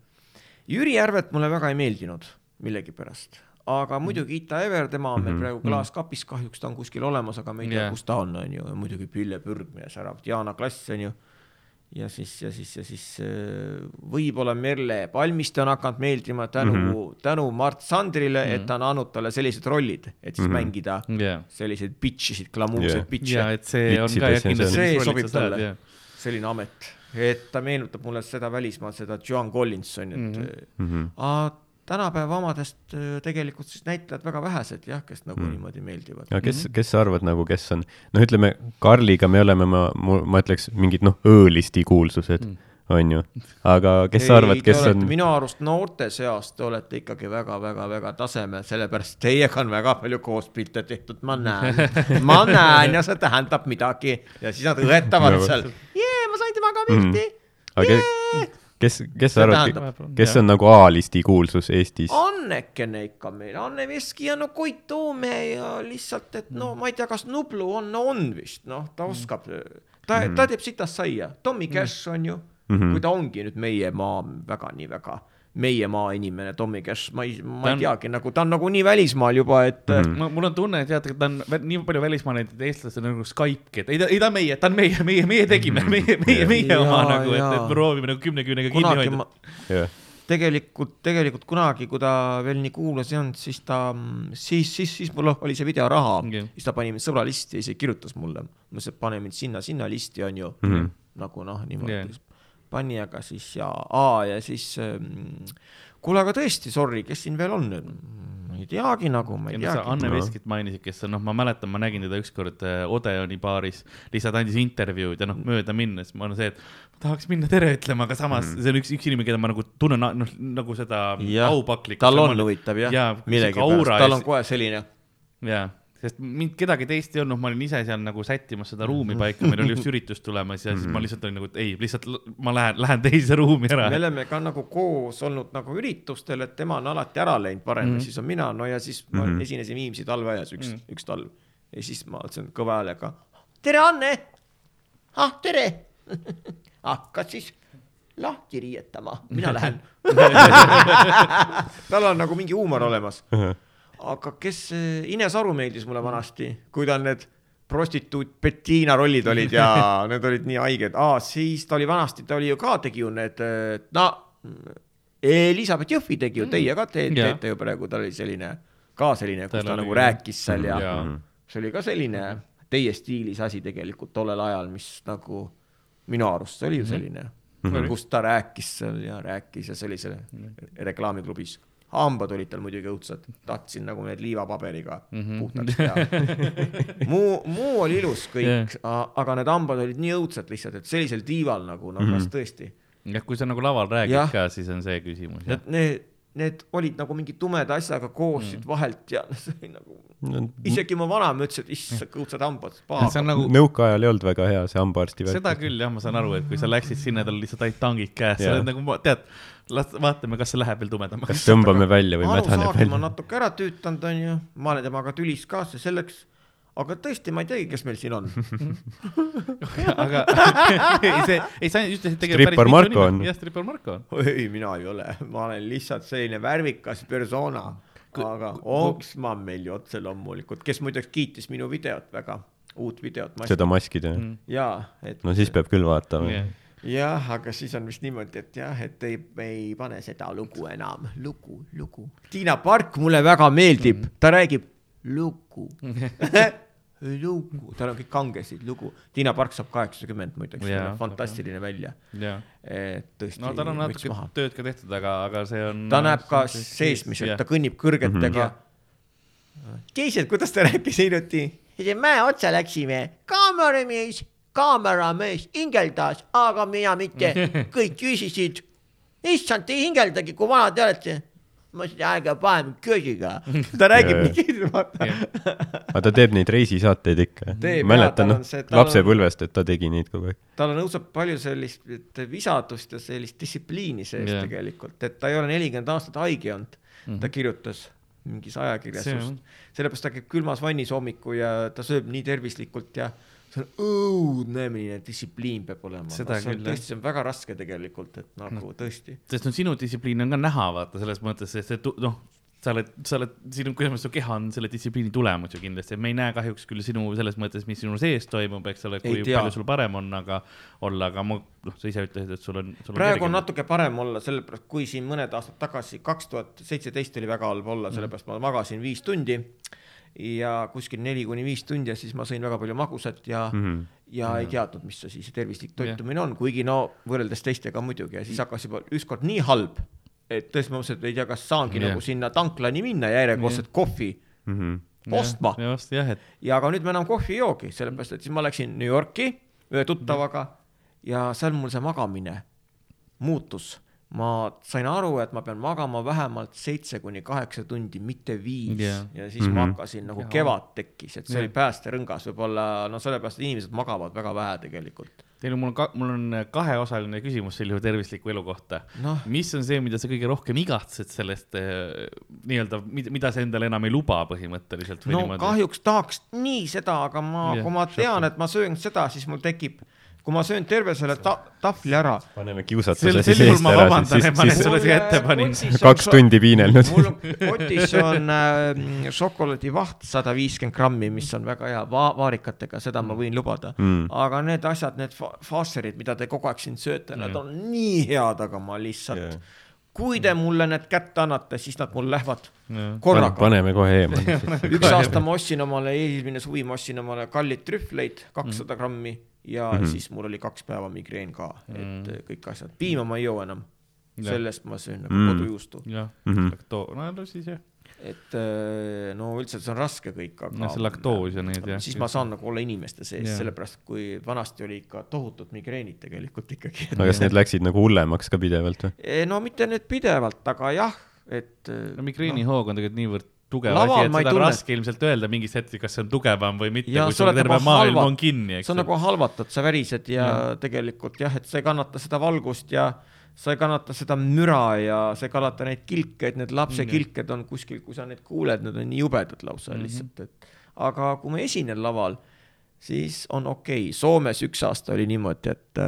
Jüri Järvet mulle väga ei meeldinud millegipärast, aga muidugi Ita Ever, tema on meil Mhm. praegu klaaskapis, kahjuks ta on kuskil olemas, aga me ei tea yeah., kus ta on, on ju, ja muidugi Pille Pürgmees ära, Diana Klass on ju ja siis, ja siis, ja siis äh, võib-olla Merle Palmiste on hakanud meeldima tänu mm, -hmm. tänu Mart Sandrile mm, -hmm. et ta on andnud talle sellised rollid, et siis mm Mhm. -hmm. mängida jah, selliseid bitch isid, glamuurseid yeah. bitch'e ja yeah., et see on ka kindlasti. see sobib talle, selline amet, et ta meenutab mulle seda välismaal, seda Joan Collinsoni, et mm -hmm. Mhm. aga tänapäeva omadest äh, tegelikult siis näitlejad väga vähesed jah, kes nagu mm. niimoodi meeldivad. aga kes, kes sa arvad nagu, kes on, noh, ütleme Karliga me oleme, ma, ma ütleks mingid noh, õõlisti kuulsused mm., on ju, aga kes sa arvad, kes on, minu arust noorte seas te olete ikkagi väga-väga-väga tasemel, sellepärast teiega on väga palju koospilte tehtud, ma näen, [laughs] ma näen ja see tähendab midagi ja siis nad õetavad seal. jee, ma sain temaga pilti Mhm. aga Jee! kes, kes sa arvad kes on nagu A-listi kuulsus Eestis? Annekene ikka meil, Anne Veski ja no Koit Toome ja lihtsalt, et no ma ei tea, kas Nublu on, no on vist, noh, ta oskab, ta, ta teeb sitast saia, Tommy Cash on ju mm, Mhm. -hmm. kui ta ongi nüüd meie maa väga nii väga meie maa inimene, Tommy Cash, ma ei, ma Ta ei on- teagi nagu ta on nagu nii välismaal juba, et mm. -hmm. ma, mul on tunne, et tead, ta on nii palju välismaal neid eestlased on nagu Skype'ki, et ei ta, ei ta on meie, ta on meie, meie, meie tegime, meie, meie, meie Jaa, oma nagu, et, et me proovime nagu kümne küünega kinni hoida ma, jah, tegelikult, tegelikult kunagi, kui ta veel nii kuulus ei olnud, siis ta, siis, siis, siis mul oli see video raha Okei. siis ta pani mind sõbralisti ja isegi kirjutas mulle, ma ütlesin, et pane mind sinna, sinna listi on ju mm, Mhm. -hmm. nagu noh, niimoodi Jah. yeah. pani, aga siis ja, aa ja siis ähm, kuule, aga tõesti, sorry, kes siin veel on ma ei teagi nagu, ma ei ja teagi. Anne No. Veskit mainisid, kes on, noh, ma mäletan, ma nägin teda ükskord äh, Odeoni baaris, lihtsalt andis intervjuud ja noh, mööda minnes ma olen see, et ma tahaks minna tere ütlema, aga samas mm. see on üks, üks inimene, keda ma nagu tunnen, noh, nagu seda jah, aupaklikkust. tal on huvitav jah ja,, sihuke millegipärast aura, tal on kohe selline, jaa, sest mind kedagi teist ei olnud, ma olin ise seal nagu sättimas seda ruumi paika, meil oli just üritus tulemas ja siis ma lihtsalt olin nagu, et ei, lihtsalt ma lähen, lähen teise ruumi ära me. oleme ka nagu koos olnud nagu üritustel, et tema on alati ära läinud varem mm. Mhm. ja siis on mina, no ja siis ma Mhm. esinesin Viimsi talveaias üks mm. Mhm., üks talv. ja siis ma ütlesin kõva häälega, tere, Anne. ah, tere. [laughs] hakkad siis lahti riietama, mina lähen. [laughs] [laughs] tal on nagu mingi huumor olemas. Aga kes, Ines Aru meeldis mulle vanasti, kui tal need prostituut Bettina rollid olid ja [laughs] need olid nii haiged, aa siis ta oli vanasti, ta oli ju ka tegi ju need, no Elizabeth Jõhvi tegi ju, teie ka te, Jaa. teete ju praegu, ta oli selline ka selline, kus Tal ta nagu rääkis seal ja Jaa. see oli ka selline teie stiilis asi tegelikult tollel ajal, mis nagu minu arust see oli ju selline mm, Mhm. -hmm. kus ta rääkis seal ja rääkis ja see oli seal reklaamiklubis. Hambad olid tal muidugi õudsad, tahtsin nagu need liivapaberiga mm Mhm. -hmm. puhtaks teha. [laughs] muu, muu oli ilus kõik yeah., aga need hambad olid nii õudsad lihtsalt, et sellisel tiival nagu, no kas tõesti, jah, kui sa nagu laval räägid Jah. ka, siis on see küsimus, Need, need, olid nagu mingi tumeda asjaga koos Mm. siit vahelt ja [laughs] see oli nagu, no, isegi mu vanaema ütles, et issand, õudsed hambad, see on. nagu, nõukaajal ei olnud väga hea see hambaarsti seda küll jah, ma saan aru, et kui sa läksid sinna, tal olid lihtsalt ainult tangid käes, sa oled nagu, tead, las vaatame, kas see läheb veel tumedamaks. kas tõmbame välja või mädaneb välja? natuke ära tüütanud, onju, ma olen temaga tülis ka, see selleks, aga tõesti, ma ei teagi, kes meil siin on. [laughs] aga [laughs] ei, see, ei sa just ütlesid Strippar Marko on. jah, Strippar Marko on. ei, mina ei ole, ma olen lihtsalt selline värvikas persona, aga Oksman meil ju otse loomulikult, kes muideks kiitis minu videot väga, uut videot. seda maskida Mm. mm.? jaa, et no siis peab küll vaatama jah, jah, aga siis on vist niimoodi, et jah, et ei, ei pane seda lugu enam, lugu, lugu. Tiina Park mulle väga meeldib, ta räägib lugu [laughs] lugu, tal on kõik kangesid lugu. Tiina Park saab kaheksakümmend muideks, fantastiline välja. jah. et tõesti. no tal on natuke tööd ka tehtud, aga, aga see on. ta näeb ka seesmiselt, ta kõnnib kõrgetega. teised, kuidas ta rääkis hiljuti? mäe otsa läksime, kaameramees, kaameramees hingeldas, aga mina mitte, [laughs] kõik küsisid. issand, te ei hingeldagi, kui vana te olete. ma ütlesin, ärge pange köögiga. ta räägib nii, vaata. aga ta teeb neid reisisaateid ikka mäletan noh lapsepõlvest, et ta tegi neid kogu aeg. tal on õudselt palju sellist visadust ja sellist distsipliini sees yeah. tegelikult, et ta ei ole nelikümmend aastat haige olnud mm, Mhm. -hmm. ta kirjutas mingis ajakirjas See just sellepärast ta käib külmas vannis hommikul ja ta sööb nii tervislikult ja see on õudne, milline distsipliin peab olema. Seda see on tõesti, see on väga raske tegelikult, et nagu no. tõesti. sest no sinu distsipliin on ka näha, vaata selles mõttes, sest et noh, sa oled, sa oled, sinu, kuidas su keha on selle distsipliini tulemus ju kindlasti, me ei näe kahjuks küll sinu selles mõttes, mis sinu sees toimub, eks ole, kui tea. palju sul parem on, aga olla, aga ma, noh, sa ise ütlesid, et sul on. praegu on natuke parem olla, sellepärast kui siin mõned aastad tagasi, kaks tuhat seitseteist oli väga halb olla, sellepärast ma magasin viis tundi ja kuskil neli kuni viis tundi ja siis ma sõin väga palju magusat ja mm, Mhm. -hmm. ja ei teadnud, mis see siis tervislik toitumine on, kuigi no võrreldes teistega muidugi ja siis hakkas juba ükskord nii halb, et tõesti ma mõtlesin, et ei tea, kas saangi yeah. nagu sinna tanklani minna ja järjekordset yeah. kohvi Mhm. ostma just jah, et ja aga nüüd ma enam kohvi ei joogi, sellepärast et siis ma läksin New Yorki ühe tuttavaga ja seal mul see magamine muutus. Ma sain aru, et ma pean magama vähemalt seitse kuni kaheksa tundi, mitte viis Jah. ja siis mm -hmm. ma Mhm. hakkasin nagu kevad tekkis, et see Jah. oli päästerõngas võib-olla no sellepärast, et inimesed magavad väga vähe tegelikult. teil on, mul on ka, mul on kaheosaline küsimus selle tervisliku elu kohta noh, mis on see, mida sa kõige rohkem igatsed sellest eh, nii-öelda, mida sa endale enam ei luba põhimõtteliselt no niimoodi? kahjuks tahaks nii seda, aga ma Jah, kui ma tean, et ma söön seda, siis mul tekib, kui ma söön terve selle ta tahvli ära paneme kiusatuse siis eest ma ära, siis, sulle siis ette panin. kaks tundi piinelnud. mul on kotis on äh, šokolaadivaht sada viiskümmend grammi, mis on väga hea va, vaarikatega, seda ma võin lubada Mm. aga need asjad, need fa- faaserid, mida te kogu aeg siin sööte, nad on nii head, aga ma lihtsalt yeah., kui te mulle need kätte annate, siis nad mul lähevad korraga. paneme kohe eemale. [laughs] üks aasta ma ostsin omale, eelmine suvi ma ostsin omale kallid trühvleid, kakssada grammi ja mm. -hmm. siis mul oli kaks päeva migreen ka, et mm. kõik asjad, piima ma ei joo enam. Sellest ma söön nagu Mm. mm. kodujuustu, jah Mhm., laktoo-, no no siis jah, et äh, no üldse see on raske kõik, aga no see laktoos ja need jah. siis ma saan nagu olla inimeste sees sellepärast kui vanasti oli ikka tohutud migreenid tegelikult ikkagi. aga kas need läksid nagu hullemaks ka pidevalt või? no mitte nüüd pidevalt, aga jah, et. no migreenihoog on tegelikult niivõrd tugev Laval asi, et seda on raske ilmselt öelda mingis hetkes, kas see on tugevam või mitte, kui sa sul terve nagu maailm halva- on kinni, eks on nagu halvatud, sa värised ja, ja tegelikult jah, et sa ei kannata seda valgust ja sa ei kannata seda müra ja sa ei kannata neid kilkeid, need lapsekilked on kuskil, kui sa neid kuuled, need on nii jubedad lausa mm. -hmm. lihtsalt, et aga kui ma esinen laval, siis on okei okay., Soomes üks aasta oli niimoodi, et,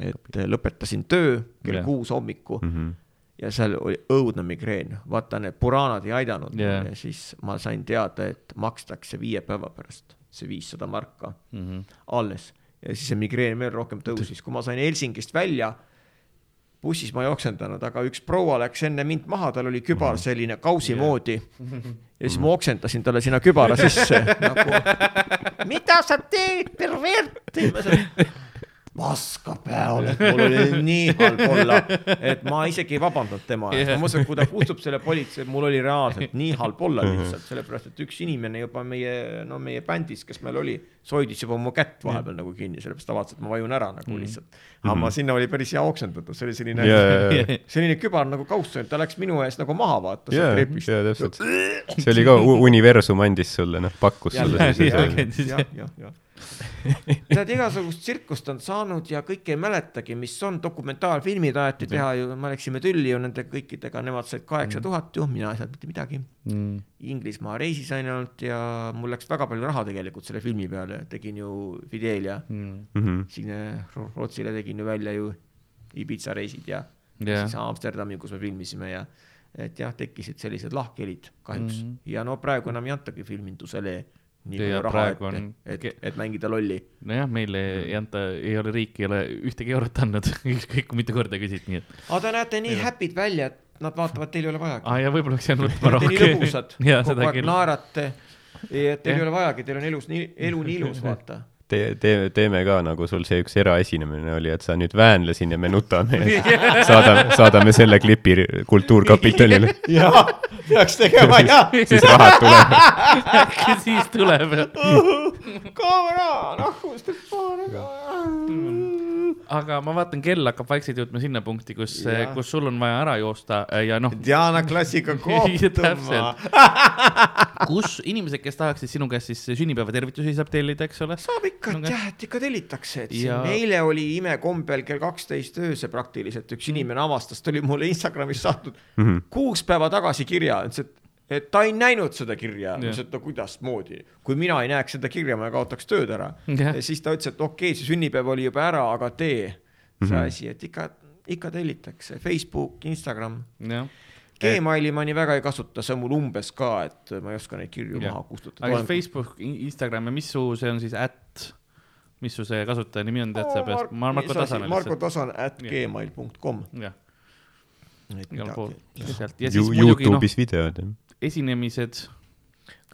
et lõpetasin töö kell kuus hommikul Mhm. Ja seal oli õudne migreen, vaata need puranad ei aidanud yeah. ja siis ma sain teada, et makstakse viie päeva pärast see viissada marka mm. -hmm. alles ja siis see migreen veel rohkem tõusis, kui ma sain Helsingist välja, bussis ma ei oksendanud, aga üks proua läks enne mind maha, tal oli kübar selline kausi Jah. moodi ja siis ma oksendasin talle sinna kübara sisse [laughs] nagu, mida sa teed, pervert. Paska peale, [laughs] et mul oli nii halb olla, et ma isegi ei vabandanud tema ees, ma mõtlesin, et kui ta kutsub selle politsei, mul oli reaalselt nii halb olla lihtsalt, sellepärast et üks inimene juba meie, no meie bändis, kes meil oli, see hoidis juba mu kätt vahepeal nagu kinni, sellepärast ta vaatas, et ma vajun ära nagu lihtsalt. aga ma sinna oli päris hea oksendatud, see oli selline jaa. selline kübar nagu kauss, ta läks minu ees nagu maha vaata jaa, sealt trepist. jaa, täpselt. [laughs] see oli ka, universum andis sulle, noh, pakkus sulle jah, jah, jah. [laughs] tead, igasugust tsirkust on saanud ja kõike ei mäletagi, mis on, dokumentaalfilmid aeti teha ju, me läksime tülli ju nende kõikidega, nemad said kaheksa tuhat ju, mina ei saanud mitte midagi. Mm. Inglismaa reisi sain ainult ja mul läks väga palju raha tegelikult selle filmi peale, tegin ju Fidelia Mm. Mhm. siin Ro- Rootsile tegin ju välja ju Ibiza reisid ja Jah. siis Amsterdami, kus me filmisime ja et jah, tekkisid sellised lahkhelid kahjuks mm. -hmm. ja no praegu enam ei antagi filmindusele nii Ja palju raha on, et ke-, et mängida lolli. nojah, meile ei anta, ei ole riik ei ole ühtegi eurot andnud, [laughs] ükskõik kui mitu korda küsid, nii et. aga te näete nii happy'd välja, et nad vaatavad, teil ei ole vajagi. aa ja võib-olla peaks jäänud võtma Te olete nii rohkem. lõbusad, [laughs] kogu aeg naerate. et teil Jah. ei ole vajagi, teil on elus nii, elu nii ilus, [laughs] vaata. tee, tee, teeme ka nagu sul see üks eraesinemine oli, et sa nüüd väänle siin ja me nutame [laughs] ja saadame, saadame selle klipi Kultuurkapitalile, [laughs] jaa, peaks tegema jah. siis rahad tulevad. [laughs] äkki siis tuleb. kaamera, nahkust, paariga. Aga ma vaatan, kell hakkab vaikselt jõudma sinna punkti, kus kus sul on vaja ära joosta ja noh, Diana klassiga kohtuma. kus inimesed, kes tahaksid sinu käest siis sünnipäevatervitusi saab tellida, eks ole. saab ikka No, jah, et ikka tellitakse, et Ja- siin eile oli imekombel kell kaksteist öösel praktiliselt üks inimene avastas, ta oli mulle Instagramis saatnud Mhm. kuus päeva tagasi kirja, ütles, et et ta ei näinud seda kirja, ma ütlesin, et no kuidasmoodi, kui mina ei näeks seda kirja, ma kaotaks tööd ära. Ja siis ta ütles, et okei okay,, see sünnipäev oli juba ära, aga tee see asi, et ikka, ikka tellitakse, Facebook, Instagram. Gmaili ma nii väga ei kasuta, see on mul umbes ka, et ma ei oska neid kirju Jah. maha kustutada. aga siis Facebook, Instagram ja mis su, see on siis ätt, mis su see kasutaja nimi on, tead sa peast, Marko Tasane Marko. Tasan at gmail.com. jah, et igal pool midagi. sealt ja siis Ju- muidugi noh, Youtube'is videod, jah. esinemised,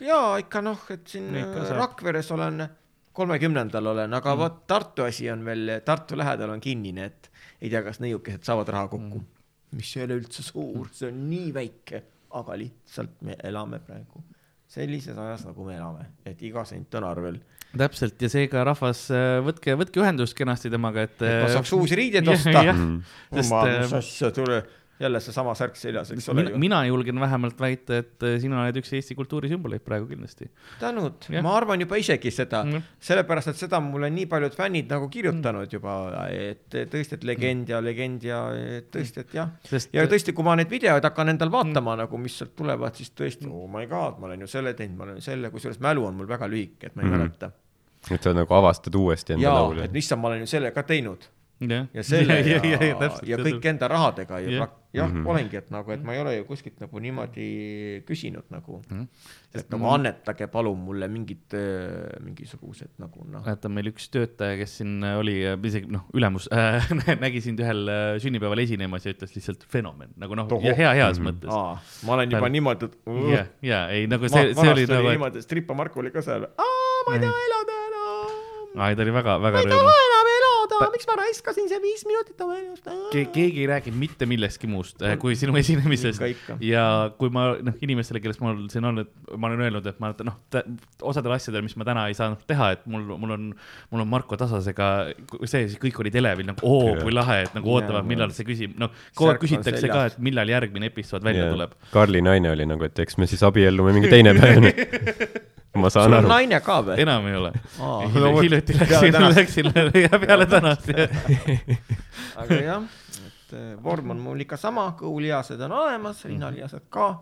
jaa, ikka noh, et siin saab. Rakveres olen, kolmekümnendal olen, aga mm. vot Tartu asi on veel, Tartu lähedal on kinnine, et ei tea, kas neiukesed saavad raha kokku mm.. mis ei ole üldse suur, see on nii väike, aga lihtsalt me elame praegu sellises ajas, nagu me elame, et iga sent on arvel. täpselt ja seega rahvas, võtke, võtke ühendust kenasti temaga, et. ma saaks uusi riideid [laughs] osta. jah. Mhm. Sest, ma, äh, mis asja, tule jälle seesama särk seljas, eks ole mina, ju. mina julgen vähemalt väita, et äh, sina oled üks Eesti kultuuri sümboleid praegu kindlasti. tänud ma arvan juba isegi seda mm., sellepärast et seda on mulle nii paljud fännid nagu kirjutanud juba, et tõesti, et legend ja legend ja tõesti, et jah. Sest- ja tõesti, kui ma neid videoid hakkan endal vaatama mm. nagu, mis sealt tulevad, siis tõesti, oh my god, ma olen ju selle teinud, ma olen selle, kusjuures mälu on mul väga lühike, et ma ei mm. Mäleta. et sa nagu avastad uuesti enda laulu et. issand, ma olen ju selle ka teinud jah, ja selle [laughs] ja, ja, ja, täpselt, ja kõik enda rahadega ja Jah. jah ja, mm -hmm. olengi, et nagu, et ma ei ole ju kuskilt nagu niimoodi küsinud nagu mm. -hmm. et nagu annetage palun mulle mingid äh, mingisugused nagu noh. mäletan meil üks töötaja, kes siin oli äh, isegi noh, ülemus [laughs] äh, nägi sind ühel äh, sünnipäeval esinemas ja ütles lihtsalt fenomen nagu noh, ja hea heas Mhm. mõttes. Aa, ma olen juba Tal- niimoodi, et ja, ja ei nagu ma, see, see oli nagu, niimoodi, et Strippa Mark oli ka seal, ma ei taha elada enam. ai ta oli väga, väga ma ei rõõmus. elada, miks ma raiskasin see viis minutit oma elust. Ke- keegi ei räägi mitte millestki muust äh, kui sinu esinemisest. Ja kui ma noh, inimestele, kellest mul siin on, et ma olen öelnud, et ma noh, osadel asjadel, mis ma täna ei saanud teha, et mul, mul on, mul on Marko Tasasega see, siis kõik olid elevil nagu oo, kui lahe, et nagu ootavad, millal see küsib, noh, kogu aeg küsitakse ka, et millal järgmine episood välja tuleb. Karli naine oli nagu, et eks me siis abiellume mingi teine päev. [laughs] ma saan sul on aru. naine ka või? enam ei ole Hil- no hiljuti läksin, läksin peale tänast [laughs] aga jah, et äh, vorm on mul ikka sama, kõhulihased on olemas, rinnalihased ka.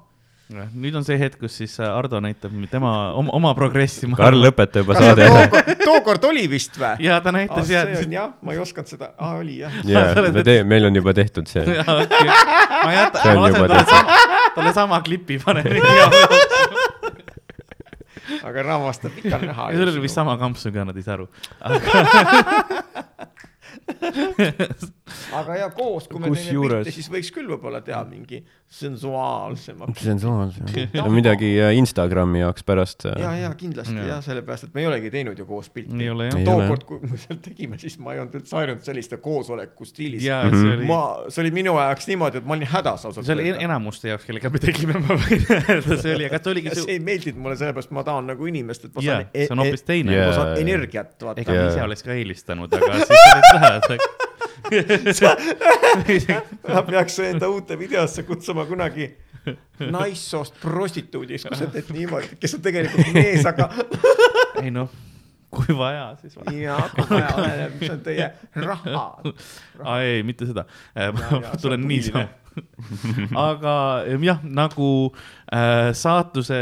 nüüd on see hetk, kus siis äh, Ardo näitab tema oma, oma progressi. Karl, lõpeta juba see saade ära. tookord, oli vist või? ja ta näitas see ja on jah, ma ei osanud seda, aa oli jah. jaa, me teeme, meil on juba tehtud see. Jaa, ma jätan, See on ma lasen juba talle sama, talle sama klipi panen. [laughs] aga rahvastab ikka näha. ja sellel oli vist sama kampsun ka, nad ei saa aru. [laughs] aga [laughs] [laughs] ja koos, kui me teeme Kusjuures- pilte, siis võiks küll võib-olla teha mingi sensuaalsema. sensuaalne. midagi äh, Instagrami jaoks pärast. äh, ja, ja kindlasti Jaa. ja, ja sellepärast, et me ei olegi teinud ju koos pilti. Tookord, kui me seal tegime, siis ma ei olnud üldse harjunud selliste koosoleku stiilis. ja see oli, ma, see oli minu jaoks niimoodi, et ma olin hädas ausalt see oli en-. enamuste jaoks, kellega me tegime, ma võin öelda, see oli, aga see oligi see ei meeldinud mulle sellepärast, ma tahan nagu inimest, et ma saan, e- see on hoopis teine Jaa. ma saan energiat, vaata ega Jaa. ise oleks ka eelistanud, aga siis olid lähedal. ma peaks enda uute videosse kutsuma kunagi naissoost prostituudiks, kui sa teed niimoodi, kes on tegelikult mees, aga ei noh, kui vaja, siis vaja. ja kui vaja mis on teie raha. aa ei, mitte seda, jaa, tulen on niisama. Aga jah, nagu äh, saatuse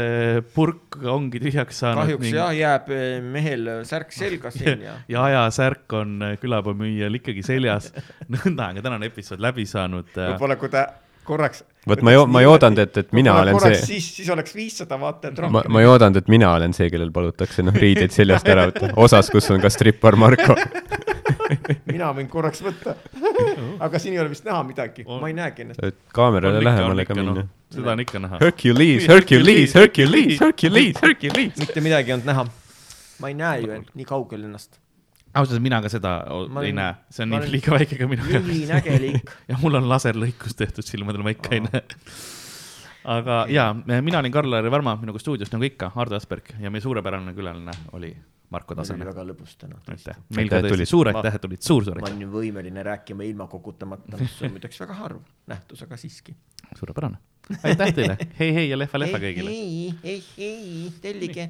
purk ongi tühjaks saanud. kahjuks jah, jääb eh, mehel särk selga siin ja [laughs] ja ajasärk on äh, külapoemüüjal ikkagi seljas. [laughs] nõnda on ka tänane episood läbi saanud. äh, võib-olla kui ta korraks. vot ma ei, ma ei oodanud, et, et mina olen see, siis, siis oleks viissada vaatajat ma, rohkem. ma ei oodanud, et mina olen see, kellel palutakse noh, riideid seljast ära võtta. osas, kus on ka strippar Marko. [laughs] mina võin korraks võtta. [laughs] aga siin ei ole vist näha midagi, ma ei näegi ennast. et kaamerale lähemale ka minna. seda on ikka näha. Hercules, [laughs] Hercules, Hercules, Hercules, Hercules. mitte midagi ei olnud näha. ma ei näe ju end nii kaugel ennast. Ausalt öeldes mina ka seda Ma ei olen- näe, see on ma nii olen liiga väike ka minu jaoks. lühinägelik. [laughs] ja mul on laserlõikus tehtud silmadel, ma ikka ei näe. aga ja, mina olin Karl-Lari Varma, minuga stuudios nagu ikka, Hardo Asperg ja meie suurepärane külaline oli Marko Tasane. väga lõbus täna. aitäh, meil ka Aitäh, et tõesti tulid. suur Ma- aitäh, et tulid, suur-suur ma aitäh, olen ju võimeline rääkima ilma kokutamata, mis on muideks väga harv nähtus, aga siiski. suurepärane. aitäh teile, hei, hei ja lehva-lehva kõigile. ei, ei, ei, tellige.